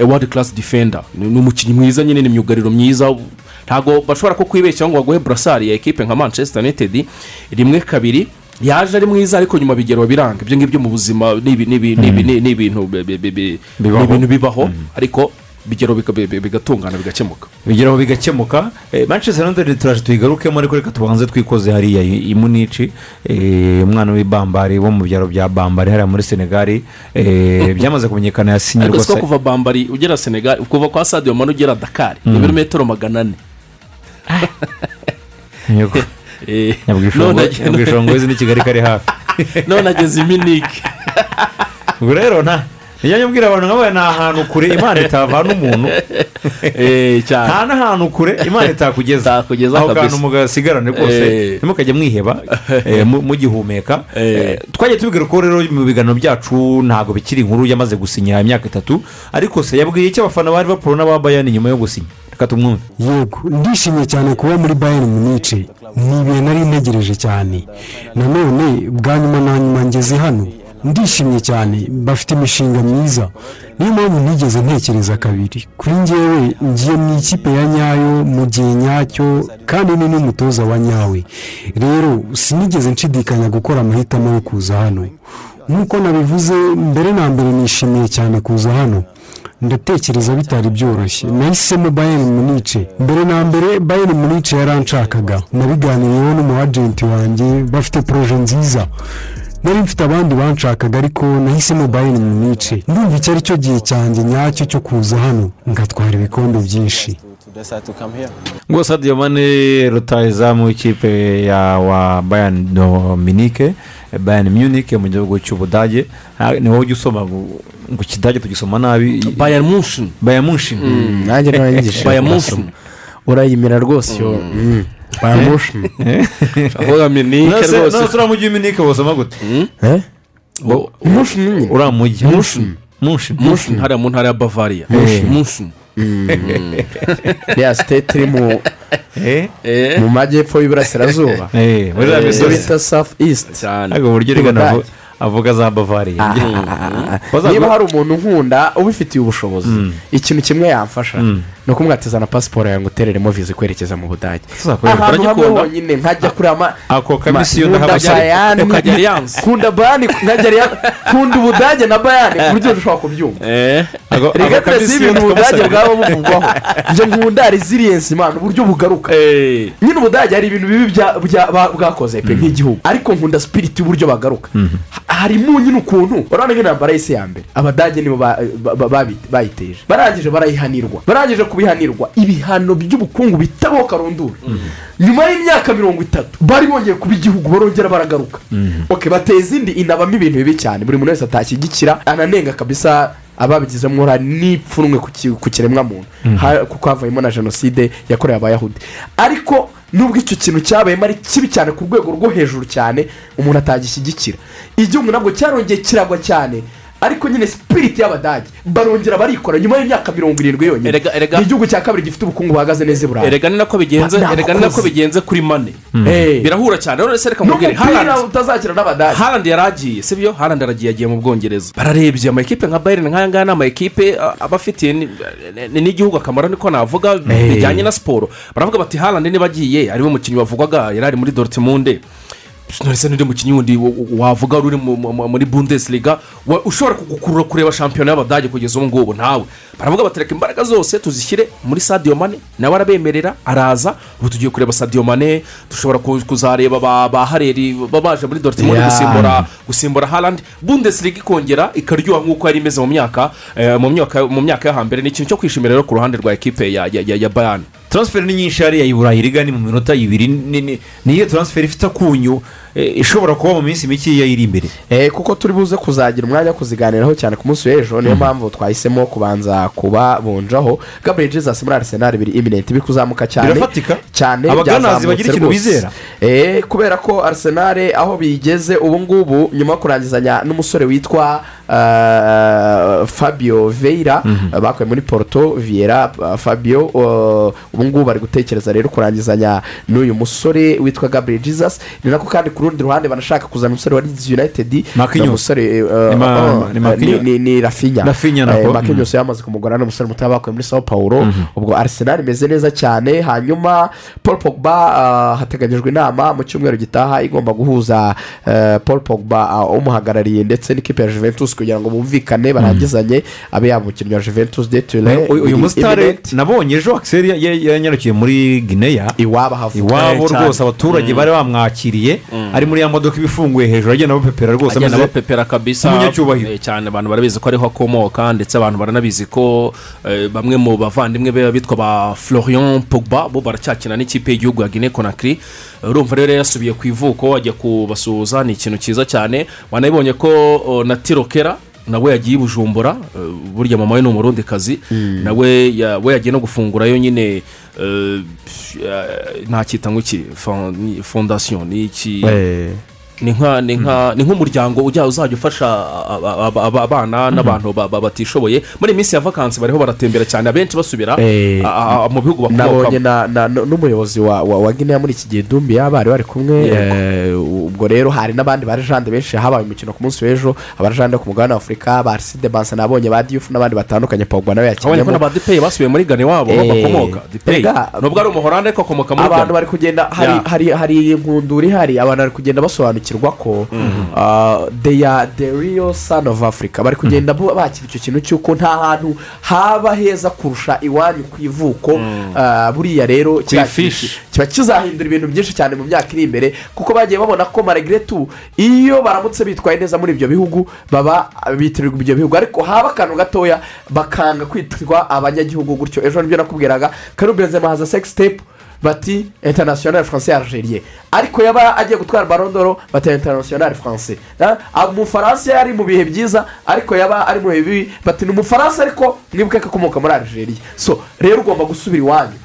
world class defender. Ni ni umukinnyi mwiza nyine ni imyugariro myiza. Ntabwo bashobora ko kwibeshyaho ngo baguhe burasari ya ekipe nka manchester united rimwe kabiri yaje ari mwiza ariko nyuma bigeraho biranga. Ibyo ngibyo mu buzima ni ibi- ni ibi- ni ibi- ni- ni ibintu bi- bi- bi- bi- Bibaho. bibaho ariko bigeraho biga- bi- bi- bigatungana bigakemuka. Bigeraho bigakemuka. Eh, manchester united turaje tuyigarukemo ariko reka tubanze twikoze hariya. I i munici eh, umwana w'ibambari wo mu byaro bya bambari hariya muri senegali eh, byamaze kumenyekana yasinye ariko rwose. kuva bambari ugera senegal kuva kwa sadiyo mani ugera dakari ni Mm. ibirometero magana ane. Yego. Eh, nyabwishongozi ni kigali kari hafi none ageze iminike ubwo rero nta nijya mbwira abantu nkabaye ni ahantu kure imana itavana umuntu nta n'ahantu kure imana itakugeza aho kantu mugasigarane rwose ntimukajye mwiheba mu- mugihumeka twagiye tubwira ko rero mu biganiro byacu ntabwo bikiri inkuru yamaze gusinya imyaka itatu ariko se yabwiye icyo abafana ba liverpool n'aba bayani nyuma yo gusinya reka tumwumve yego ndishimye cyane kuba muri bayern munice ni ibihe nari ntegereje cyane. Nanone bwa nyuma na nyuma ngeze hano. Ndishimye cyane bafite imishinga myiza. Niyo mpamvu ntigeze ntekereza kabiri. Kuri ngewe ngiye mu ikipe ya nyayo mu gihe nyacyo kandi ni n'umutoza wa nyawe. Rero sinigeze nshidikanya gukora amahitamo yo kuza hano. Nk'uko nabivuze mbere na mbere nishimiye cyane kuza hano. Ndatekereza bitari byoroshye. Nahisemo bayern munice mbere na mbere bayern munice yaranshakaga nabiganiriyeho n'umu agenti wanjye bafite poroje nziza. Nari mfite abandi banshakaga ariko nahisemo bayern munice ndumva icyo ari cyo gihe cyanjye nyacyo cyo kuza hano. Ngatwara ibikombe byinshi. Ngo sadiyo mane rutayizamu w'ikipe ya wa bayani dominike bayani munike mu gihugu cy'ubudage ni wowe ujya usoma ngo ikidage tugisoma nabi. Bayani munshini bayani munshini Mm, nanjye niba nyigisha bayani urasoma. urayimira rwose yo. Mm, bayani munshini avuga minike rwose. nose uriya mujyi w'iminike wosoma gute. Munshini Munshini. munshini munshini hariya mu ntara ya bavariya Eh. munshini ya siteti mu mu majyepfo y'iburasirazuba Eh, muri iriya Eh, misozi. bita safu isiti ariko uburyo rigana avu- avuga za bavariya niba hari umuntu nkunda ubifitiye ubushobozi ikintu kimwe yamfasha ni ukumwatizana pasiporo yawe ngo utereremo viza kwerekeza mu budage. Ahantu hamwe honyine nkajya kuri ama ako kamisiyo nkunda ndahabajya bayani. ukajya Alliance. nkunda bayani nkajya Alliance. nkunda ubudage na bayani ku buryo dushobora kubyumva. Ako- reka kamisiyo ibintu ubudage bwaba buvugwaho. Njye nkunda resilience man uburyo bugaruka. Nyine ubudage hari ibintu bibi bwakoze pe nk'igihugu. Ariko nkunda sipiriti y'uburyo bagaruka. Harimo nyine ukuntu urabona nk'intambara y'isi ya mbere abadage nibo bayiteje. Barangije barayihanirwa. Barangije kubihanirwa ibihano by'ubukungu bitabaho karundura nyuma y'imyaka mirongo itatu bari bongeye kuba igihugu barongera baragaruka. Ok bateza indi inabamo ibintu bibi cyane. Buri muntu wese atashyigikira ananenga kabisa ababigizemo uruhare n'ipfunwe ku ki- ku kiremwamuntu. Mhm. Kuko havuyemo na jenoside yakorewe abayahudi. Ariko nubwo icyo kintu cyabayemo ari kibi cyane ku rwego rwo hejuru cyane umuntu atagishyigikira igihugu nabwo cyarongeye kiragwa cyane. Ariko nyine sipiriti y'abadage barongera barikora nyuma y'imyaka mirongo irindwi yonyine. Ni igihugu cya kabiri gifite ubukungu buhagaze neza i burayi. Erega ni nako bigenze erega ni nako bigenze kuri mane Eh. birahura cyane. Se reka mubwire n'umupira utazakira n'abadage. Harandi yari agiye si byo harandi aragiye agiye mu bwongereza. Bararebye amakipe nka bayern nk'aya ngaya ni amakipe aba afitiye ni- ni- n'igihugu akamaro niko navuga bijyanye na siporo baravuga bati harandi niba agiye ari we mukinnyi wavugwaga yari ari muri dorutimunde none se n'undi mukinnyi wundi wa- wavuga uri mu- mu- muri bundesliga ushobora kugukurura kureba shampiyona y'abadage kugeza ubu ngubu ntawe baravuga bati reka imbaraga zose tuzishyire muri sadiyo mane. Nawe arabemerera araza ubu tugiye kureba sadiyo mane dushobora ku- kuzareba ba hareri baje muri Yeah. gusimbura gusimbura harandi bundesliga ikongera ikaryoha nk'uko yari imeze mu myaka eh, mu myaka mu myaka yo hambere. Ni ikintu cyo kwishimira rero ku ruhande rwa ekipe ya ya ya ya bayani taransiferi ni nyinshi hariya i burayi riga ni mu minota ibiri. Ni- ni- niyo taransiferi ifite akunyu ishobora kuba mu minsi mikeya iri imbere. Eh, kuko turi buze kuzagira umwanya kuziganiraho cyane ku munsi w'ejo. Niyo mpamvu twahisemo kubanza kubabunjaho. Gabriel jesus muri arsenal biri iminenti biri kuzamuka cyane. Birafatika? cyane ikintu rwose. Eh, kubera ko arsenal aho bigeze ubu ngubu nyuma yo kurangizanya n'umusore witwa fabio veira Mhm. bakuye muri porto viera. Fabio ubu ngubu bari gutekereza rero kurangizanya n'uyu musore witwa gabriel jesus. Ni nako kandi ku rundi ruhande banashaka kuzana umusore wa leeds united. Umusore Ni rafinya nako. makinyos yamaze kumugura n'umusore muto bakuye muri sao paulo. Ubwo arsenal imeze neza cyane. Hanyuma paul pogba hateganyijwe inama mu cyumweru gitaha igomba guhuza uh, paul pogba uh, umuhagarariye ndetse n'ikipe ya juventus kugira ngo bumvikane barangizanye abe yaba umukinnyi wa juventus de ture uyu musitari nabonye ejo akiseri ya- ya- yanyarukiye muri gineya iwabo havuga iwabo rwose abaturage Mm. bari bamwakiriye. Mm. ari muri ya modoka iba ifunguye hejuru agenda bapepera rwose agenda ameze bapepera kabisa. Nk'umunyacyubahiro eh, cyane abantu barabizi ko ariho akomoka ndetse abantu baranabizi ko eh, bamwe mu bavandimwe be bitwa ba florian pogba bo baracyakina n'ikipe y'igihugu ya guinea conakry. Urumva rero yasubiye ku ivuko ajya kubasuhuza ni ikintu cyiza cyane. Wanabibonye ko na tirokera nawe yagiye i bujumbura eh, burya mama we ni umurundi kazi nawe we yagiye no gufungurayo nyine eh, eh, ntacyita ngo iki fondasiyo ni iki? Ni nka ni nka ni nk'umuryango ujya uzajya ufasha abana n'abantu ba- ba- batishoboye. Muri iyi minsi ya vakansi bariho baratembera cyane. Abenshi basubira Eh, mu bihugu bakomokamo n'umuyobozi wa guinea muri iki gihe dumbiya bari bari kumwe. Eh, ubwo rero hari n'abandi barejande benshi habaye umukino ku munsi w'ejo. Abarejande ku mugabane wa afurika ba ariside bansa nabonye ba diyufu n'abandi batandukanye pogba nawe abonye ko yakinnye na ba dipeyi basubiye muri gane wabo Eh, bakomoka dipeyi nubwo ari umuhorande ariko akomoka muri abantu gane bari kugenda hari hari hari inkundura ihari abantu bari kugenda basobanukirwa ko they are the real son of africa. Bari kugenda bakira icyo kintu cy'uko nta hantu haba heza kurusha iwanyu ku ivuko uh, buriya rero kiba kizahindura ibintu byinshi cyane mu myaka iri imbere kuko bagiye babona ko maregeretu iyo baramutse bitwaye neza muri ibyo bihugu baba bitirirwa ibyo bihugu. Ariko haba akantu gatoya bakanga kwitwa abanyagihugu gutyo. Ejo ni byo nakubwiraga. Karibu benzema haza sekisi tepu bati international france algerie ariko yaba agiye gutwara barondoro bati international france Ah, umufaransa yari mu bihe byiza ariko yaba ari mu bihe bibi bati ni umufaransa ariko mwibuke ko akomoka muri algeria so rero ugomba gusubira iwanyu.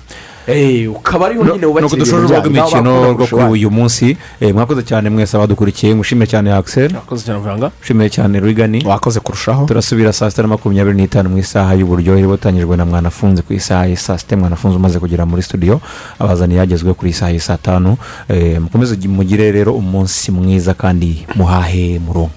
Ukaba ariho nyine wubakira ibintu nawe imikino rwo kuri uyu munsi Eh, mwakoze cyane mwese abadukurikiye ngushimire cyane akiseri wakoze cyane muganga ushimiye cyane rigani wakoze kurushaho turasubira saa sita na makumyabiri n'itanu mu isaha y'uburyohe butangijwe na mwanafunzi ku isaha ya saa sita mwanafunzi umaze kugera muri studio abazaniye yagezwe kuri isaha ya saa tanu Eh, mukomeze mugire rero umunsi mwiza kandi muhahe murongo